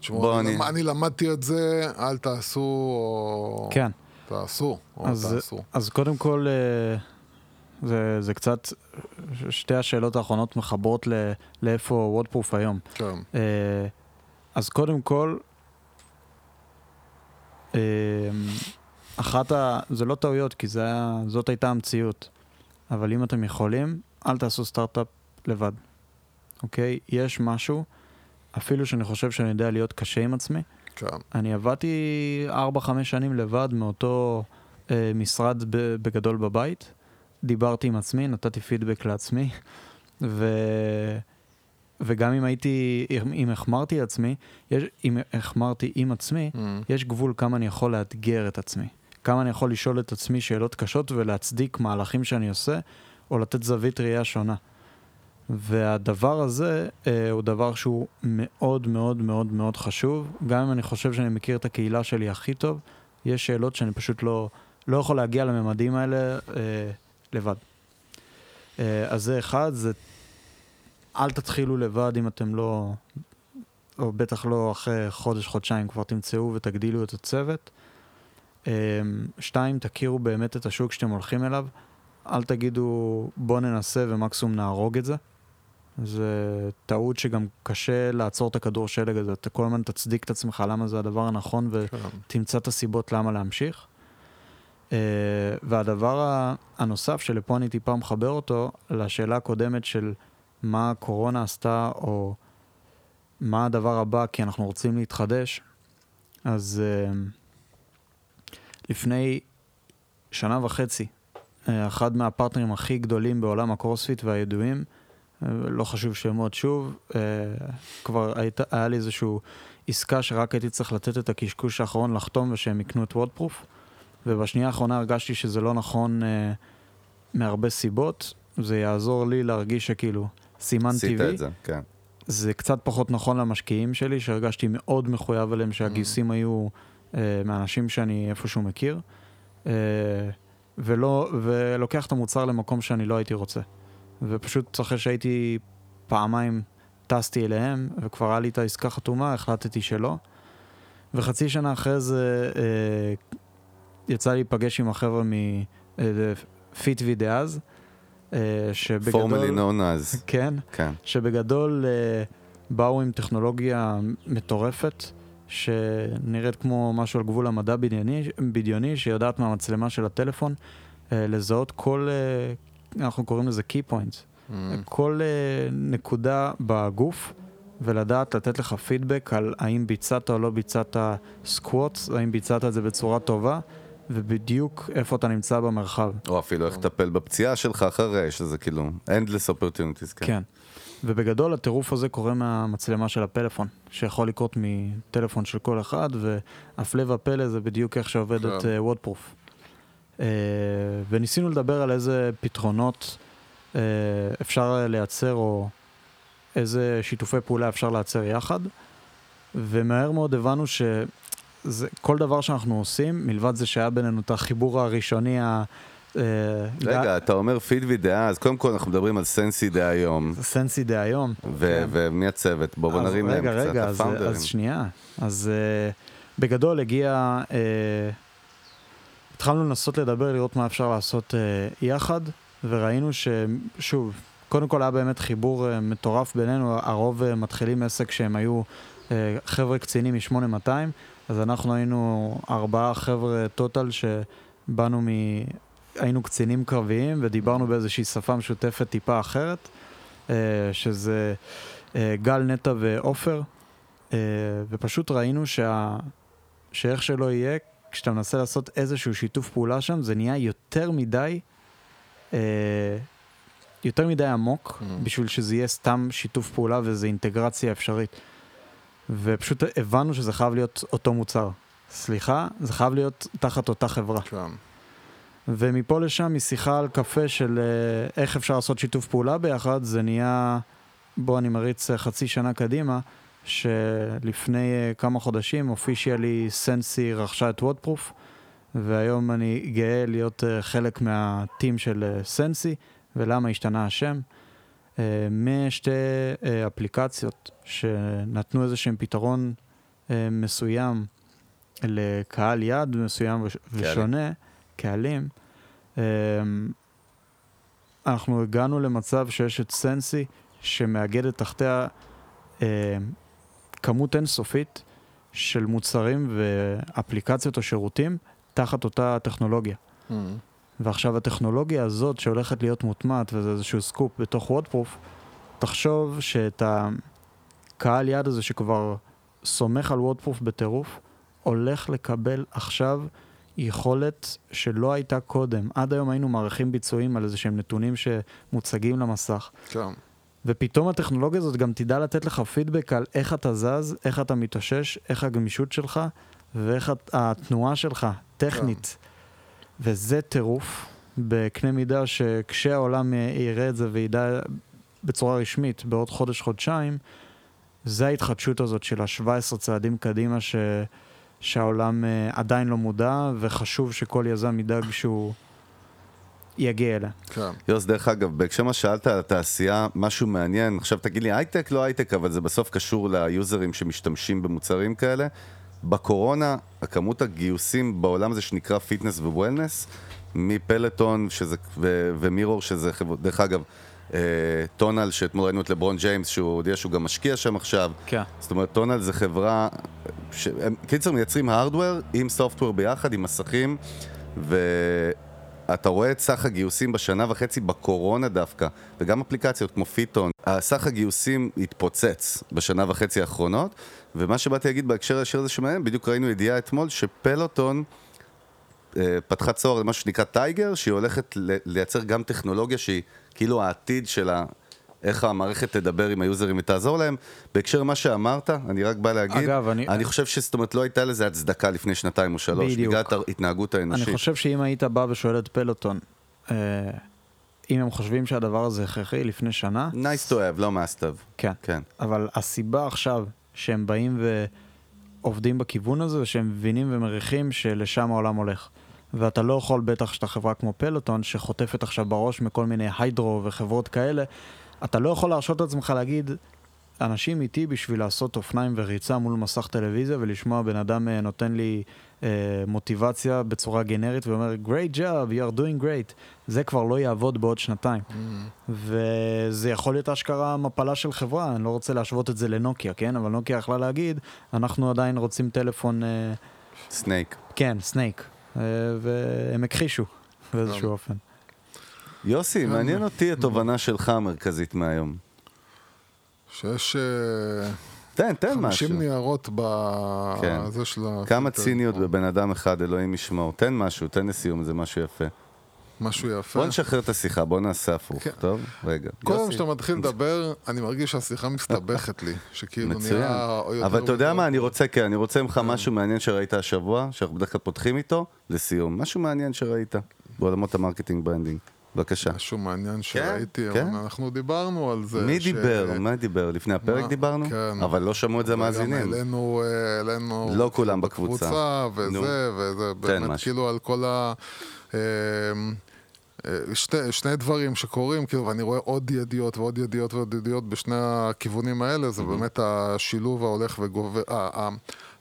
תשמעו, בוא, אני, אני- למ- אני למדתי את זה, אל תעשו, או... כן. תעשו, או אז, תעשו. אז קודם כל, אה, זה, זה קצת, שתי השאלות האחרונות מחברות ל, לאיפה וודפרוף היום. כן. אה, אז קודם כל, אה, אחת ה... זה לא טעויות, כי זה היה, זאת הייתה המציאות. אבל אם אתם יכולים, אל תעשו סטארט-אפ לבד, אוקיי? יש משהו, אפילו שאני חושב שאני יודע להיות קשה עם עצמי, כן. אני עבדתי 4-5 שנים לבד מאותו אה, משרד ב- בגדול בבית. דיברתי עם עצמי, נתתי פידבק לעצמי, ו... וגם אם הייתי, אם- אם החמרתי עצמי, יש, אם החמרתי עם עצמי, Mm. יש גבול כמה אני יכול לאתגר את עצמי. כמה אני יכול לשאול את עצמי שאלות קשות ולהצדיק מהלכים שאני עושה, או לתת זווית ראייה שונה. והדבר הזה אה, הוא דבר שהוא מאוד מאוד מאוד מאוד חשוב. גם אם אני חושב שאני מכיר את הקהילה שלי הכי טוב, יש שאלות שאני פשוט לא, לא יכול להגיע לממדים האלה אה, לבד. אה, אז זה אחד, זה אל תתחילו לבד אם אתם לא, או בטח לא אחרי חודש, חודשיים כבר תמצאו ותגדילו את הצוות. אה, שתיים, תכירו באמת את השוק שאתם הולכים אליו. אל תגידו בוא ננסה ומקסימום נהרוג את זה. זה טעות שגם קשה לעצור את הכדור שלג הזה. אתה כל הזמן תצדיק את עצמך למה זה הדבר הנכון ותמצא את הסיבות למה להמשיך. Uh, והדבר הנוסף שלפה אני טיפה מחבר אותו לשאלה הקודמת של מה הקורונה עשתה או מה הדבר הבא כי אנחנו רוצים להתחדש, אז uh, לפני שנה וחצי אה, אחד מהפרטנרים הכי גדולים בעולם הקורספיט והידועים, אה, לא חשוב שמות שוב, אה, כבר היית, היה לי איזושהי עסקה שרק הייתי צריך לתת את הקשקוש האחרון לחתום ושהם יקנו את וודפרוף, ובשנייה האחרונה הרגשתי שזה לא נכון אה, מהרבה סיבות. זה יעזור לי להרגיש שכאילו סימן עשית טבעי. את זה, כן. זה קצת פחות נכון למשקיעים שלי, שהרגשתי מאוד מחויב אליהם, שהגיוסים היו אה, מאנשים שאני איפשהו מכיר, אה, ולא, ולוקח את המוצר למקום שאני לא הייתי רוצה. ופשוט אחרי שהייתי פעמיים טסתי אליהם, וכבר היה לי את העסקה חתומה, החלטתי שלא. וחצי שנה אחרי זה אה, יצא לי להיפגש עם החבר'ה מפיטווי דאז, אה, שבגדול... formerly known as. כן. כן. שבגדול אה, באו עם טכנולוגיה מטורפת, שנראית כמו משהו על גבול המדע בדיוני, בדיוני שיודעת מהמצלמה של הטלפון אה, לזהות כל, אה, אנחנו קוראים לזה key points, Mm. כל אה, נקודה בגוף, ולדעת לתת לך פידבק על האם ביצעת או לא ביצעת squats, האם ביצעת את זה בצורה טובה, ובדיוק איפה אתה נמצא במרחב. או אפילו איך לטפל בפציעה שלך אחרי, שזה כאילו endless opportunities, כן. כן. ובגדול הטירוף הזה קורה מהמצלמה של הפלאפון, שיכול לקרות מטלפון של כל אחד, והפלא ופלא זה בדיוק איך שעובדת כן. וודפרוף. Uh, וניסינו לדבר על איזה פתרונות uh, אפשר לייצר, או איזה שיתופי פעולה אפשר לייצר יחד, ומהר מאוד הבנו שכל דבר שאנחנו עושים, מלבד זה שהיה בינינו את החיבור הראשוני ה... אה, רגע, אתה אומר פידווי דאז, קודם כל אנחנו מדברים על סנסי דהיום, סנסי דהיום. ו- ומי הצוות? בואו בוא כן. אז נרים להם רגע, קצת, רגע, אז, הפאונדרים. אז שנייה. אז uh, בגדול הגיע, uh, התחלנו לנסות לדבר, לראות מה אפשר לעשות uh, יחד, וראינו ששוב, קודם כל היה באמת חיבור uh, מטורף בינינו, הרוב uh, מתחילים עסק שהם היו uh, חבר'ה קצינים מ-8200, אז אנחנו היינו ארבעה חבר'ה טוטל שבאנו מ... היינו קצינים קרביים ודיברנו באיזושהי שפה משותפת טיפה אחרת, uh, שזה uh, גל, נטע ועופר, uh, ופשוט ראינו שה... שאיך שלא יהיה, כשאתה מנסה לעשות איזשהו שיתוף פעולה שם, זה נהיה יותר מדי, אה, יותר מדי עמוק, Mm. בשביל שזה יהיה סתם שיתוף פעולה ואיזו אינטגרציה אפשרית. ופשוט הבנו שזה חייב להיות אותו מוצר. סליחה, זה חייב להיות תחת אותה חברה. כן. ומפה לשם, משיחה על קפה של אה, איך אפשר לעשות שיתוף פעולה ביחד, זה נהיה, בוא אני מריץ אה, חצי שנה קדימה, שלפני אה, כמה חודשים אופישיאלי סנסי רכשה את וודפרוף, והיום אני גאה להיות אה, חלק מהטים של אה, סנסי, ולמה השתנה השם. אה, משתי אה, אפליקציות שנתנו איזה שהם פתרון אה, מסוים לקהל יעד מסוים וש- ושונה, קהלים, אה, אנחנו הגענו למצב שיש את סנסי שמאגדת תחתיה אה, כמות אינסופית של מוצרים ואפליקציות או שירותים תחת אותה טכנולוגיה. Mm. ועכשיו הטכנולוגיה הזאת שהולכת להיות מוטמעת, וזה איזשהו סקופ בתוך וודפרוף, תחשוב שאת הקהל יד הזה שכבר סומך על וודפרוף בטירוף, הולך לקבל עכשיו יכולת שלא הייתה קודם. עד היום היינו מערכים ביצועים על איזה שהם נתונים שמוצגים למסך. כן. ופתאום הטכנולוגיה הזאת גם תדע לתת לך פידבק על איך אתה זז, איך אתה מתאושש, איך הגמישות שלך ואיך הת- התנועה שלך, טכנית. וזה טירוף בקנה מידה שכשהעולם אה, יראה את זה וידע בצורה רשמית בעוד חודש-חודשיים, זה ההתחדשות הזאת של ה-17 צעדים קדימה ש... שהעולם אה, עדיין לא מודע, וחשוב שכל יזם ידאג שהוא יגיע אליה. כן. יוס, דרך אגב, בהקשר מה שאלת על התעשייה, משהו מעניין, עכשיו תגיד לי הייטק, לא הייטק, אבל זה בסוף קשור ליוזרים שמשתמשים במוצרים כאלה. בקורונה, הכמות הגיוסים בעולם הזה שנקרא fitness ו wellness, מ Peloton שזה, ו, ו Mirror, שזה חברות, דרך אגב, אה, Tonal, שאתמול ראינו את לברון ג'יימס, שהוא הודיע שהוא גם משקיע שם עכשיו. כן. זאת אומרת, Tonal זה חברה, ש... הם קיצר מייצרים hardware עם software ביחד, עם מסכים, ואתה רואה את סך הגיוסים בשנה וחצי בקורונה דווקא, וגם אפליקציות כמו FitOn, סך הגיוסים התפוצץ בשנה וחצי האחרונות, ומה שבאתי להגיד בהקשר הישיר הזה שמעניין, בדיוק ראינו ידיעה אתמול שפלוטון אה, פתחה צוהר למשהו שנקרא טייגר, שהיא הולכת לייצר גם טכנולוגיה שהיא כאילו העתיד של ה... איך המערכת תדבר עם היוזרים ותעזור להם. בהקשר למה שאמרת, אני רק בא להגיד, אגב, אני- אני חושב שזאת אומרת לא הייתה לזה הצדקה לפני שנתיים או שלוש, בדיוק. בגלל ההתנהגות אני האנושית. חושב שאם היית בא ושואל את פלוטון, אה, אם הם חושבים שהדבר הזה הכרחי לפני שנה, nice to have, לא must have. כן. כן. אבל הסיבה עכשיו שהם באים ועובדים בכיוון הזה, זה שהם מבינים ומריחים שלשם העולם הולך. ואתה לא יכול, בטח שאתה חברה כמו פלוטון, שחוטפת עכשיו בראש מכל מיני היידרו וחברות כאלה, אתה לא יכול להרשות את עצמך להגיד, אנשים איתי בשביל לעשות אופניים וריצה מול מסך טלוויזיה ולשמוע בן אדם אה, נותן לי אה, מוטיבציה בצורה גנרית ואומר, great job, you are doing great. זה כבר לא יעבוד בעוד שנתיים. וזה יכול להיות אשכרה מפלה של חברה, אני לא רוצה להשוות את זה לנוקיה, כן? אבל נוקיה יכלה להגיד, אנחנו עדיין רוצים טלפון, אה, סנייק. כן, סנייק. אה, והם הכחישו באיזשהו אופן. יוסי, מעניין אותי התובנה שלך המרכזית מהיום. שיש אה, תן, תן משהו. 50 ניירות כן. בזה של ה... כמה ציניות בבן אדם אחד, אלוהים ישמור. תן משהו, תן לסיום, זה משהו יפה. משהו יפה. בוא נשחרר את השיחה, בוא נעשה הפוך, כן. טוב? רגע. כל פעם. שאתה מתחיל לדבר, אני מרגיש שהשיחה מסתבכת לי. שכאילו מצוין. נראה... יותר אבל אתה יודע מה, אני רוצה, כן, אני רוצה ממך משהו מעניין שראית השבוע, שאנחנו בדרך כלל פותחים איתו, לסיום. משהו מעניין שראית בעולמות ה marketing branding. בבקשה. משהו מעניין שראיתי, כן. אבל אנחנו דיברנו על זה. מי ש- דיבר? מה דיבר? לפני הפרק מה? דיברנו? כן. אבל לא שמעו את זה מאזינים. העלינו, אה, העלינו... לא כולם בקבוצה. וזה, נו. וזה באמת משהו. כאילו על כל ה... אה, אה, שני, שני דברים שקורים, כאילו, ואני רואה עוד ידיעות ועוד ידיעות ועוד ידיעות בשני הכיוונים האלה, זה באמת השילוב ההולך וגובר,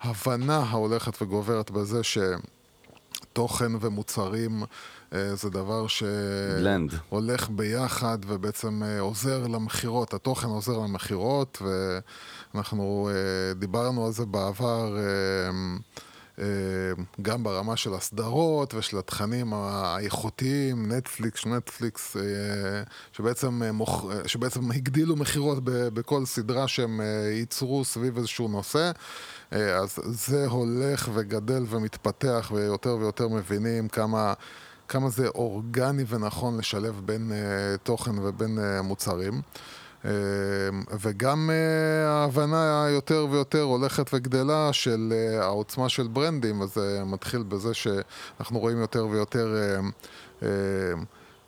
ההבנה ההולכת וגוברת בזה שתוכן ומוצרים זה דבר. שהולך ביחד ובעצם אה, עוזר למכירות, התוכן עוזר למכירות, ואנחנו אה, דיברנו על זה בעבר. אה, אה, גם ברמה של הסדרות ושל התכנים האיכותיים, נטפליקס, נטפליקס, אה, שבעצם, אה, מוכ... אה, שבעצם הגדילו מכירות בכל סדרה שהם אה, ייצרו סביב איזשהו נושא. אה, אז זה הולך וגדל ומתפתח ויותר ויותר מבינים כמה, כמה זה אורגני ונכון לשלב בין אה, תוכן ובין אה, מוצרים. אה, וגם אה, ההבנה היותר ויותר הולכת וגדלה של אה, העוצמה של ברנדים, אז זה מתחיל בזה שאנחנו רואים יותר ויותר, אה,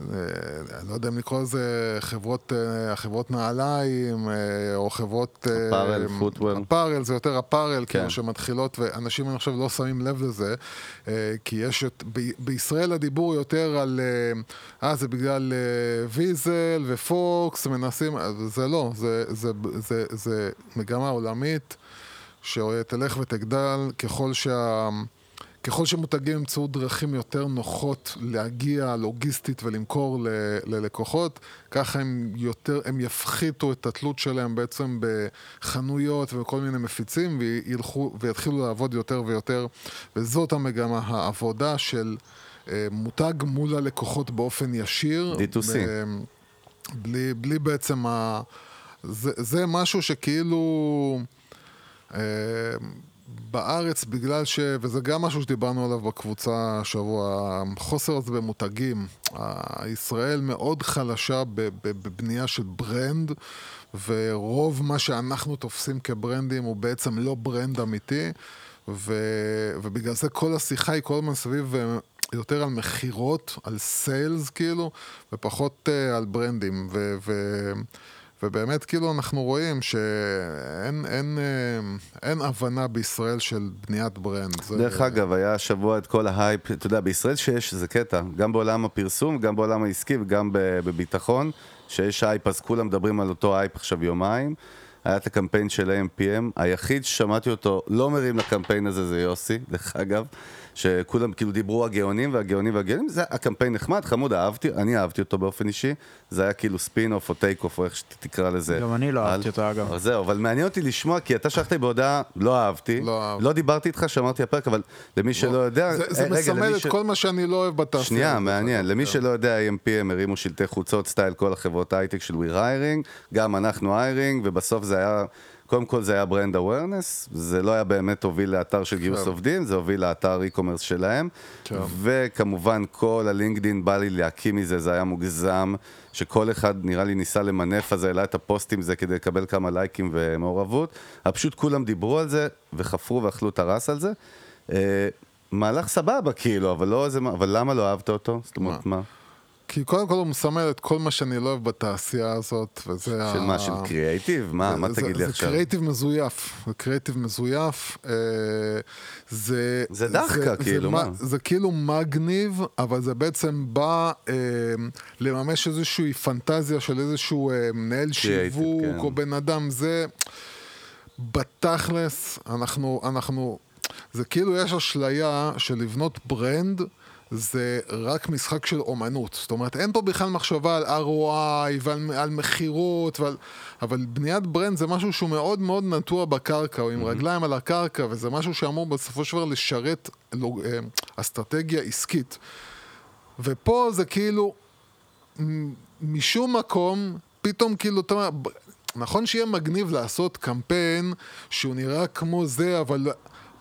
אני לא יודע אם לקרוא לזה חברות, אה, חברות נעליים, אה, או חברות... אה, אפארל, פוטוור. אפארל, זה יותר אפארל, כן. כאילו שמתחילות, ואנשים אני חושב לא שמים לב לזה, אה, כי יש, בישראל הדיבור יותר על, אה, אה, זה בגלל אה, ויזל ופוקס, מנסים, אה, זה לא, זה, זה, זה, זה מגמה עולמית שתלך ותגדל ככל שה... ככל שמותגים ימצאו דרכים יותר נוחות להגיע לוגיסטית ולמכור ל- ללקוחות, ככה הם יותר, הם יפחיתו את התלות שלהם בעצם בחנויות וכל מיני מפיצים וילכו, ויתחילו לעבוד יותר ויותר, וזאת המגמה, העבודה של אה, מותג מול הלקוחות באופן ישיר. D2C. ב- בלי, בלי בעצם ה... זה, זה משהו שכאילו... אה, בארץ, בגלל ש... וזה גם משהו שדיברנו עליו בקבוצה השבוע, החוסר הזה במותגים. ישראל מאוד חלשה בבנייה של brand, ורוב מה שאנחנו תופסים כברנדים הוא בעצם לא brand אמיתי, ו... ובגלל זה כל השיחה היא כל הזמן סביב אה, יותר על מכירות, על sales כאילו, ופחות uh, על ברנדים. ו... ובאמת, כאילו, אנחנו רואים שאין אין, אה, אין הבנה בישראל של בניית brand. זה- דרך אגב, היה השבוע את כל ההייפ, אתה יודע, בישראל שיש, זה קטע, גם בעולם הפרסום, גם בעולם העסקי וגם בביטחון, שיש הייפ, אז כולם מדברים על אותו הייפ עכשיו יומיים. היה את הקמפיין של AMPM, היחיד ששמעתי אותו לא מרים לקמפיין הזה זה יוסי, דרך אגב, שכולם כאילו דיברו הגאונים והגאונים והגאונים, זה הקמפיין נחמד, חמוד, אהבתי, אני אהבתי אותו באופן אישי, זה היה כאילו ספין אוף או take-off או איך שתקרא לזה. גם אני לא על- אהבתי אותו, אגב. אז זהו, אבל מעניין אותי לשמוע, כי אתה שלחת לי בהודעה, לא אהבתי, לא אהבתי. לא דיברתי איתך, שמרתי הפרק, אבל למי שלא יודע... זה, זה אה, רגע, מסמל את ש- כל מה שאני לא אוהב בתעשייה. שנייה. מעניין. למי כן. שלא יודע, AMPM הרימו שלטי חוצות style כל החברות הייטק של We're Hiring, גם אנחנו hiring, ובסוף זה היה, קודם כל זה היה brand awareness, זה לא היה באמת הוביל לאתר של גיוס כן. עובדים, זה הוביל לאתר e-commerce שלהם, כן. וכמובן כל הלינקדין בא לי להקים מזה, זה היה מוגזם, שכל אחד נראה לי ניסה למנף, אז העלה את הפוסטים זה כדי לקבל כמה לייקים ומעורבות, פשוט כולם דיברו על זה, וחפרו ואכלו את הרס על זה. אה, מהלך סבבה כאילו, אבל לא איזה, אבל למה לא אהבת אותו? זאת אומרת, מה? כי קודם כל הוא מסמל את כל מה שאני לא אוהב בתעשייה הזאת, וזה של ה... מה, של קריאייטיב? מה, מה זה- תגיד לי זה עכשיו? קריאיטיב מזויף, זה קריאיטיב מזויף. אה, זה... זה דאחקה, זה- כאילו, זה, מה? זה כאילו מגניב, אבל זה בעצם בא אה, לממש איזושהי פנטזיה של איזשהו אה, מנהל שיווק, כן. או בן אדם, זה... בתכלס, אנחנו, אנחנו, זה כאילו יש אשליה של לבנות brand, זה רק משחק של אומנות. זאת אומרת, אין פה בכלל מחשבה על ROI ועל על מכירות, ועל, אבל בניית brand זה משהו שהוא מאוד מאוד נטוע בקרקע, או עם רגליים על הקרקע, וזה משהו שאמור בסופו של דבר לשרת לא, אה, אסטרטגיה עסקית. ופה זה כאילו, משום מקום, פתאום כאילו, אתה נכון שיהיה מגניב לעשות קמפיין שהוא נראה כמו זה, אבל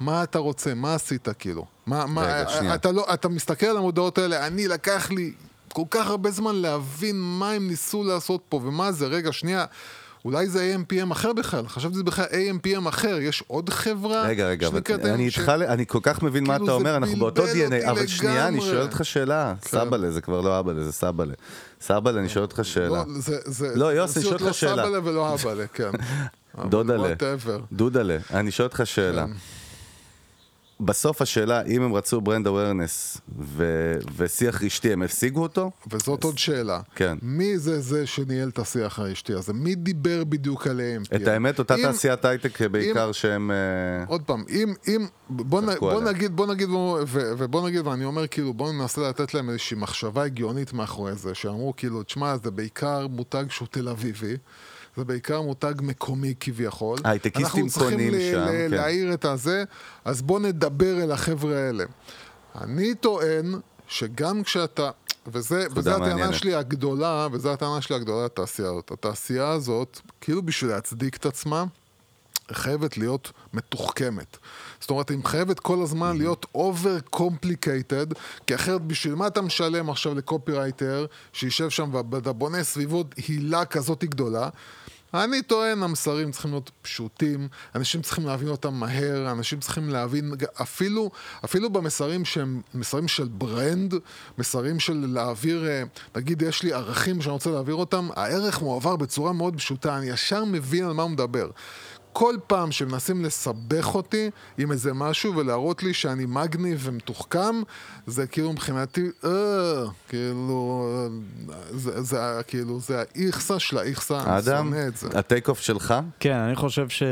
מה אתה רוצה? מה עשית כאילו? מה, מה, רגע, שנייה. אתה, לא, אתה מסתכל על המודעות האלה, אני לקח לי כל כך הרבה זמן להבין מה הם ניסו לעשות פה ומה זה, רגע, שנייה. אולי זה AMPM אחר בכלל, חשבתי שזה בכלל AMPM אחר, יש עוד חברה רגע, רגע, אבל אני ש- איתך, אני כל כך מבין מה כאילו אתה זה אומר, אנחנו באותו DNA, אבל שנייה, אני לגמרי. שואל אותך שאלה. כן. סבאלה, זה כבר לא אבאלה, זה סבאלה. סבאלה, אני שואל אותך שאלה. לא, זה, זה, לא, יוסי, *laughs* אני שואל אותך שאלה. לא סבאלה ולא אבאלה, כן. דודלה. דודלה, אני שואל אותך שאלה. בסוף השאלה, אם הם רצו ברנד אווירנס ושיח רשתי, הם השיגו אותו? וזאת עוד שאלה. כן. מי זה זה שניהל את השיח האשתי הזה? מי דיבר בדיוק עליהם? את האמת, אותה תעשיית הייטק בעיקר שהם... אה, עוד פעם, אם, אם, בוא, נ, בוא. נגיד, בוא נגיד, ו, ובוא נגיד, ואני אומר כאילו, בוא ננסה לתת להם איזושהי מחשבה הגיונית מאחורי זה, שאמרו כאילו, תשמע, זה בעיקר מותג שהוא תל אביבי, זה בעיקר מותג מקומי כביכול. הייטקיסטים אנחנו צריכים קונים שם, ל- כן. להעיר את הזה, אז בוא נדבר אל החבר'ה האלה. אני טוען שגם כשאתה, וזה, וזה הטענה מעניינת. שלי הגדולה, וזו הטענה שלי הגדולה לתעשייה הזאת. התעשייה הזאת, כאילו בשביל להצדיק את עצמה, חייבת להיות מתוחכמת. זאת אומרת, היא חייבת כל הזמן להיות over complicated, כי אחרת בשביל מה אתה משלם עכשיו לקופירייטר שישב שם ואתה בונה סביבו הילה כזאת גדולה? אני טוען, המסרים צריכים להיות פשוטים, אנשים צריכים להבין אותם מהר, אנשים צריכים להבין, אפילו, אפילו במסרים שהם מסרים של ברנד, מסרים של להעביר, אה, נגיד יש לי ערכים שאני רוצה להעביר אותם, הערך מועבר בצורה מאוד פשוטה, אני ישר מבין על מה הוא מדבר. כל פעם שמנסים לסבך אותי עם איזה משהו ולהראות לי שאני מגניב ומתוחכם, זה כאילו מבחינתי, אה, כאילו, אה, זה, זה, כאילו, זה האיכסה של האיכסה, אני אדם, שונא את זה. ה take off שלך? כן, אני חושב ש...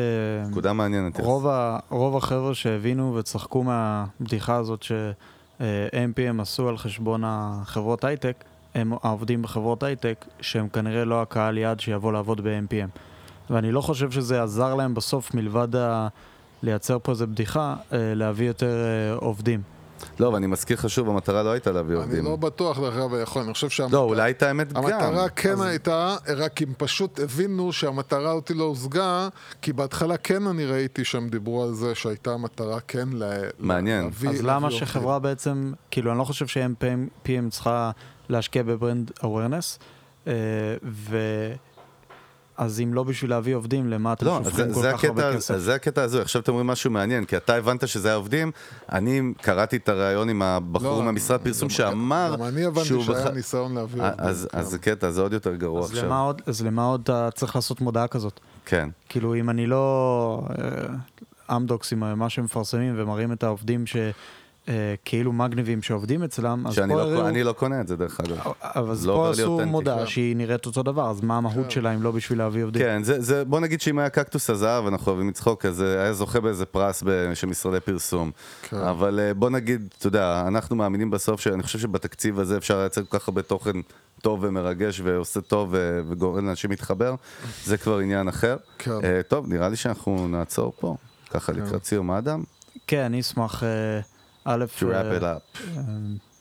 נקודה מעניינת. רוב, ה, רוב החבר'ה שהבינו וצחקו מהבדיחה הזאת ש-AMPM עשו על חשבון החברות הייטק, הם העובדים בחברות הייטק, שהם כנראה לא הקהל יעד שיבוא לעבוד ב-AMPM. ואני לא חושב שזה עזר להם בסוף, מלבד ה... לייצר פה איזה בדיחה, אה, להביא יותר אה, עובדים. לא, ואני מזכיר לך שוב, המטרה לא הייתה להביא אני עובדים. לא בטוח, דרך אגב, יכול, אני חושב שהמטרה... לא, אולי את האמת גם. המטרה כן אז- הייתה, רק הם פשוט הבינו שהמטרה אותי לא הושגה, כי בהתחלה כן אני ראיתי שהם דיברו על זה שהייתה מטרה כן ל... מעניין. להביא- אז להביא למה. שחברה בעצם, כאילו, אני לא חושב ש-AMPM צריכה להשקיע בברנד awareness, אה, ו... אז אם לא בשביל להביא עובדים, למה אתם לא, שופכים זה, כל זה, כך הרבה הקטע, כסף? אז זה הקטע הזו, עכשיו אתם אומרים משהו מעניין, כי אתה הבנת שזה העובדים, אני קראתי את הריאיון עם הבחור לא, מהמשרד פרסום שאמר גם אני הבנתי שהיה בכלל- ניסיון להביא אה, עובדים, אז, כן. אז זה קטע, זה עוד יותר גרוע אז עכשיו. למה עוד, אז למה עוד אתה צריך לעשות מודעה כזאת? כן. כאילו, אם אני לא... אה, אמדוקס עם מה שמפרסמים ומראים את העובדים ש... אה, כאילו מגניבים שעובדים אצלם, אז שאני פה לא, הראו... אני לא קונה את זה דרך אגב. אבל אז לא פה עשו. מודעה כן. שהיא נראית אותו דבר, אז מה המהות שלה אם לא בשביל להביא עובדים? כן, זה, זה, בוא נגיד שאם היה קקטוס הזהב, אנחנו אוהבים לצחוק, אז אה, היה זוכה באיזה פרס של משרדי פרסום. כן. אבל אה, בוא נגיד, אתה יודע, אנחנו מאמינים בסוף שאני חושב שבתקציב הזה אפשר לייצר כל כך הרבה תוכן טוב ומרגש ועושה טוב וגורם לאנשים להתחבר, זה כבר עניין אחר. כן. אה, טוב, נראה לי שאנחנו נעצור פה, ככה לקראת סיום האדם. כן, אני אשמח, אה, א', אה, it up.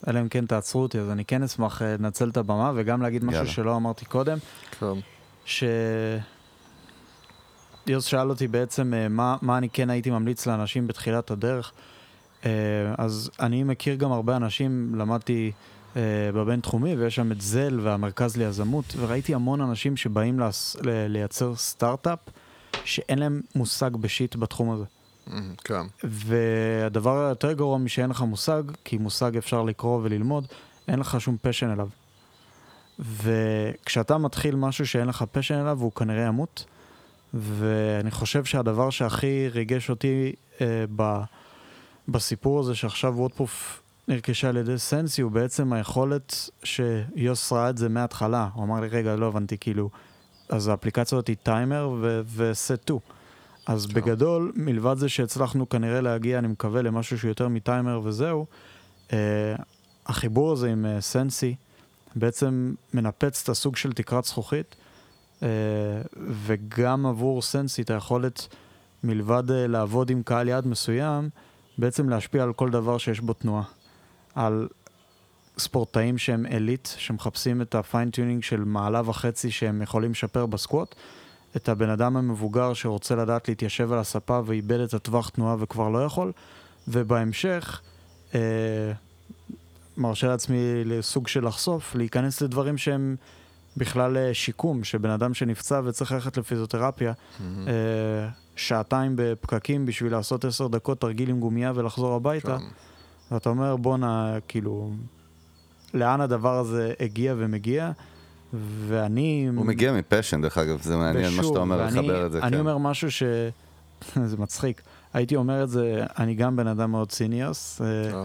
אלא אם כן תעצרו אותי, אז אני כן אשמח אה, לנצל את הבמה וגם להגיד משהו יאללה. שלא אמרתי קודם, כן. ש... יוס שאל אותי בעצם אה, מה, מה אני כן הייתי ממליץ לאנשים בתחילת הדרך. אז אני מכיר גם הרבה אנשים, למדתי בבינתחומי ויש שם את זל והמרכז ליזמות, וראיתי המון אנשים שבאים לייצר סטארט-אפ שאין להם מושג בשיט בתחום הזה. אמ, כן. והדבר היותר גרוע משאין לך מושג, כי מושג אפשר לקרוא וללמוד, אין לך שום פשן אליו. וכשאתה מתחיל משהו שאין לך פשן אליו, הוא כנראה ימות. ואני חושב שהדבר שהכי ריגש אותי אה, ב, בסיפור הזה שעכשיו וודפרוף נרכשה על ידי סנסי, הוא בעצם היכולת שיוס ראה את זה מההתחלה. הוא אמר לי, רגע, לא הבנתי, כאילו, אז האפליקציה הזאת היא טיימר ו-set to. אז בגדול, מלבד זה שהצלחנו כנראה להגיע, אני מקווה, למשהו שהוא יותר מטיימר וזהו, אה, החיבור הזה עם אה, סנסי בעצם מנפץ את הסוג של תקרת זכוכית, אה, וגם עבור סנסי את היכולת, מלבד אה, לעבוד עם קהל יעד מסוים, בעצם להשפיע על כל דבר שיש בו תנועה. על ספורטאים שהם אליט, שמחפשים את ה fine tuning של מעלה וחצי שהם יכולים לשפר ב squat, את הבן אדם המבוגר שרוצה לדעת להתיישב על הספה ואיבד את הטווח תנועה וכבר לא יכול, ובהמשך, אה, מרשה לעצמי לסוג של לחשוף, להיכנס לדברים שהם בכלל אה, שיקום, שבן אדם שנפצע וצריך ללכת לפיזיותרפיה, אה, שעתיים בפקקים בשביל לעשות עשר דקות תרגיל עם גומייה ולחזור הביתה, ואתה אומר, בואנה, כאילו, לאן הדבר הזה הגיע ומגיע, ואני... הוא מגיע מפשן, דרך אגב, זה מעניין מה שאתה אומר, ואני- לחבר את זה, אני כן. אומר משהו ש... *laughs* זה מצחיק. הייתי אומר את זה, אני גם בן אדם מאוד ציניוס. אה, כן,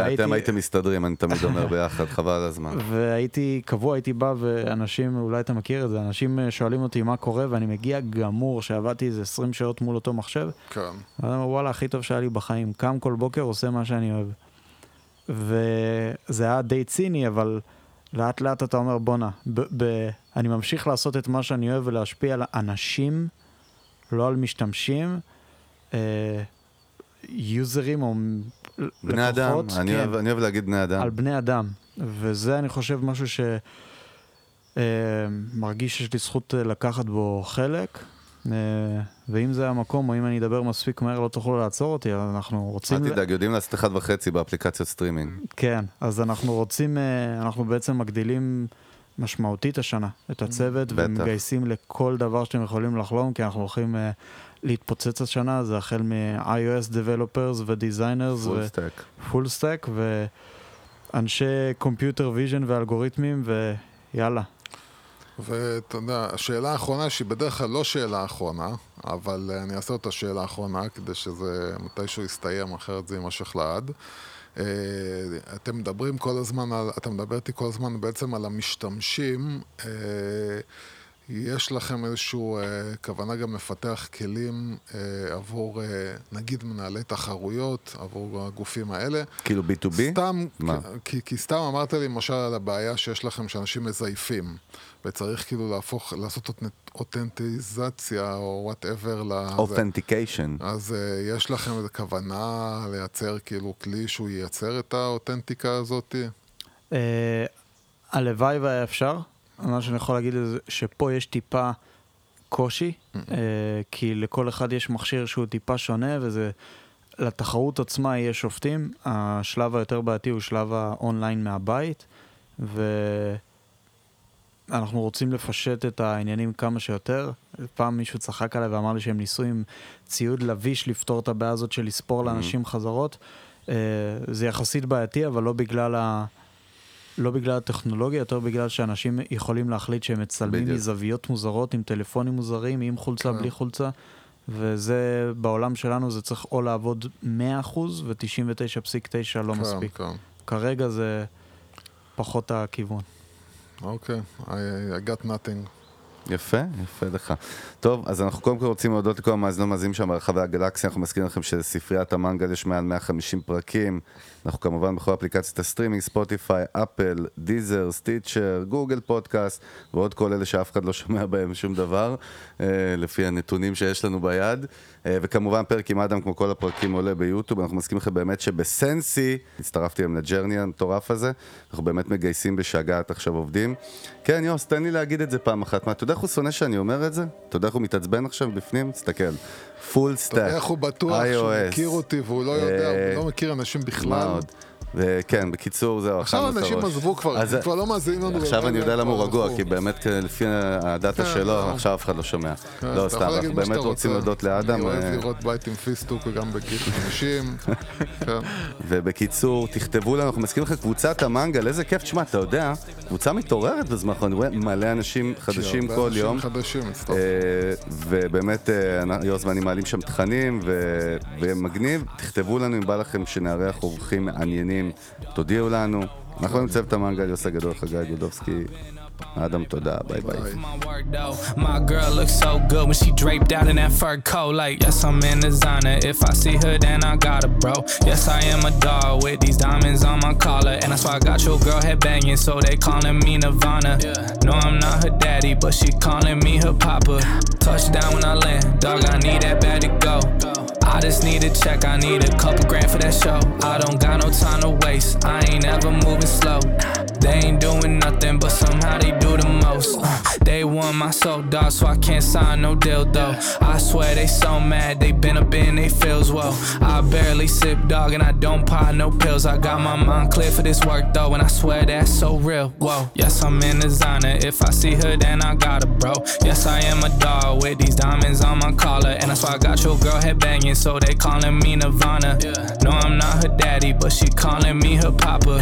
והייתי- אתם הייתם מסתדרים, אני תמיד אומר *laughs* ביחד, חבל על הזמן. והייתי, קבוע הייתי בא ואנשים, אולי אתה מכיר את זה, אנשים אה, שואלים אותי מה קורה ואני מגיע גמור, שעבדתי איזה 20 שעות מול אותו מחשב. כן. ואני אומר, וואלה, הכי טוב שהיה לי בחיים. קם כל בוקר, עושה מה שאני אוהב. וזה היה די ציני, אבל לאט לאט אתה אומר, בואנה, אני ממשיך לעשות את מה שאני אוהב ולהשפיע על אנשים, לא על משתמשים, אה, יוזרים או בני אדם, לקוחות, אני כן. אוהב- אני אוהב להגיד בני אדם. על בני אדם. וזה, אני חושב, משהו ש... אה, מרגיש שיש לי זכות אה, לקחת בו חלק. אה, ואם זה המקום, או אם אני אדבר מספיק מהר, לא תוכלו לעצור אותי, אז אנחנו רוצים... אל תדאג, יודעים לעשות אחד וחצי באפליקציות סטרימינג. כן, אז אנחנו רוצים, אה, אנחנו בעצם מגדילים משמעותית השנה את הצוות. ומגייסים לכל דבר שאתם יכולים לחלום, כי אנחנו הולכים אה, להתפוצץ השנה, זה החל מ-iOS Developers ו-Designers Full stack. Full stack, ואנשי computer vision ואלגוריתמים, ויאללה. ואתה יודע, השאלה האחרונה, שהיא בדרך כלל לא שאלה אחרונה, אבל אה, אני אעשה אותה שאלה אחרונה, כדי שזה מתישהו יסתיים, אחרת זה יימשך לעד. אה, אתם מדברים כל הזמן על, אתה מדבר איתי כל הזמן בעצם על המשתמשים. אה, יש לכם איזושהי אה, כוונה גם לפתח כלים אה, עבור, אה, נגיד, מנהלי תחרויות, עבור הגופים האלה? כאילו B2B? סתם, מה? כי, כי סתם אמרת לי למשל על הבעיה שיש לכם שאנשים מזייפים, וצריך כאילו להפוך, לעשות אותנט- אותנטיזציה או וואטאבר. Authentication. אז uh, יש לכם איזו כוונה לייצר כאילו כלי שהוא ייצר את האותנטיקה הזאת? אה, הלוואי והיה אפשר. מה שאני יכול להגיד זה שפה יש טיפה קושי, אה, כי לכל אחד יש מכשיר שהוא טיפה שונה, וזה... לתחרות עצמה יש שופטים, השלב היותר בעייתי הוא שלב האונליין מהבית, ואנחנו רוצים לפשט את העניינים כמה שיותר. פעם מישהו צחק עליי ואמר לי שהם ניסו עם ציוד לביש לפתור את הבעיה הזאת של לספור לאנשים חזרות. אה, זה יחסית בעייתי, אבל לא בגלל ה... לא בגלל הטכנולוגיה, יותר בגלל שאנשים יכולים להחליט שהם מצלמים בדיוק. מזוויות מוזרות, עם טלפונים מוזרים, עם חולצה, כן. בלי חולצה, וזה, בעולם שלנו זה צריך או לעבוד 100% ו-99.9 לא כן, מספיק. כן. כרגע זה פחות הכיוון. אוקיי, I, I got nothing. יפה, יפה לך. טוב, אז אנחנו קודם כל רוצים להודות לכל המאזינים המאזינים שם ברחבי הגלקסיה, אנחנו מזכירים לכם שלספריית המנגל יש מעל 150 פרקים, אנחנו כמובן בכל אפליקציות הסטרימינג, ספוטיפיי, אפל, דיזר, סטיצ'ר, גוגל פודקאסט, ועוד כל אלה שאף אחד לא שומע בהם שום דבר, אה, לפי הנתונים שיש לנו ביד. אה, וכמובן פרק עם אדם, כמו כל הפרקים, עולה ביוטיוב, אנחנו מזכירים לכם באמת שבסנסי, הצטרפתי היום ל journey המטורף הזה, אנחנו באמת מגייסים בשיגעון עכשיו עובדים. כן, יוס, תן לי להגיד את זה פעם אחת. מה, אתה יודע איך הוא שונא שאני אומר את זה? אתה יודע איך הוא מתעצבן עכשיו בפנים? תסתכל. Full stack. אתה יודע איך הוא בטוח שהוא iOS. מכיר אותי והוא לא יודע, אה, הוא לא מכיר אנשים בכלל. וכן, בקיצור, זהו, עכשיו אנשים. עזבו כבר, הם כבר לא מאזינים לנו. עכשיו אני יודע למה הוא רגוע. כי באמת אה, לפי הדאטה כן, שלו. עכשיו אף אחד לא שומע. כן, לא, סתם, אנחנו באמת רוצים. להודות לאדם. אני אוהב אה, לראות בית עם פיסטוק גם בגיל 50. *laughs* כן. ובקיצור, תכתבו לנו, אנחנו מזכירים לך קבוצת המנגל, איזה כיף, תשמע, אתה יודע, קבוצה מתעוררת בזמן האחרון, אני רואה מלא אנשים חדשים כל יום. אה, ובאמת, יוז ואני מעלים שם תכנים, ומגניב, תכתבו לנו אם בא לכם שנארח אורחים מעניינים, תודיעו לנו. אנחנו עם צוות המנגל, יוסי הגדול, חגי גודובסקי. אדם, תודה, ביי ביי. my work though. My girl looks so good when she draped out in that fur coat. Like, yes, I'm in designer. If I see her, then I got her, bro. Yes, I am a dog with these diamonds on my collar. And that's why I got your girl head banging, so they calling me Nirvana. No, I'm not her daddy, but she calling me her papa. Touchdown when I land, dog, I need that bad to go. I just need a check, I need a couple grand for that show. I don't got no time to waste, I ain't ever moving slow. They ain't doing nothing, but somehow they do the most. Uh, they want my soul, dog, so I can't sign no deal though. I swear they so mad, they been up in they feels whoa. I barely sip, dog, and I don't pop no pills. I got my mind clear for this work though, and I swear that's so real. Whoa, yes, I'm in designer. If I see her, then I got her, bro. Yes, I am a dog with these diamonds on my collar, and that's why I got your girl head banging, so they calling me Nirvana. No, I'm not her daddy, but she calling me her papa.